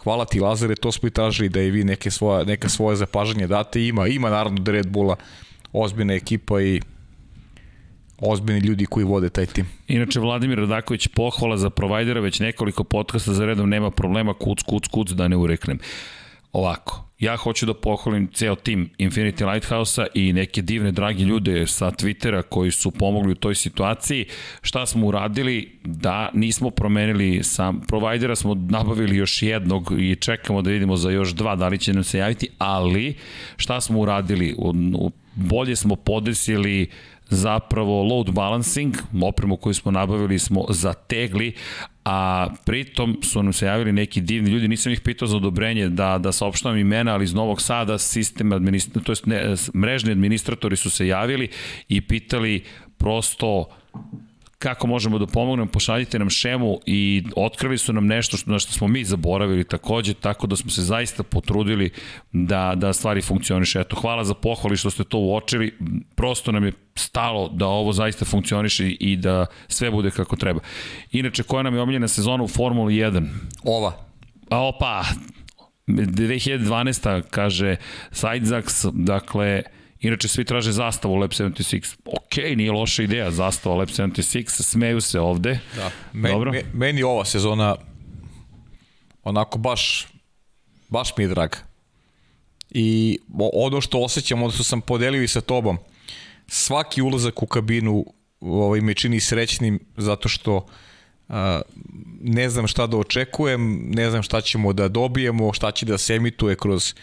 Hvala ti Lazare, to smo i tražili da i vi neke svoje, neka svoje zapažanje date. Ima, ima naravno da Red Bulla ozbiljna ekipa i ozbiljni ljudi koji vode taj tim. Inače, Vladimir Radaković pohvala za provajdera, već nekoliko podcasta za redom nema problema, kuc, kuc, kuc, da ne ureknem. Ovako, ja hoću da pohvalim ceo tim Infinity Lighthouse-a i neke divne dragi ljude sa Twittera koji su pomogli u toj situaciji. Šta smo uradili? Da nismo promenili sam provajdera, smo nabavili još jednog i čekamo da vidimo za još dva da li će nam se javiti, ali šta smo uradili? Bolje smo podesili zapravo load balancing, opremu koju smo nabavili smo zategli, a pritom su nam se javili neki divni ljudi, nisam ih pitao za odobrenje da, da saopštavam imena, ali iz Novog Sada sistem administrator, to jest ne, mrežni administratori su se javili i pitali prosto kako možemo da pomognemo, pošaljite nam šemu i otkrili su nam nešto što, na što smo mi zaboravili takođe, tako da smo se zaista potrudili da, da stvari funkcioniše. Eto, hvala za pohvali što ste to uočili, prosto nam je stalo da ovo zaista funkcioniše i da sve bude kako treba. Inače, koja nam je omiljena sezona u Formuli 1? Ova. A opa, 2012. kaže Sidezax, dakle, Inače, svi traže zastavu Lab 76. Ok, nije loša ideja, zastava Lab 76, smeju se ovde. Da. Me, Dobro. Me, meni ova sezona onako baš, baš mi je draga. I ono što osjećam, ono što sam podelio i sa tobom, svaki ulazak u kabinu ovaj, me čini srećnim zato što Uh, ne znam šta da očekujem, ne znam šta ćemo da dobijemo, šta će da se emituje kroz,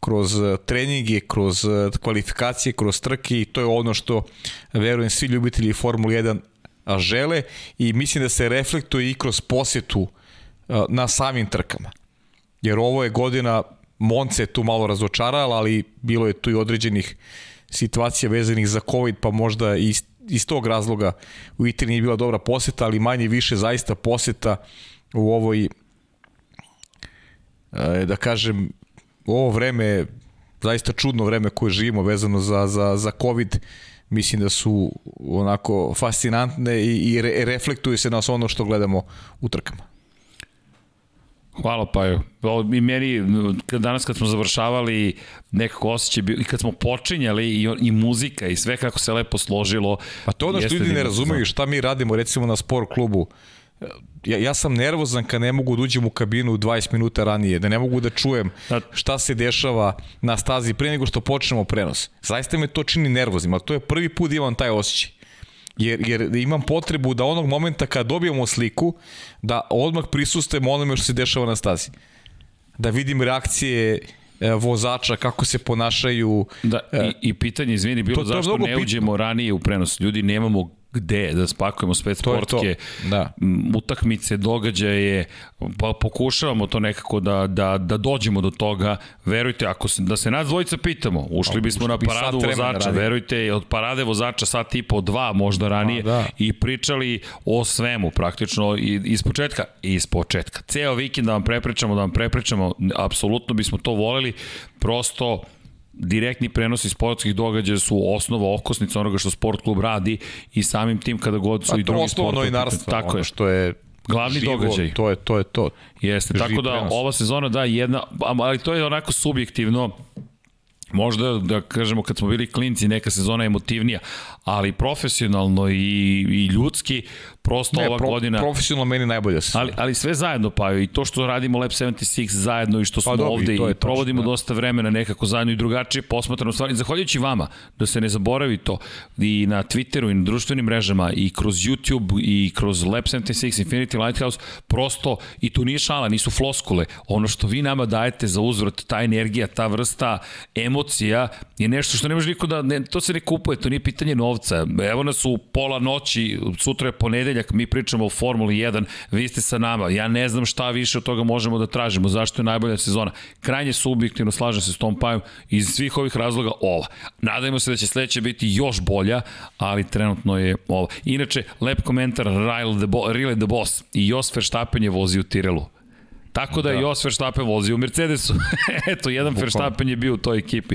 kroz treninge, kroz kvalifikacije, kroz trke i to je ono što verujem svi ljubitelji Formule 1 žele i mislim da se reflektuje i kroz posjetu na samim trkama. Jer ovo je godina, Monce tu malo razočarala, ali bilo je tu i određenih situacija vezanih za COVID, pa možda i iz tog razloga u Italiji nije bila dobra poseta, ali manje više zaista poseta u ovoj da kažem ovo vreme zaista čudno vreme koje živimo vezano za, za, za COVID mislim da su onako fascinantne i, i re, reflektuju se na ono što gledamo u trkama. Hvala Paju. I meni, danas kad smo završavali nekako osjećaj, i kad smo počinjali i, i muzika i sve kako se lepo složilo. Pa to ono što ljudi ne razumeju šta mi radimo recimo na sport klubu ja, ja sam nervozan kad ne mogu da uđem u kabinu 20 minuta ranije, da ne mogu da čujem šta se dešava na stazi pre nego što počnemo prenos. Zaista me to čini nervoznim, ali to je prvi put da imam taj osjećaj. Jer, jer imam potrebu da onog momenta kad dobijemo sliku, da odmah prisustujem onome što se dešava na stazi. Da vidim reakcije e, vozača, kako se ponašaju. Da, i, i pitanje, izvini, bilo to, to zašto ne uđemo ranije u prenos. Ljudi, nemamo gde da spakujemo sve sportke, Da. utakmice, događaje, pa pokušavamo to nekako da, da, da dođemo do toga. Verujte, ako se, da se nas dvojica pitamo, ušli bismo ušli na paradu vozača, verujte, od parade vozača sat i po, dva možda ranije, A, da. i pričali o svemu, praktično iz početka, iz početka. Ceo vikend da vam prepričamo, da vam prepričamo, apsolutno bismo to voleli, prosto direktni prenosi sportskih događaja su osnova, okosnica onoga što sport klub radi i samim tim kada god su A i drugi sport. A to je novinarstvo, tako ono je. što je glavni živo, događaj. To je to. Je to. Jeste, Živ tako da prenos. ova sezona da jedna, ali to je onako subjektivno, možda da kažemo kad smo bili klinci neka sezona emotivnija, ali profesionalno i, i ljudski prosto ne, ova pro, godina... profesionalno meni najbolja se. Ali, ali sve zajedno, pa i to što radimo Lab 76 zajedno i što pa smo pa, dobi, ovde i, i provodimo tačno, da. dosta vremena nekako zajedno i drugačije posmatrano stvari. Zahvaljujući vama, da se ne zaboravi to, i na Twitteru i na društvenim mrežama i kroz YouTube i kroz Lab 76 Infinity Lighthouse, prosto, i tu nije šala, nisu floskule. Ono što vi nama dajete za uzvrat, ta energija, ta vrsta emocija je nešto što ne može niko da, ne, to se ne kupuje, to nije pitanje novca. Evo nas u pola noći, sutra je ponedelja, ponedeljak, mi pričamo o Formuli 1, vi ste sa nama, ja ne znam šta više od toga možemo da tražimo, zašto je najbolja sezona. Krajnje subjektivno, slažem se s Tom Pajom, iz svih ovih razloga ova. Nadajmo se da će sledeće biti još bolja, ali trenutno je ova. Inače, lep komentar Rile the, Bo the Boss i Jos Verstappen je vozi u Tirelu Tako da, da. je Jos Verstappen vozi u Mercedesu. Eto, jedan Bukvalno. Verstappen je bio u toj ekipi.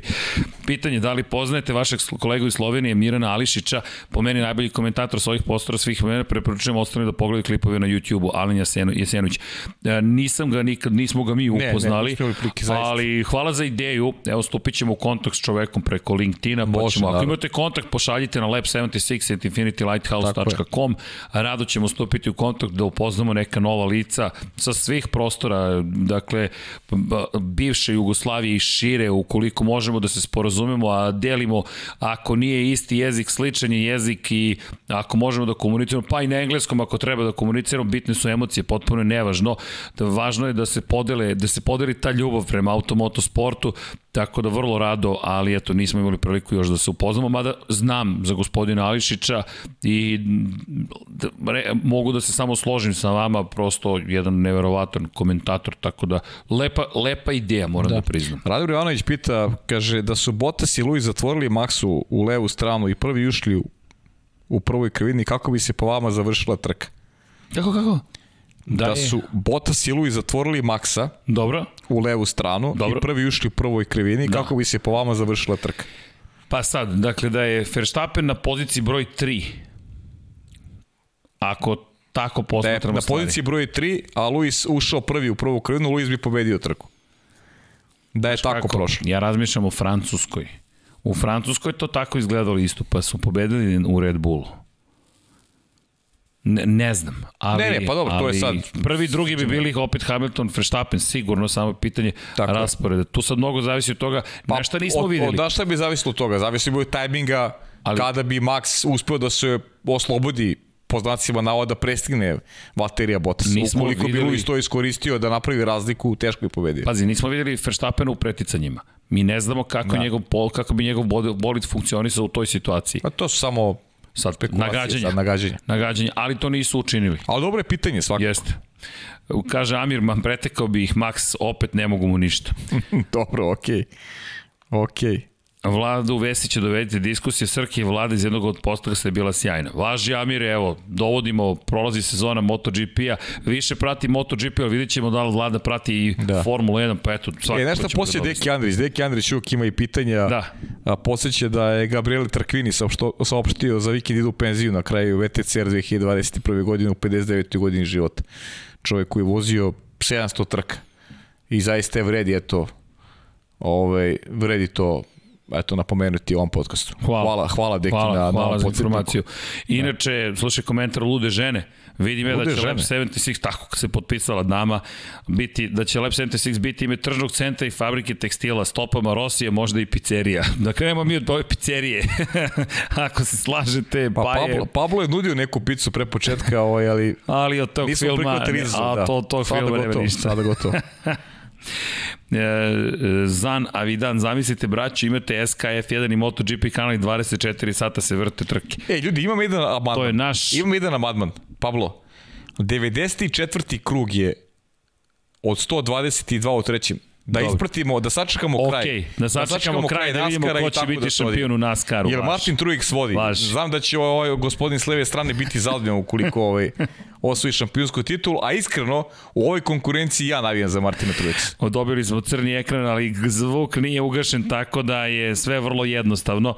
Pitanje, da li poznajete vašeg kolegu iz Slovenije, Mirana Ališića, po meni najbolji komentator s ovih postora svih mene, preporučujem ostane da pogledaju klipove na YouTube-u, Alen Jesenović. E, nisam ga nikad, nismo ga mi upoznali, ne, ne, plike, ali hvala za ideju. Evo, stupit ćemo u kontakt s čovekom preko LinkedIna. Pa ćemo, ako imate kontakt, pošaljite na lab76 at infinitylighthouse.com. Rado ćemo stupiti u kontakt da upoznamo neka nova lica sa svih prostora prostora, dakle, bivše Jugoslavije i šire, ukoliko možemo da se sporazumemo, a delimo, ako nije isti jezik, sličan je jezik i ako možemo da komuniciramo, pa i na engleskom ako treba da komuniciramo, bitne su emocije, potpuno je nevažno. Da važno je da se podele, da se podeli ta ljubav prema automotosportu, Tako da vrlo rado, ali eto, nismo imali priliku još da se upoznamo, mada znam za gospodina Ališića i da, re, mogu da se samo složim sa vama, prosto jedan neverovatan komentator, tako da lepa, lepa ideja, moram da, da priznam. Radim Ivanović pita, kaže da su Bottas i Luis zatvorili Maxu u levu stranu i prvi ušli u, u prvoj krivini, kako bi se po vama završila trka? Kako, kako? Da, da su Bottas i Luis zatvorili Maxa Dobro. u levu stranu Dobro. i prvi ušli u prvoj krivini, da. kako bi se po vama završila trka? Pa sad, dakle da je Verstappen na poziciji broj 3. Ako tako da posmatramo Na poziciji broj 3, a Luis ušao prvi u prvu krivinu, Luis bi pobedio trku. Da je Znaš tako kako? prošlo. Ja razmišljam o Francuskoj. U Francuskoj to tako izgledalo isto, pa su pobedili u Red Bullu. Ne, ne znam, ali... Ne, ne, pa dobro, to je sad... Prvi, drugi bi bili opet Hamilton, Verstappen, sigurno, samo pitanje Tako rasporeda. Tu sad mnogo zavisi od toga, pa, nešto nismo od, videli. Da šta bi zavisilo od toga? Zavisi bi od tajminga ali, kada bi Max uspeo da se oslobodi po znacima navoda prestigne Valterija Bottas. Nismo Ukoliko videli... bi Luis to iskoristio da napravi razliku, teško bi pobedio. Pazi, nismo videli Verstappena u preticanjima. Mi ne znamo kako, da. njegov, kako bi njegov bolid funkcionisao u toj situaciji. A to su samo Sad nagađanja. Sad nagađanja. Nagađanja, ali to nisu učinili. Ali dobro je pitanje svakako. Jeste. Kaže Amir, man pretekao bi ih Max, opet ne mogu mu ništa. dobro, okej. Okay. Okej. Okay. Vladu Vesića dovedite diskusije Srke i Vlada iz jednog od postaka je bila sjajna. Važi Amire, evo, dovodimo, prolazi sezona MotoGP-a, više prati MotoGP, ali vidjet ćemo da li Vlada prati i da. Formula 1, pa eto, svakako E, nešto poslije da Deki Andrić, Deki Andrić uvijek ima i pitanja, Da. a posjeća da je Gabriele Trkvini saopšto, saopštio za vikend idu u penziju na kraju VTCR 2021. godine u 59. godini života. Čovjek koji je vozio 700 trka i zaista je vredi, eto, ovaj, vredi to eto napomenuti u ovom podcastu. Hvala. Hvala, hvala Deki hvala, na, na hvala ovom za informaciju. Inače, slušaj komentar Lude žene. Vidim je da će Lab žene. 76, tako se potpisala dama, biti, da će Lab 76 biti ime tržnog centra i fabrike tekstila, stopama Rosije, možda i pizzerija. Da krenemo mi od ove pizzerije. Ako se slažete, Pa, pa, je... Pablo, Pablo je nudio neku picu pre početka, ovaj, ali Ali od tog nismo filma, prihvatili izazov. a Da. to, tog Sada filma nema ništa. Sada gotovo. E, e, Zan, Avidan, zamislite braću, imate SKF1 i MotoGP kanal i 24 sata se vrte trke. E, ljudi, imam jedan amadman. To je naš- Imam jedan amadman. Pablo, 94. krug je od 122 u trećem. Da Dobro. ispratimo, da sačekamo kraj. Okej, da sačekamo kraj, da vidimo ko će biti da šampion u NASCAR-u, Jer baš. Martin Truex vodi. Baš. Znam da će ovaj gospodin s leve strane biti zadovoljan ukoliko ovaj, osvoji šampionsku titulu, a iskreno, u ovoj konkurenciji ja navijam za Martina Truexa. Dobili smo crni ekran, ali zvuk nije ugašen, tako da je sve vrlo jednostavno.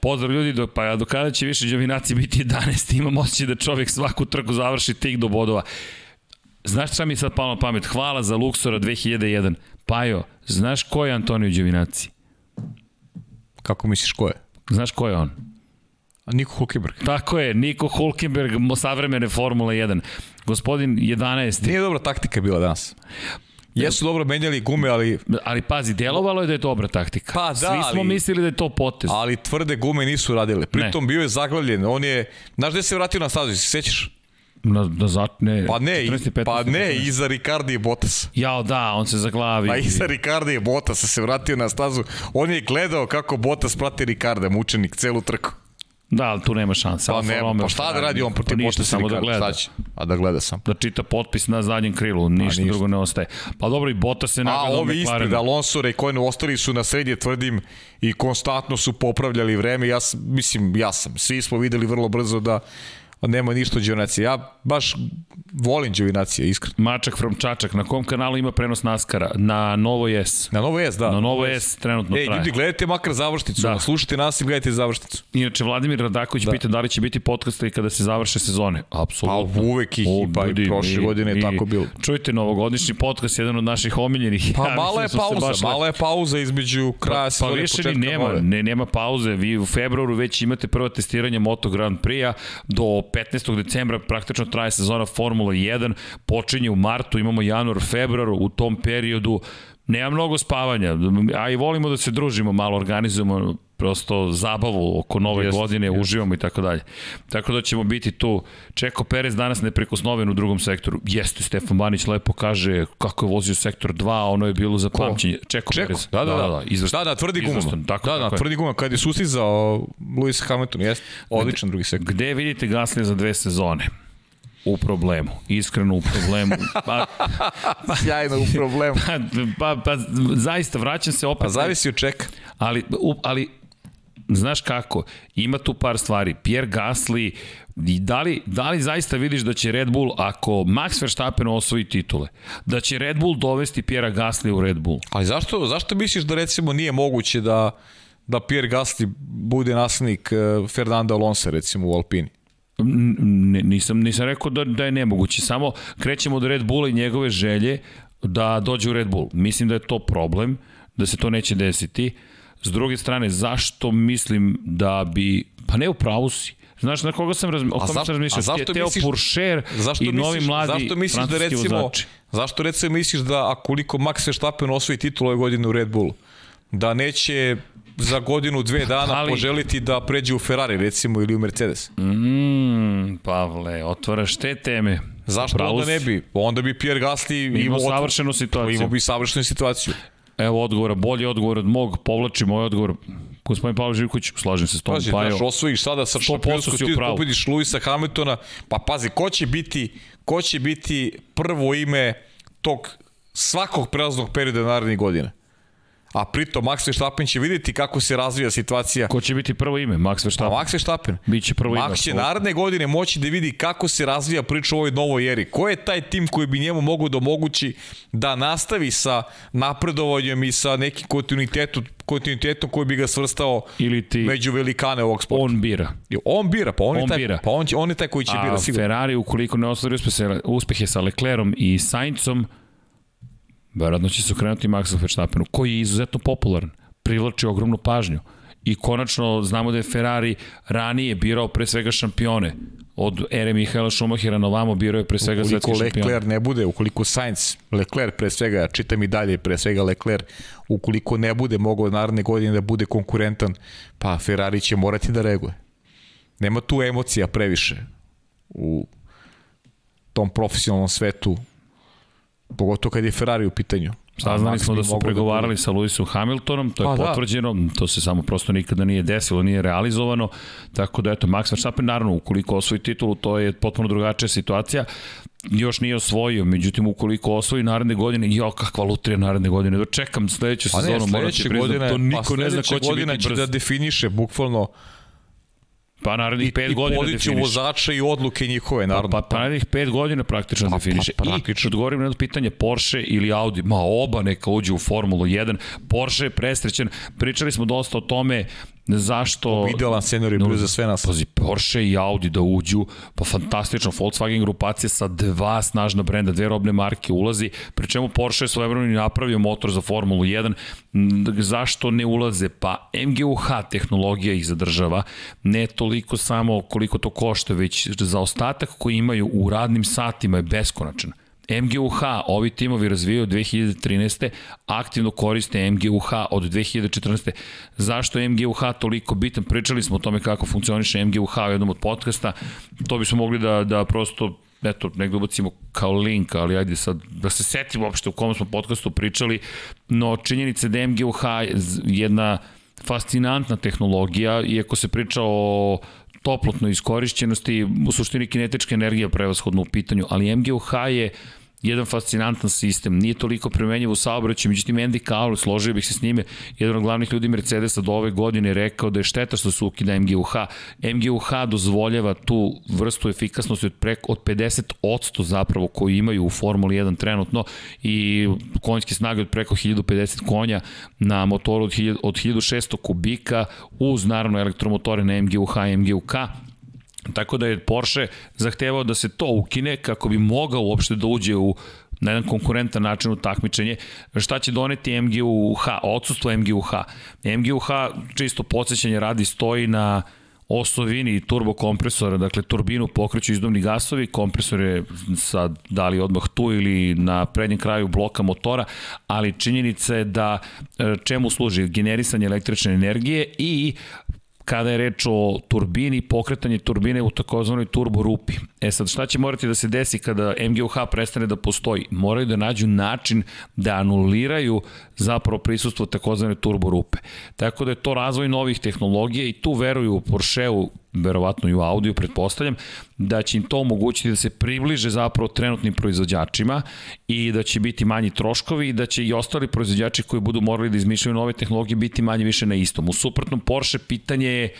Pozdrav ljudi, do, pa do kada će više Đovinaci biti 11, imam osjećaj da čovjek svaku trku završi tik do bodova. Znaš šta mi je sad palo na pamet? Hvala za Luxora 2001. Pajo, znaš ko je Antonio Đovinaci? Kako misliš ko je? Znaš ko je on? A Niko Hulkenberg. Tako je, Niko Hulkenberg, savremene Formula 1. Gospodin 11. Nije dobra taktika bila danas. Jesu dobro menjali gume, ali Ali pazi, delovalo je da je dobra taktika. Pa da, Svi smo ali- mislili da je to potez. ali tvrde gume nisu radile. Pritom bio je zaglavljen. On je, znaš gde se vratio na stazu, se sećaš? Na, na zat, ne, Pa ne, 14. 15. pa ne, iza Ricardi i Bottas. Jao, da, on se zaglavi. Pa iza Ricardi i Bottas se vratio na stazu. On je gledao kako Bottas prati Ricarda, mučenik, celu trku. Da, ali tu nema šanse. Pa Alfa ne, Romeo, pa šta da radi on pa protiv i samo da Ricarda? gleda. Šta će? A da gleda sam. Da čita potpis na zadnjem krilu, ništa, ništa. drugo ne ostaje. Pa dobro, i Bota se A nagledao ovi ispred, Alonso, Raikkonen, ostali su na srednje, tvrdim, i konstantno su popravljali vreme. Ja mislim, ja sam. Svi smo videli vrlo brzo da nema ništa od Đovinacije. Ja baš volim Đovinacije, iskreno. Mačak from Čačak, na kom kanalu ima prenos Naskara? Na Novo S. Na Novo S, da. Na Novo S trenutno Ej, traje. ljudi, gledajte makar završnicu. Da. Slušajte nas i gledajte završnicu. Inače, Vladimir Radaković da. pita da li će biti podcast i kada se završe sezone. Apsolutno. Pa uvek ih, O, pa i prošle godine je mi- tako bilo. Čujte, novogodišnji podcast, jedan od naših omiljenih. Pa Ja mala je da se pauza, baš mala je pauza između kraja Pa sezone i više nema, nove. ne, nema pauze. Vi u februaru već imate prvo testiranje Moto Grand Prix-a. Do 15. decembra praktično traje sezona Formula 1. Počinje u martu, imamo januar, februar. U tom periodu nema mnogo spavanja. A i volimo da se družimo, malo organizujemo prosto zabavu oko nove Jest, godine, jest. uživamo i tako dalje. Tako da ćemo biti tu. Čeko Perez danas neprikosnoven u drugom sektoru. Jeste, Stefan Banić lepo kaže kako je vozio sektor 2, ono je bilo za pamćenje. Čeko, Čeko, Perez. da, da, da. Da, izvrstan. da, tvrdi gumama. Izvrstan, tako, da, da, tako tvrdi gumama. Kad je sustizao Lewis Hamilton, jest odličan drugi sektor. Gde vidite Gaslija za dve sezone? U problemu. Iskreno u problemu. Pa, Sjajno u problemu. pa, pa, pa zaista, vraćam se opet. Pa zavisi od čeka. Ali, u, ali znaš kako, ima tu par stvari. Pierre Gasly, i da li, da li zaista vidiš da će Red Bull, ako Max Verstappen osvoji titule, da će Red Bull dovesti Pierre Gasly u Red Bull? Ali zašto, zašto misliš da recimo nije moguće da da Pierre Gasly bude naslednik uh, Fernanda Alonso recimo u Alpini? Nisam, nisam rekao da, da je nemoguće, samo krećemo od Red Bulla i njegove želje da dođe u Red Bull. Mislim da je to problem, da se to neće desiti. S druge strane, zašto mislim da bi, pa ne u pravu si, Znaš na koga sam, razmi, o kome sam razmišljao? Teo misliš- Puršer Zašto i novi misliš, mladi zašto misliš da recimo, vozači. zašto recimo misliš da akoliko Max Verstappen osvoji titul ove godine u Red Bullu, da neće za godinu, dve dana ali- poželiti da pređe u Ferrari recimo ili u Mercedes? Mm, Pavle, otvaraš te teme. Zašto Pravo onda ne bi? Onda bi Pierre Gasly Imao imao, savršenu situaciju. Imao bi savršenu situaciju. Evo odgovora, bolji odgovor od mog, povlačim moj odgovor. Gospodin Pavle Živković, slažem se s tom. Pazi, pa znaš, osvojiš sada sa 100% šampionsku pravu. pobediš Luisa Hamiltona, pa pazi, ko će biti, ko će biti prvo ime tog svakog prelaznog perioda narednih godina? A pritom Max Verstappen će vidjeti kako se razvija situacija. Ko će biti prvo ime? Max Verstappen. A Max Verstappen. Biće prvo ime. Max će naredne godine moći da vidi kako se razvija priča u ovoj novoj eri. Ko je taj tim koji bi njemu mogu da omogući da nastavi sa napredovanjem i sa nekim kontinuitetom kontinuitetom koji bi ga svrstao Ili ti među velikane ovog sporta. on bira. On bira, pa on, On je taj, bira. pa on, će, on je taj koji će A bira sigurno. Ferrari ukoliko ne ostvari uspehe, uspehe sa Leclerom i Saincom, verovatno će se okrenuti Maxu Verstappenu, koji je izuzetno popularan, privlači ogromnu pažnju. I konačno znamo da je Ferrari ranije birao pre svega šampione. Od ere Mihaela Schumachera na ovamo birao je pre svega Ukoliko svetski šampion. Leclerc ne bude, ukoliko Sainz, Leclerc pre svega, čitam i dalje, pre svega Leclerc, ukoliko ne bude mogao naredne godine da bude konkurentan, pa Ferrari će morati da reaguje. Nema tu emocija previše u tom profesionalnom svetu, pogotovo kad je Ferrari u pitanju. Saznali Max smo da su mogao pregovarali sa Lewisom Hamiltonom, to je Pa da. potvrđeno, to se samo prosto nikada nije desilo, nije realizovano, tako da eto, Max Verstappen naravno, ukoliko osvoji titulu, to je potpuno drugačija situacija, još nije osvojio, međutim ukoliko osvoji naredne godine, jo kakva lutrija naredne godine, dočekam sledeću Pa ne, sezonu, moram ti priznati, godine, to niko pa ne zna ko će godina biti će brz. da definiše bukvalno pa narednih i, pet i godina podiću definiše. vozače i odluke njihove, naravno. Pa, pa narednih pet godina praktično Pa, definiše. pa, I praktično. odgovorim na jedno pitanje, Porsche ili Audi, ma oba neka uđu u Formulu 1. Porsche je presrećen, pričali smo dosta o tome zašto... Idealan scenarij bio za sve nas. Pazi, Porsche i Audi da uđu, pa fantastično, Volkswagen grupacija sa dva snažna brenda, dve robne marke ulazi, pri čemu Porsche je svojevremeno napravio motor za Formulu 1, M, zašto ne ulaze? Pa MGUH tehnologija ih zadržava, ne toliko samo koliko to košta, već za ostatak koji imaju u radnim satima je beskonačan. MGUH, ovi timovi razvijaju 2013. aktivno koriste MGUH od 2014. Zašto MGUH toliko bitan? Pričali smo o tome kako funkcioniše MGUH u jednom od podcasta. To bismo mogli da, da prosto eto, negde ubacimo kao link, ali ajde sad da se setimo uopšte u kom smo podcastu pričali, no činjenica je da je MGUH jedna fascinantna tehnologija, iako se priča o toplotnoj iskorišćenosti, u suštini kinetička energija prevashodno u pitanju, ali MGUH je jedan fascinantan sistem, nije toliko primenjiv u saobraćaju, međutim Andy Cowell, složio bih se s njime, jedan od glavnih ljudi Mercedesa do ove godine rekao da je šteta što se ukida MGUH. MGUH dozvoljava tu vrstu efikasnosti od, preko, od 50% zapravo koju imaju u Formuli 1 trenutno i konjske snage od preko 1050 konja na motoru od, 1000, od 1600 kubika uz naravno elektromotore na MGUH i MGUK Tako da je Porsche zahtevao da se to ukine kako bi mogao uopšte da uđe u na jedan konkurentan način u takmičenje. Šta će doneti MGUH? Odsustvo MGUH. MGUH, čisto podsjećanje radi, stoji na osovini turbokompresora, dakle turbinu pokreću izduvni gasovi, kompresor je sad da li odmah tu ili na prednjem kraju bloka motora, ali činjenica je da e, čemu služi generisanje električne energije i kada je reč o turbini, pokretanje turbine u takozvanoj turbo rupi. E sad, šta će morati da se desi kada MGUH prestane da postoji? Moraju da nađu način da anuliraju zapravo prisustvo takozvane turbo rupe. Tako da je to razvoj novih tehnologija i tu veruju u Porscheu, verovatno i u Audiju, pretpostavljam, da će im to omogućiti da se približe zapravo trenutnim proizvođačima i da će biti manji troškovi i da će i ostali proizvođači koji budu morali da izmišljaju nove tehnologije biti manje više na istom. U suprotnom, Porsche pitanje je,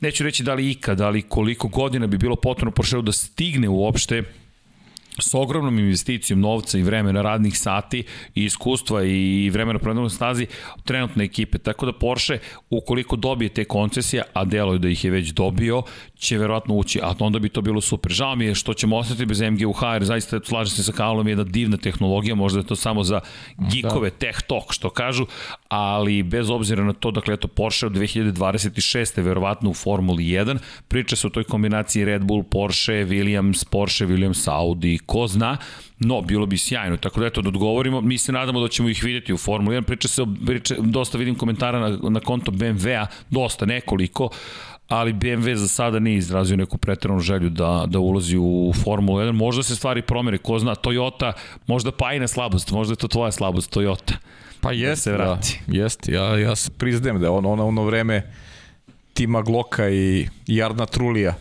neću reći da li ikad, ali koliko godina bi bilo potrebno Porscheu da stigne uopšte s ogromnom investicijom novca i vremena radnih sati i iskustva i vremena na snazi trenutne ekipe. Tako da Porsche, ukoliko dobije te koncesije, a delo je da ih je već dobio, će verovatno ući, a onda bi to bilo super. Žao mi je što ćemo ostati bez MGUH, jer zaista slažem se sa Kaolom, je jedna divna tehnologija, možda je to samo za gikove, da. tech talk, što kažu, ali bez obzira na to, dakle, eto, Porsche od 2026. verovatno u Formuli 1, priča se o toj kombinaciji Red Bull, Porsche, Williams, Porsche, Williams, Audi, ko zna, no, bilo bi sjajno. Tako da eto, da odgovorimo, mi se nadamo da ćemo ih vidjeti u Formuli 1, priča se priča, dosta vidim komentara na, na konto BMW-a, dosta, nekoliko, ali BMW za sada nije izrazio neku pretranu želju da, da ulazi u Formulu 1. Možda se stvari promere, ko zna, Toyota, možda pa i na slabost, možda je to tvoja slabost, Toyota. Pa jeste, da se vrati. Da, jeste, ja, ja se priznajem da ono, ono, ono vreme Tima Gloka i, i Arna Trulija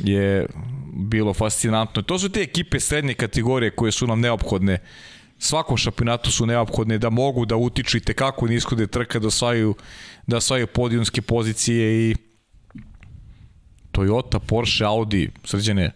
je bilo fascinantno. To su te ekipe srednje kategorije koje su nam neophodne svakom šampionatu su neophodne da mogu da utiču i tekako niskode trka da osvajaju, da osvajaju podijunske pozicije i Toyota, Porsche, Audi, srđane,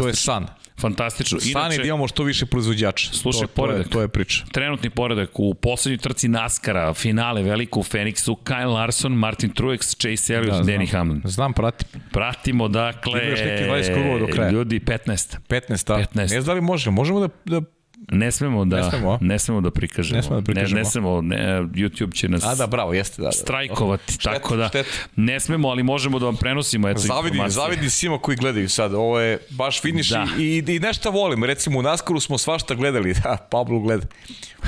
to je san. Fantastično. Inače, je da imamo što više proizvođača. Slušaj, to, poredak. To je, to je priča. Trenutni poredak u poslednjoj trci NASCAR-a, finale veliko u Phoenixu, Kyle Larson, Martin Truex, Chase Elliott, da, Danny Hamlin. Znam, pratim. Pratimo, dakle, Ima još neki 20 krugova do kraja. ljudi 15. 15, da. 15. Ne znam da li možemo. Možemo da, da Ne smemo da ne smemo, ne smemo da prikažemo. Ne smemo da prikažemo. Ne, ne smemo, ne, YouTube će nas A da, bravo, jeste, da. da. strajkovati, Štet, tako da štet. ne smemo, ali možemo da vam prenosimo eto Zavidim, zavidim svima koji gledaju sad. Ovo je baš finiš Da. i, i nešto volim. Recimo u Naskaru smo svašta gledali. Da, Pablo gleda.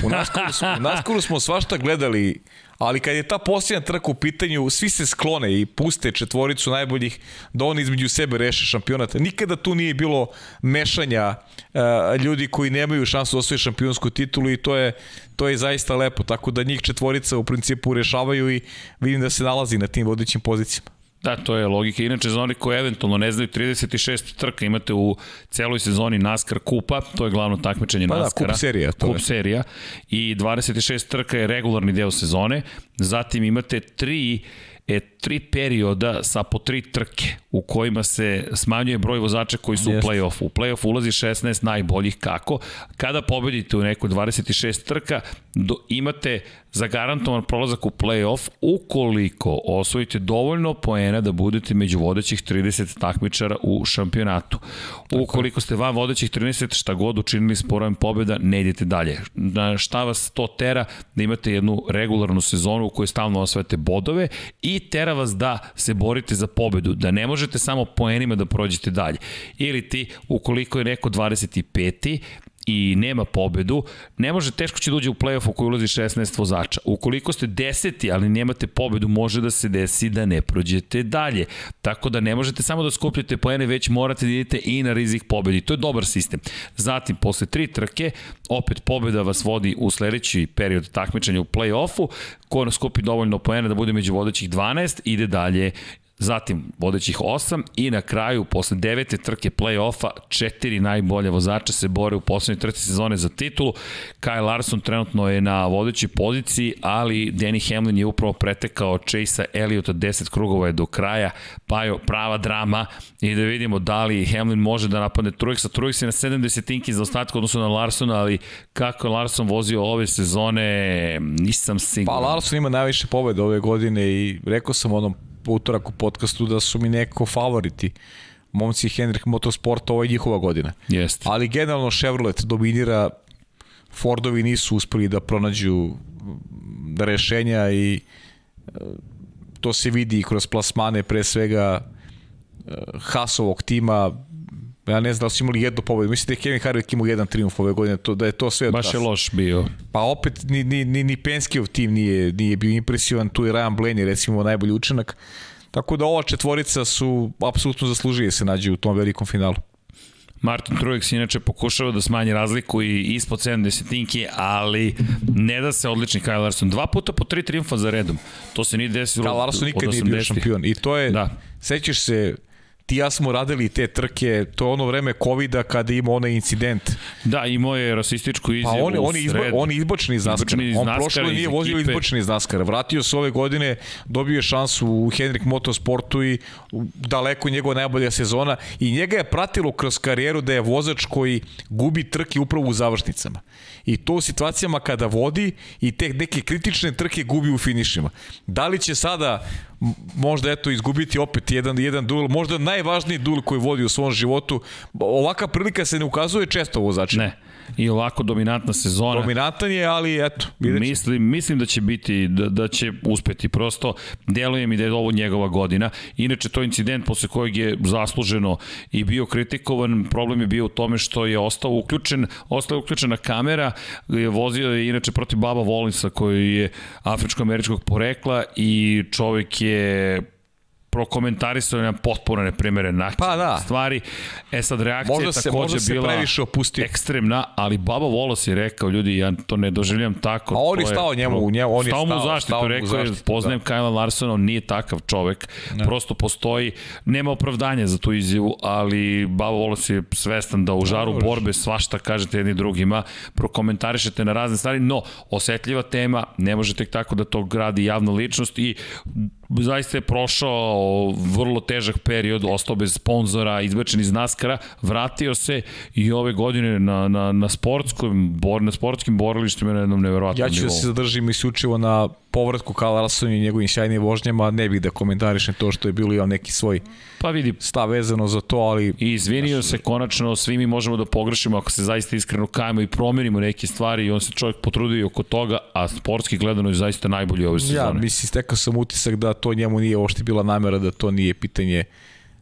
U Naskaru, smo, u Naskaru smo svašta gledali ali kad je ta posljednja trka u pitanju, svi se sklone i puste četvoricu najboljih da oni između sebe reše šampionat. Nikada tu nije bilo mešanja uh, ljudi koji nemaju šansu da osvoje šampionsku titulu i to je, to je zaista lepo. Tako da njih četvorica u principu rešavaju i vidim da se nalazi na tim vodećim pozicijama. Da, to je logika. Inače, za oni koji eventualno ne znaju, 36 trka imate u celoj sezoni NASCAR Kupa, to je glavno takmičenje Pa da, NASCAR-a. kup serija, to kup je. serija. I 26 trka je regularni deo sezone. Zatim imate tri e, tri perioda sa po tri trke u kojima se smanjuje broj vozača koji su u play-offu. U play-off ulazi 16 najboljih kako. Kada pobedite u nekoj 26 trka, do, imate zagarantovan prolazak u play-off ukoliko osvojite dovoljno poena da budete među vodećih 30 takmičara u šampionatu. Ukoliko ste van vodećih 30, šta god učinili s brojem pobjeda, ne idete dalje. Na šta vas to tera da imate jednu regularnu sezonu u kojoj stalno osvajate bodove i tera vas da se borite za pobedu, da ne možete samo poenima da prođete dalje. Ili ti, ukoliko je neko 25 i nema pobedu, ne može, teško će uđe u play-off u koji ulazi 16 vozača. Ukoliko ste deseti, ali nemate pobedu, može da se desi da ne prođete dalje. Tako da ne možete samo da skupljate poene, već morate da idete i na rizik pobedi. To je dobar sistem. Zatim, posle tri trke, opet pobeda vas vodi u sledeći period takmičenja u play-offu, ko skupi dovoljno poena da bude među vodećih 12, ide dalje Zatim, vodećih 8 i na kraju, posle devete trke play-offa, četiri najbolje vozača se bore u poslednjoj trci sezone za titulu. Kyle Larson trenutno je na vodećoj poziciji, ali Danny Hamlin je upravo pretekao Chase-a Elliotta 10 krugova je do kraja, pa je prava drama i da vidimo da li Hamlin može da napadne Truexa. Truex je na 70 tinki za ostatku odnosno na Larsona, ali kako je Larson vozio ove sezone, nisam Pa siguran. Larson ima najviše pobjede ove godine i rekao sam onom utorak u podcastu da su mi neko favoriti momci Henrik Motorsport, ovo je njihova godina. Jeste. Ali generalno Chevrolet dominira, Fordovi nisu uspeli da pronađu rešenja i e, to se vidi i kroz plasmane pre svega e, Hasovog tima, ja ne znam da li su imali jednu pobedu, mislim da je Kevin Harvick imao jedan triumf ove godine, to, da je to sve od Baš je loš bio. Pa opet ni, ni, ni, ni Penskijev tim nije, nije bio impresivan, tu je Ryan Blaney recimo najbolji učinak. Tako da ova četvorica su apsolutno zaslužije se nađe u tom velikom finalu. Martin Truex inače pokušava da smanji razliku i ispod 70 tinki, ali ne da se odlični Kyle Larson. Dva puta po tri triumfa za redom. To se nije desilo Kyle Larson nikad nije bio 80-ih. šampion. I to je, Da. da. sećaš se, ti ja smo radili te trke, to je ono vreme COVID-a kada ima onaj incident. Da, imao je rasističku Pa izjavu on, on, je izba, on je izbačen iz NASCAR. Iz On prošlo iz nije vozio izbačen iz NASCAR. Vratio se ove godine, dobio je šansu u Henrik Motorsportu i daleko njegova najbolja sezona i njega je pratilo kroz karijeru da je vozač koji gubi trke upravo u završnicama. I to u situacijama kada vodi i te neke kritične trke gubi u finišima. Da li će sada možda eto izgubiti opet jedan jedan duel, možda najvažniji duel koji vodi u svom životu. Ovaka prilika se ne ukazuje često vozačima. Ne. I ovako dominantna sezona. Dominantan je, ali eto, vidjet ćemo. Mislim, mislim da će biti, da, da će uspeti. Prosto deluje mi da je ovo njegova godina. Inače, to je incident posle kojeg je zasluženo i bio kritikovan. Problem je bio u tome što je ostao uključen, ostao je uključena kamera, je vozio je inače protiv Baba Volinsa koji je afričko-američkog porekla i čovek je prokomentarisao na potpuno neprimeren način Pa da. stvari. E sad reakcija Možda je se- takođe možda se bila previše opustio. ekstremna, ali Baba Volos je rekao, ljudi, ja to ne doživljam tako. A on je stao njemu, njemu- on je stao mu u stao, zaštitu, stao rekao je, zaštitu, poznajem da. Kyle Larsona, on nije takav čovek, ne. prosto postoji, nema opravdanja za tu izjavu, ali Baba Volos je svestan da u žaru Dobro. borbe svašta kažete jedni drugima, prokomentarišete na razne stvari, no, osetljiva tema, ne može tek tako da to gradi javna ličnost i zaista je prošao vrlo težak period, ostao bez sponzora, izbačen iz Naskara, vratio se i ove godine na, na, na, sportskom, bor, na sportskim borilištima na jednom neverovatnom Ja ću da nivou. se zadržim isključivo na povratku Kyle Larson i njegovim sjajnim vožnjama, ne bih da komentarišem to što je bilo imao neki svoj Pa vidi, stav vezano za to, ali I izvinio se konačno, svi mi možemo da pogrešimo ako se zaista iskreno kajemo i promenimo neke stvari i on se čovjek potrudio oko toga, a sportski gledano je zaista najbolji ove sezone. ja mislim, stekao sam utisak da to njemu nije uopšte bila namera, da to nije pitanje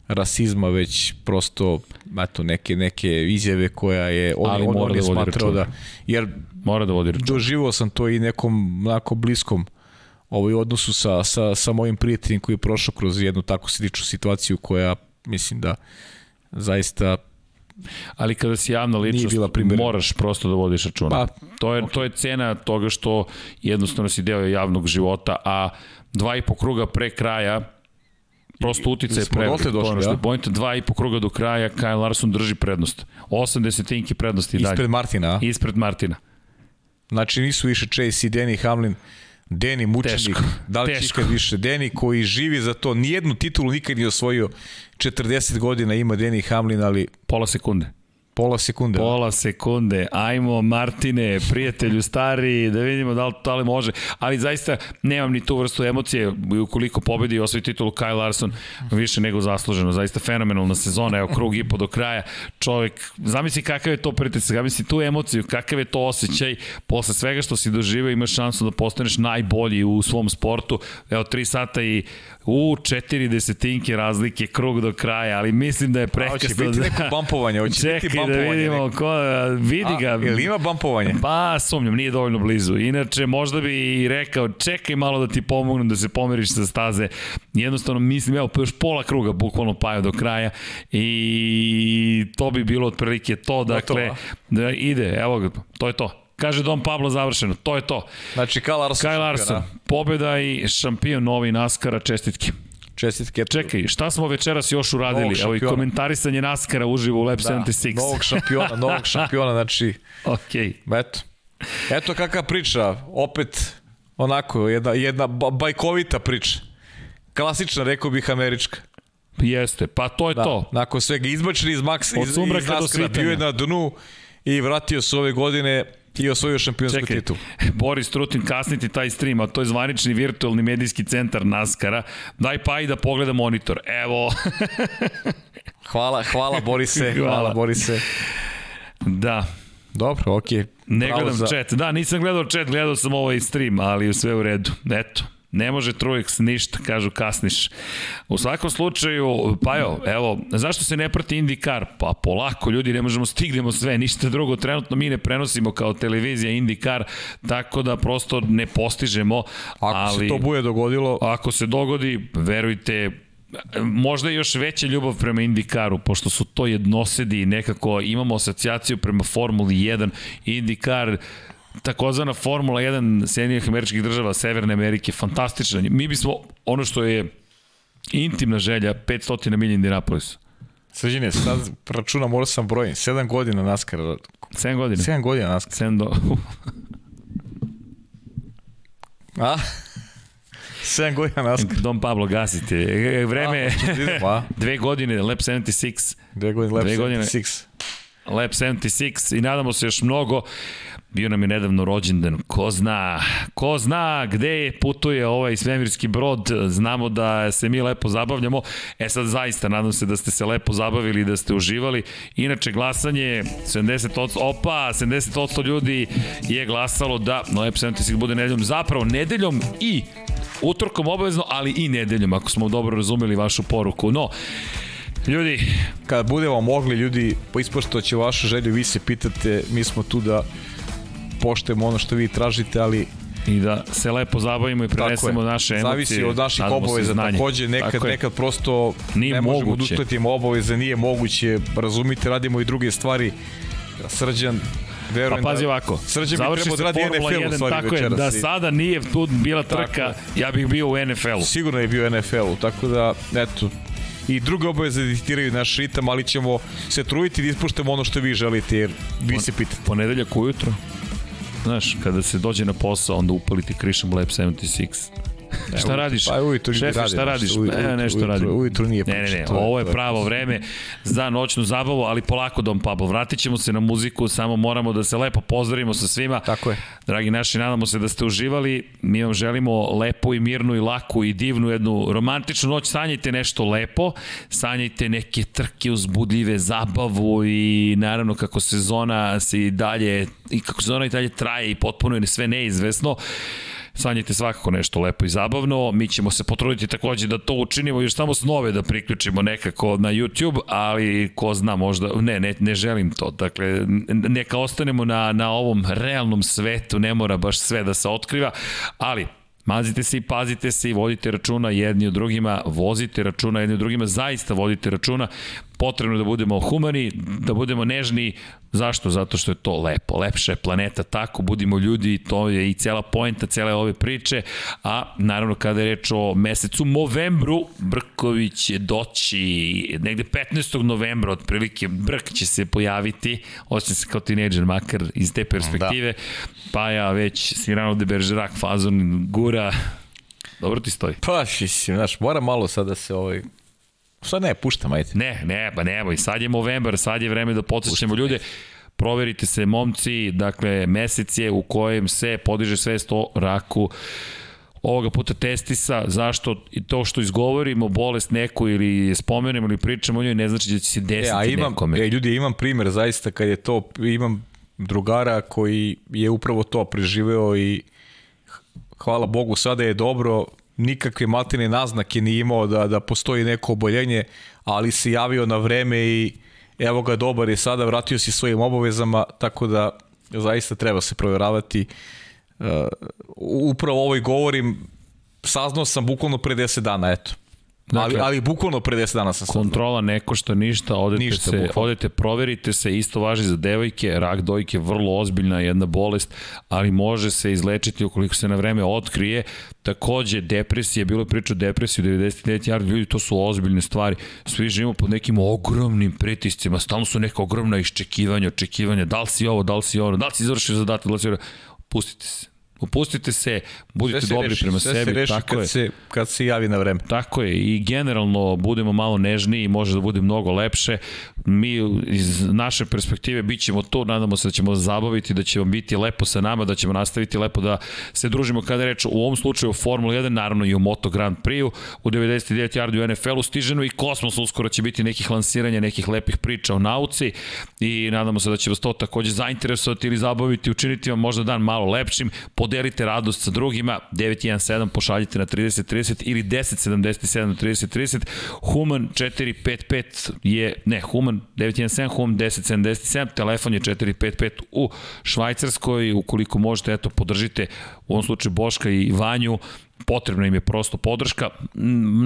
rasizma, već prosto eto, neke, neke izjave koja je on, Ali on, mora on je da vodi smatrao da, jer Mora da vodi računa. doživao sam to i nekom onako bliskom ovaj odnosu sa, sa, sa mojim prijateljem koji je prošao kroz jednu tako sličnu situaciju koja mislim da zaista Ali kada si javna ličnost, moraš prosto da vodiš računa. Pa, to, je, to je cena toga što jednostavno si deo javnog života, a dva i po kruga pre kraja prosto uticaj smo pre. dotle došli, što je dva i po kruga do kraja, Kyle Larson drži prednost. 8 desetinki prednosti i dalje. ispred Martina? Ispred Martina. Znači nisu više Chase i Danny Hamlin, Danny mučenik, Teško, da li će teško. više Danny koji živi za to, nijednu titulu nikad nije osvojio, 40 godina ima Danny Hamlin, ali Pola sekunde. Pola sekunde. Pola sekunde. Ajmo, Martine, prijatelju stari, da vidimo da li to ali može. Ali zaista nemam ni tu vrstu emocije. Ukoliko pobedi i osvoji titulu Kyle Larson, više nego zasluženo. Zaista fenomenalna sezona. Evo, krug i po do kraja. Čovek, zamisli kakav je to pritisak, zamisli tu emociju, kakav je to osjećaj. Posle svega što si doživeo, imaš šansu da postaneš najbolji u svom sportu. Evo, 3 sata i u četiri desetinke razlike, krug do kraja, ali mislim da je A, prekasno. Hoće biti neko bampovanje, hoće Čekaj biti da vidimo ko, vidi ga. A, jel ima bampovanje? Pa, sumnjam, nije dovoljno blizu. Inače, možda bi i rekao, čekaj malo da ti pomognem da se pomeriš sa staze. Jednostavno, mislim, evo, još pola kruga bukvalno paju do kraja i to bi bilo otprilike to. Dakle, da ide, evo ga, to je to. Kaže Dom Pablo završeno, to je to. Znači, Kyle Larson. Kyle Larson, pobjeda i šampion novi Naskara, čestitke. Čestitke. Čekaj, šta smo večeras još uradili? Evo i komentarisanje Naskara uživo u Lab Da, 76. novog šampiona, novog šampiona, znači, Okej. eto. Eto kakva priča, opet onako, jedna, jedna ba- bajkovita priča. Klasična, rekao bih, američka. Jeste, pa to je Da, to. nakon svega izbačen iz Max, iz, iz Naskara, bio je na dnu i vratio se ove godine i osvojio šampionsku Čekaj, titulu. Boris Trutin, kasniti taj stream, a to je zvanični virtualni medijski centar Naskara. Daj pa i da pogleda monitor. Evo, Hvala, hvala Borise, hvala, Hvala. Borise. da, Dobro, okej. ne Bravo gledam za- chat. Da, nisam gledao chat, gledao sam ovaj stream, ali sve u redu. Eto, ne može Truex ništa, kažu kasniš. U svakom slučaju, pa jo, evo, zašto se ne prati IndyCar? Pa polako, ljudi, ne možemo stignemo sve, ništa drugo. Trenutno mi ne prenosimo kao televizija IndyCar, tako da prosto ne postižemo. Ako ali... se to bude dogodilo, Ako se dogodi, verujte, možda još veća ljubav prema IndyCaru, pošto su to jednosedi i nekako imamo asocijaciju prema Formuli 1. IndyCar, takozvana Formula 1 Sjedinjenih američkih država, Severne Amerike, fantastična. Mi bismo, ono što je intimna želja, 500 milija Indianapolis. Srđine, sad računam, morao sam brojim. 7 godina NASCAR. 7 godina. 7 godina NASCAR. 7 do... A? 7 godina NASCAR. Dom Pablo, gasite. E, Vreme je A, idemo, a? dve godine, Lab 76. Dve godine, Lab Dve godine. 76. Lab 76 i nadamo se još mnogo. Bio nam je nedavno rođendan, ko zna, ko zna gde je putuje ovaj svemirski brod, znamo da se mi lepo zabavljamo, e sad zaista nadam se da ste se lepo zabavili i da ste uživali, inače glasanje 70%, opa, 70% ljudi je glasalo da Lab 76 bude nedeljom, zapravo nedeljom i utorkom obavezno, ali i nedeljom, ako smo dobro razumeli vašu poruku, no, Ljudi, Kada budemo mogli, ljudi, po ispoštoće vašu želju, vi se pitate, mi smo tu da poštujemo ono što vi tražite, ali i da se lepo zabavimo i prenesemo naše emocije. Zavisi od naših obaveza takođe, nekad, Tako nekad prosto nije ne možemo da uspletimo obaveze, nije moguće, razumite, radimo i druge stvari. Srđan Verujem pa pazi da ovako, Srđan trebao da radi NFL u stvari tako večeras. Je, da sada nije tu bila trka, ja bih bio u NFL-u. Sigurno je bio u NFL-u, tako da, eto, i druge obaveze diktiraju naš ritam, ali ćemo se truditi da ispuštamo ono što vi želite, jer vi se pitate. Ponedeljak ujutro, znaš, kada se dođe na posao, onda upalite Christian Lab 76 Ne, šta radiš? Pa ujutru Šefe, radi, šta radiš? Ujutru, ne, nešto ujutru, radim. Ujutru nije Ne, ne, ne, ovo je pravo vreme za noćnu zabavu, ali polako Dom Pablo. Vratit ćemo se na muziku, samo moramo da se lepo pozdravimo sa svima. Tako je. Dragi naši, nadamo se da ste uživali. Mi vam želimo lepu i mirnu i laku i divnu jednu romantičnu noć. Sanjajte nešto lepo, sanjajte neke trke uzbudljive, zabavu i naravno kako sezona se i dalje i kako sezona i dalje traje i potpuno je sve neizvesno sanjite svakako nešto lepo i zabavno. Mi ćemo se potruditi takođe da to učinimo, još samo snove da priključimo nekako na YouTube, ali ko zna možda, ne, ne, ne želim to. Dakle, neka ostanemo na, na ovom realnom svetu, ne mora baš sve da se otkriva, ali Mazite se i pazite se i vodite računa jedni od drugima, vozite računa jedni od drugima, zaista vodite računa. Potrebno da budemo humani, da budemo nežni. Zašto? Zato što je to lepo. Lepša je planeta tako, budimo ljudi, to je i cela poenta cele ove priče. A naravno kada je reč o mesecu novembru, Brković će doći negde 15. novembra, otprilike Brk će se pojaviti, osjećam se kao tineđer, makar iz te perspektive. Da. Pa ja već Sirano de Bergerac fazon gura Dobro ti stoji. Pa, mislim, znaš, mora malo sad da se ovaj Sad ne, puštam, ajde. Ne, ne, pa nemoj, sad je novembar, sad je vreme da podsjećamo ljude. Proverite se, momci, dakle, mesec je u kojem se podiže svest o raku ovoga puta testisa, zašto i to što izgovorimo bolest neku ili spomenemo ili pričamo o njoj ne znači da će se desiti e, a imam, nekome. E, ljudi, imam primer zaista kad je to, imam drugara koji je upravo to preživeo i hvala Bogu sada je dobro, nikakve matine naznake nije imao da, da postoji neko oboljenje, ali se javio na vreme i evo ga dobar je sada, vratio se svojim obavezama, tako da zaista treba se provjeravati. Uh, upravo ovoj govorim, saznao sam bukvalno pre 10 dana, eto. Dakle, ali, ali bukvalno pre 10 dana sam Kontrola ne košta ništa, odete, ništa, se, bukvalno. odete, proverite se, isto važi za devojke, rak dojke, vrlo ozbiljna jedna bolest, ali može se izlečiti ukoliko se na vreme otkrije. Takođe, depresija, bilo je priča o depresiji 99 jardi, ljudi, to su ozbiljne stvari. Svi živimo pod nekim ogromnim pritiscima, stalno su neka ogromna iščekivanja, očekivanja, da li si ovo, da li si ovo, da li si izvršio zadatak, da li si ovo, pustite se Opustite se, budite se dobri reši, prema sve sebi. Se reši tako kad, je. Se, kad se javi na vreme. Tako je i generalno budemo malo nežniji i može da bude mnogo lepše. Mi iz naše perspektive bit ćemo to, nadamo se da ćemo zabaviti, da će vam biti lepo sa nama, da ćemo nastaviti lepo da se družimo kada je reč u ovom slučaju o Formula 1, naravno i u Moto Grand Prix-u, u 99 yardi u NFL-u stiženo i Kosmos uskoro će biti nekih lansiranja, nekih lepih priča o nauci i nadamo se da će vas to takođe zainteresovati ili zabaviti, učiniti vam možda dan malo lepšim, podelite radost sa drugima, 917 pošaljite na 3030 ili 1077 na 3030, Human 455 je, ne, Human 917, Human 1077, telefon je 455 u Švajcarskoj, ukoliko možete, eto, podržite u ovom slučaju Boška i Vanju, potrebna im je prosto podrška.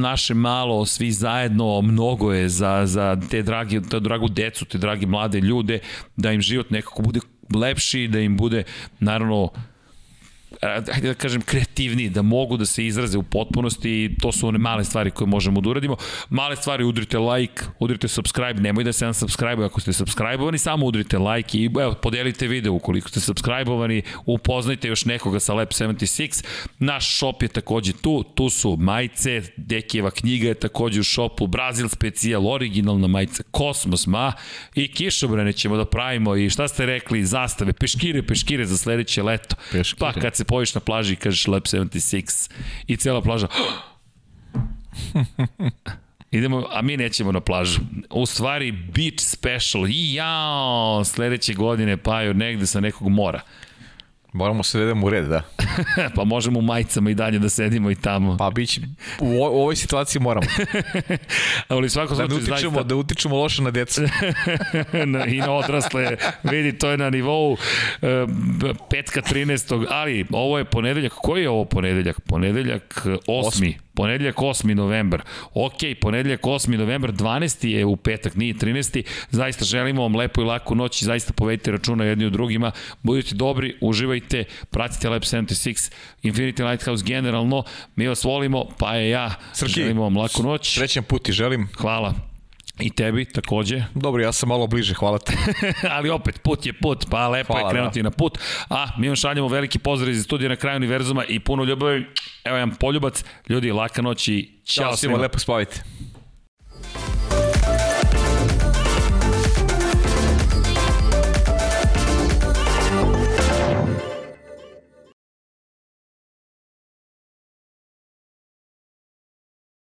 Naše malo, svi zajedno, mnogo je za, za te dragi, te dragu decu, te dragi mlade ljude, da im život nekako bude lepši, da im bude, naravno, hajde da kažem, kreativniji, da mogu da se izraze u potpunosti i to su one male stvari koje možemo da uradimo. Male stvari, udrite like, udrite subscribe, nemoj da se nam subscribe ako ste subscribe-ovani, samo udrite like i evo, podelite video ukoliko ste subscribe-ovani, upoznajte još nekoga sa Lab 76. Naš shop je takođe tu, tu su majice, Dekijeva knjiga je takođe u shopu, Brazil specijal, originalna majica, Kosmos, ma, i kišobrane ćemo da pravimo i šta ste rekli, zastave, peškire, peškire za sledeće leto. Peškire. Pa kad se pojaviš na plaži i kažeš Lab 76 i cela plaža Idemo, a mi nećemo na plažu. U stvari, beach special. I jao, sledeće godine, pa negde sa nekog mora. Moramo se vedemo u red, da. pa možemo u majicama i dalje da sedimo i tamo. Pa biće, u, ovoj situaciji moramo. Ali svako da ne utičemo, zaista... da utičemo loše na djecu. na, I na odrasle, vidi, to je na nivou uh, petka 13. Ali ovo je ponedeljak, koji je ovo ponedeljak? Ponedeljak 8. 8. Ponedeljak 8. novembar. Ok, ponedeljak 8. novembar, 12. je u petak, nije 13. Zaista želimo vam lepu i laku noć i zaista povedite računa jedni u drugima. Budite dobri, uživajte, pratite Lab 76, Infinity Lighthouse generalno. Mi vas volimo, pa je ja. Srki, želimo vam laku noć. Srećan put i želim. Hvala. I tebi takođe. Dobro, ja sam malo bliže, hvala ti. Ali opet, put je put, pa lepo hvala, je krenuti da. na put. A, mi vam šaljamo veliki pozdrav iz studija na kraju univerzuma i puno ljubavi. Evo jedan poljubac. Ljudi, laka noć i čao, čao svima. Lepo spavite.